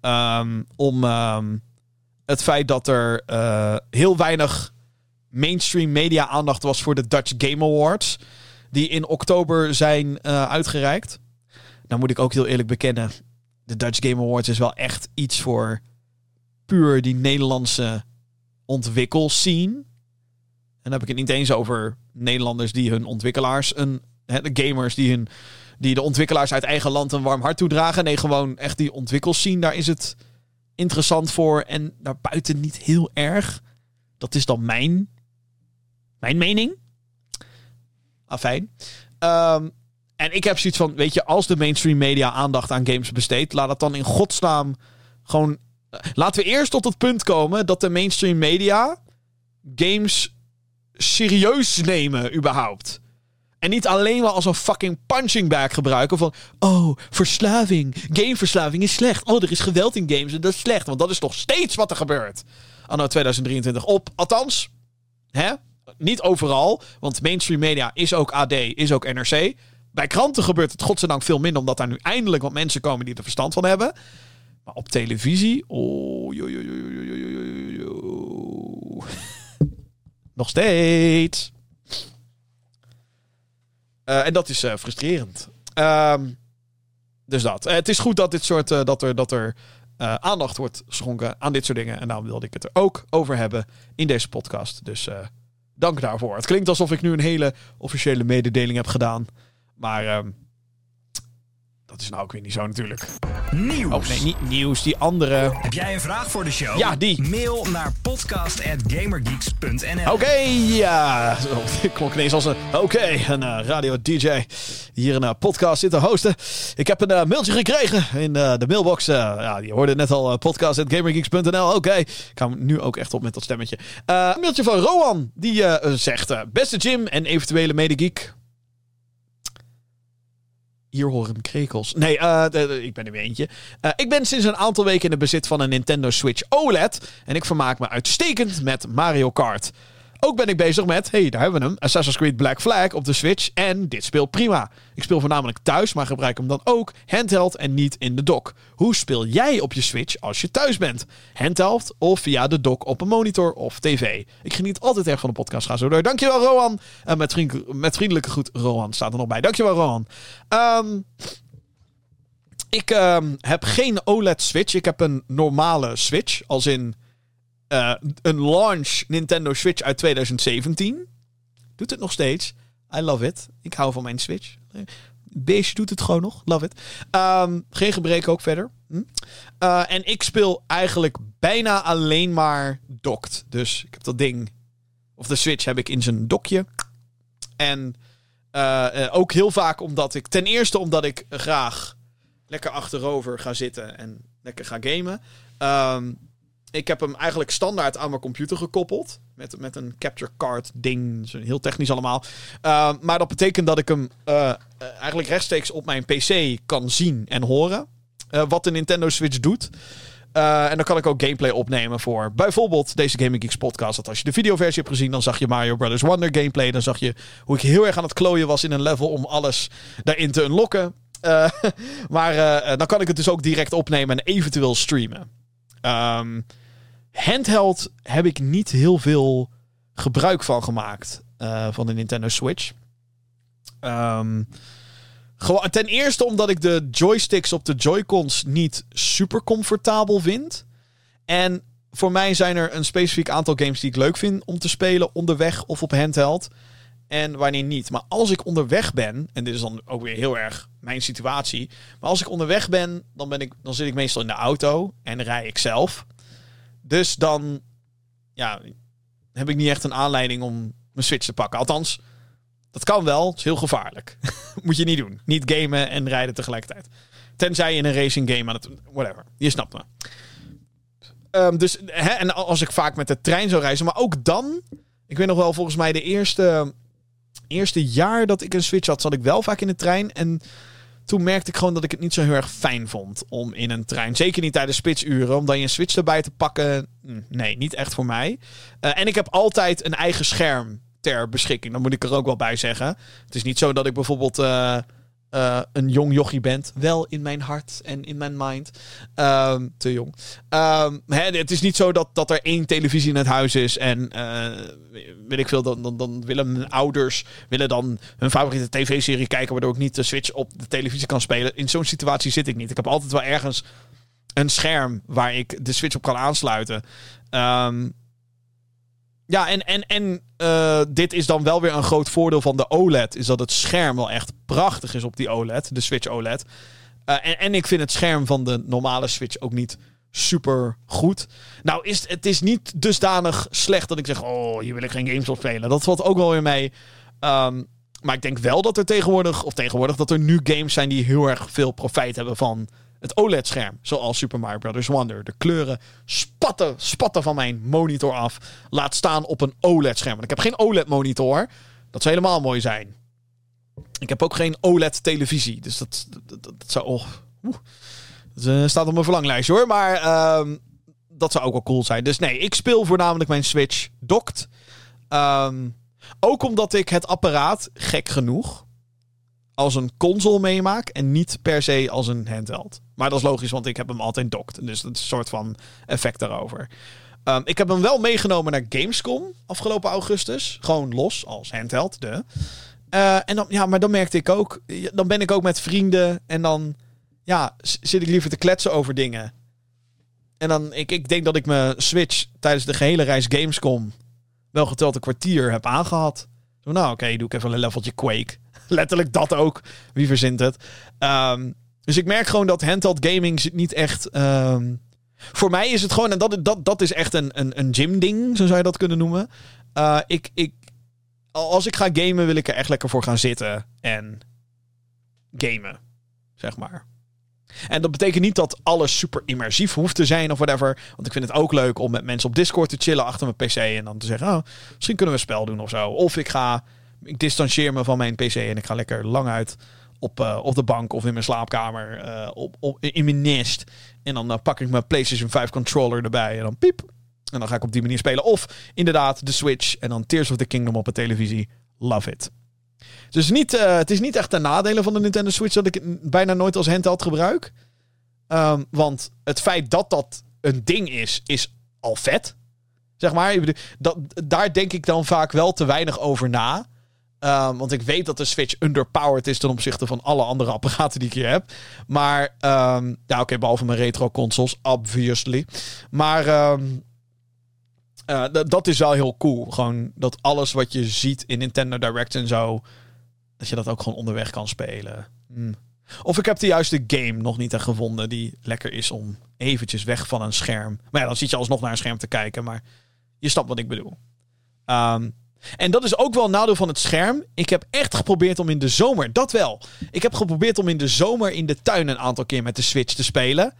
um, om um, het feit dat er uh, heel weinig mainstream media aandacht was voor de Dutch Game Awards. Die in oktober zijn uitgereikt. Nou moet ik ook heel eerlijk bekennen de Dutch Game Awards is wel echt iets voor puur die Nederlandse ontwikkelscene. En dan heb ik het niet eens over Nederlanders die hun ontwikkelaars, een, hè, de gamers die, hun, die de ontwikkelaars uit eigen land een warm hart toedragen. Nee, gewoon echt die ontwikkelscene, daar is het interessant voor. En daarbuiten niet heel erg. Dat is dan mijn, mijn mening. Afijn. Um, en ik heb zoiets van, weet je, als de mainstream media aandacht aan games besteedt, laat het dan in godsnaam gewoon. Eh, laten we eerst tot het punt komen dat de mainstream media games serieus nemen, überhaupt. En niet alleen maar als een fucking punching bag gebruiken van... Oh, verslaving. Gameverslaving is slecht. Oh, er is geweld in games en dat is slecht. Want dat is nog steeds wat er gebeurt. Anno 2023 op. Althans, hè? niet overal. Want mainstream media is ook AD, is ook NRC. Bij kranten gebeurt het godzijdank veel minder, omdat daar nu eindelijk wat mensen komen die er verstand van hebben. Maar op televisie, oh, nog steeds. en dat is frustrerend. Ehm, dus dat. het is goed dat dit soort dat er, dat er aandacht wordt geschonken aan dit soort dingen. En daarom wilde ik het er ook over hebben in deze podcast. Dus dank daarvoor. Het klinkt alsof ik nu een hele officiële mededeling heb gedaan. Maar ehm, dat is nou ook weer niet zo natuurlijk. Nieuws. Oh nee, niet nieuws. Die andere. Heb jij een vraag voor de show? Ja, die. Mail naar podcast.gamergeeks.nl Oké, ja. Ik (laughs) klonk ineens als een... Oké, een uh, radio-dj hier een uh, podcast zit te hosten. Ik heb een uh, mailtje gekregen in de mailbox. ja, je hoorde net al podcast.gamergeeks.nl. Oké, ik ga nu ook echt op met dat stemmetje. een mailtje van Rowan. Die zegt... beste Jim en eventuele medegeek... Hier horen krekels. Nee, uh, ik ben er weer eentje. Uh, ik ben sinds een aantal weken in het bezit van een Nintendo Switch OLED. En ik vermaak me uitstekend met Mario Kart. Ook ben ik bezig met, hey, daar hebben we hem, Assassin's Creed Black Flag op de Switch. En dit speelt prima. Ik speel voornamelijk thuis, maar gebruik hem dan ook handheld en niet in de dock. Hoe speel jij op je Switch als je thuis bent? Handheld of via de dock op een monitor of tv? Ik geniet altijd erg van de podcast. Ga zo door. Dankjewel, Rohan. Uh, met, vriend, met vriendelijke groet, Rohan staat er nog bij. Dankjewel, Rohan. Um, ik um, heb geen OLED Switch. Ik heb een normale Switch. Als in uh, een launch Nintendo Switch uit 2017. Doet het nog steeds. I love it. Ik hou van mijn Switch. Beestje doet het gewoon nog. Love it. Um, geen gebreken ook verder. Hm? Uh, en ik speel eigenlijk bijna alleen maar docked. Dus ik heb dat ding. Of de Switch heb ik in zijn dokje. En uh, ook heel vaak omdat ik. Ten eerste omdat ik graag lekker achterover ga zitten en lekker ga gamen. Um, ik heb hem eigenlijk standaard aan mijn computer gekoppeld. Met, met een capture card ding. Heel technisch allemaal. Uh, maar dat betekent dat ik hem uh, eigenlijk rechtstreeks op mijn PC kan zien en horen. Uh, wat de Nintendo Switch doet. en dan kan ik ook gameplay opnemen voor bijvoorbeeld deze Gaming Geeks podcast. Dat als je de videoversie hebt gezien, dan zag je Mario Brothers Wonder gameplay. Dan zag je hoe ik heel erg aan het klooien was in een level om alles daarin te unlocken. (laughs) maar dan kan ik het dus ook direct opnemen en eventueel streamen. Um, Handheld heb ik niet heel veel gebruik van gemaakt uh, van de Nintendo Switch. Gewoon, ten eerste omdat ik de joysticks op de Joy-Cons niet super comfortabel vind. En voor mij zijn er een specifiek aantal games die ik leuk vind om te spelen onderweg of op handheld. En wanneer niet. Maar als ik onderweg ben, en dit is dan ook weer heel erg mijn situatie. Maar als ik onderweg ben, dan, ben ik, dan zit ik meestal in de auto en rij ik zelf. Dus dan ja, heb ik niet echt een aanleiding om mijn Switch te pakken. Althans, dat kan wel. Het is heel gevaarlijk. (laughs) Moet je niet doen. Niet gamen en rijden tegelijkertijd. Tenzij je in een racing game aan het... Whatever. Je snapt me. Um, dus, hè, en als ik vaak met de trein zou reizen. Maar ook dan... Ik weet nog wel, volgens mij de eerste... Eerste jaar dat ik een Switch had, zat ik wel vaak in de trein. En toen merkte ik gewoon dat ik het niet zo heel erg fijn vond om in een trein. Zeker niet tijdens spitsuren, om dan je switch erbij te pakken. Hm, nee, niet echt voor mij. Uh, en ik heb altijd een eigen scherm ter beschikking. Dan moet ik er ook wel bij zeggen. Het is niet zo dat ik bijvoorbeeld. Uh, uh, een jong jochie bent. Wel in mijn hart en in mijn mind. Um, te jong. Um, hè, het is niet zo dat, dat er één televisie in het huis is. En uh, weet ik veel, dan, dan, dan willen mijn ouders willen dan hun favoriete tv-serie kijken. Waardoor ik niet de Switch op de televisie kan spelen. In zo'n situatie zit ik niet. Ik heb altijd wel ergens een scherm waar ik de Switch op kan aansluiten. Um, ja, en, en, en uh, dit is dan wel weer een groot voordeel van de OLED. Is dat het scherm wel echt prachtig is op die OLED. De Switch OLED. Uh, en, en ik vind het scherm van de normale Switch ook niet super goed. Nou, is, het is niet dusdanig slecht dat ik zeg... Oh, hier wil ik geen games op spelen. Dat valt ook wel weer mee. Um, maar ik denk wel dat er tegenwoordig... Of tegenwoordig dat er nu games zijn die heel erg veel profijt hebben van het OLED-scherm, zoals Super Mario Bros. Wonder. De kleuren spatten, spatten van mijn monitor af. Laat staan op een OLED-scherm. Ik heb geen OLED-monitor. Dat zou helemaal mooi zijn. Ik heb ook geen OLED-televisie. Dus dat, dat, zou... Oh, dat uh, staat op mijn verlanglijstje hoor. Maar uh, dat zou ook wel cool zijn. Dus nee, ik speel voornamelijk mijn Switch docked. Um, ook omdat ik het apparaat, gek genoeg, als een console meemaak en niet per se als een handheld. Maar dat is logisch, want ik heb hem altijd docked. Dus dat is een soort van effect daarover. Um, ik heb hem wel meegenomen naar Gamescom afgelopen augustus. Gewoon los als handheld. De. Eh, en dan, ja, maar dan merkte ik ook, dan ben ik ook met vrienden en dan ja, zit ik liever te kletsen over dingen. En dan, ik, ik denk dat ik mijn Switch tijdens de gehele reis Gamescom wel geteld een kwartier heb aangehad. Zo, nou, oké, doe ik even een leveltje Quake. (laughs) Letterlijk dat ook. Wie verzint het? Ehm, dus ik merk gewoon dat handheld gaming niet echt. Um, voor mij is het gewoon, en dat, dat, dat is echt een, een, een gym-ding, zo zou je dat kunnen noemen. Uh, ik, ik, als ik ga gamen, wil ik er echt lekker voor gaan zitten en gamen, zeg maar. En dat betekent niet dat alles super immersief hoeft te zijn of whatever. Want ik vind het ook leuk om met mensen op Discord te chillen achter mijn PC. En dan te zeggen, oh, misschien kunnen we een spel doen of zo. Of ik ga, ik distancieer me van mijn PC en ik ga lekker lang uit op, uh, op de bank of in mijn slaapkamer. Uh, op, op, in mijn nest. En dan uh, pak ik mijn PlayStation 5 controller erbij. En dan piep. En dan ga ik op die manier spelen. Of inderdaad de Switch. En dan Tears of the Kingdom op de televisie. Love it. Dus niet, het is niet echt ten nadele van de Nintendo Switch dat ik het bijna nooit als handheld gebruik. Um, want het feit dat dat een ding is, is al vet. Zeg maar. Dat, daar denk ik dan vaak wel te weinig over na. Um, want ik weet dat de Switch underpowered is ten opzichte van alle andere apparaten die ik hier heb. Maar, um, ja, oké, behalve mijn retro consoles, obviously. Maar um, uh, dat is wel heel cool. Gewoon dat alles wat je ziet in Nintendo Direct en zo, dat je dat ook gewoon onderweg kan spelen. Mm. Of ik heb de juiste game nog niet echt gevonden die lekker is om eventjes weg van een scherm. Maar ja, dan zit je alsnog naar een scherm te kijken, maar je snapt wat ik bedoel. Um, en dat is ook wel een nadeel van het scherm. Ik heb echt geprobeerd om in de zomer, dat wel. Ik heb geprobeerd om in de zomer in de tuin een aantal keer met de Switch te spelen.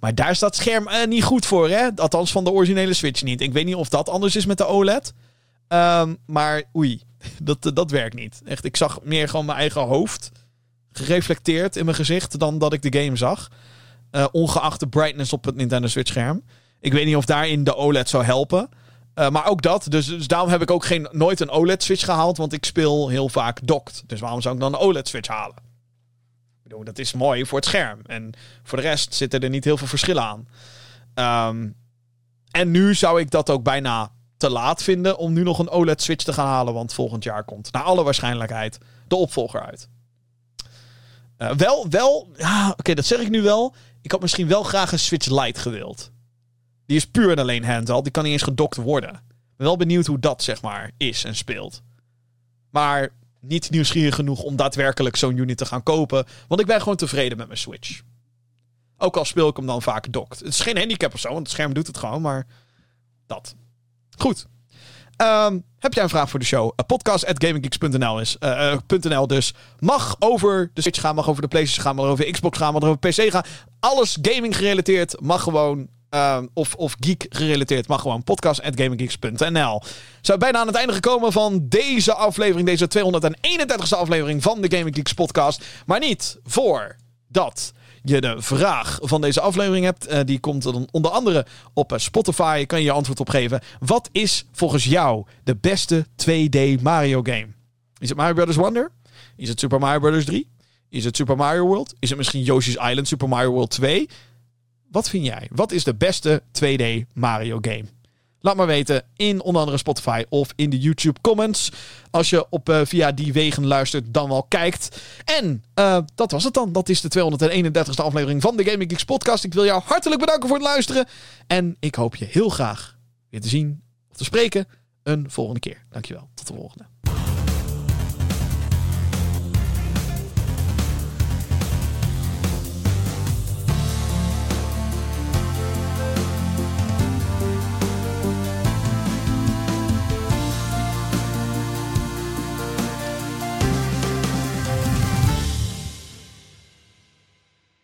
Maar daar staat het scherm uh, niet goed voor, hè? Althans van de originele Switch niet. Ik weet niet of dat anders is met de OLED. Um, maar oei, (laughs) dat, dat werkt niet. Echt, ik zag meer gewoon mijn eigen hoofd gereflecteerd in mijn gezicht dan dat ik de game zag. Uh, ongeacht de brightness op het Nintendo Switch scherm. Ik weet niet of daarin de OLED zou helpen. Uh, maar ook dat. Dus, dus, daarom heb ik ook geen, nooit een OLED-switch gehaald. Want ik speel heel vaak docked. Dus waarom zou ik dan een OLED-switch halen? Dat is mooi voor het scherm. En voor de rest zitten er niet heel veel verschillen aan. Um, en nu zou ik dat ook bijna te laat vinden om nu nog een OLED-switch te gaan halen. Want volgend jaar komt, naar alle waarschijnlijkheid, de opvolger uit. Uh, wel, wel, ja, oké, dat zeg ik nu wel. Ik had misschien wel graag een Switch Lite gewild. Die is puur en alleen handheld. Die kan niet eens gedokt worden. Ik ben wel benieuwd hoe dat, zeg maar, is en speelt. Maar niet nieuwsgierig genoeg om daadwerkelijk zo'n unit te gaan kopen. Want ik ben gewoon tevreden met mijn Switch. Ook al speel ik hem dan vaak dokt. Het is geen handicap of zo, want het scherm doet het gewoon, maar dat. Goed. Um, heb jij een vraag voor de show? Uh, Podcast.gaminggeeks.nl is. Uh, dus. Mag over de Switch gaan, mag over de PlayStation gaan, mag over Xbox gaan, mag over PC gaan. Alles gaming gerelateerd mag gewoon uh, of, of geek gerelateerd, mag gewoon podcast.gaminggeeks.nl. Zijn bijna aan het einde gekomen van deze aflevering, deze 231ste aflevering van de Gaming Geeks podcast. Maar niet voordat je de vraag van deze aflevering hebt. Uh, die komt dan onder andere op uh, Spotify. Kan je je antwoord op geven. Wat is volgens jou de beste 2D Mario game? Is het Mario Brothers Wonder? Is het Super Mario Brothers 3? Is het Super Mario World? Is het misschien Yoshi's Island Super Mario World 2? Wat vind jij? Wat is de beste 2D Mario game? Laat maar weten in onder andere Spotify of in de YouTube comments. Als je op, uh, via die wegen luistert, dan wel kijkt. En uh, dat was het dan. Dat is de 231ste aflevering van de Gaming Geeks podcast. Ik wil jou hartelijk bedanken voor het luisteren. En ik hoop je heel graag weer te zien of te spreken een volgende keer. Dankjewel. Tot de volgende.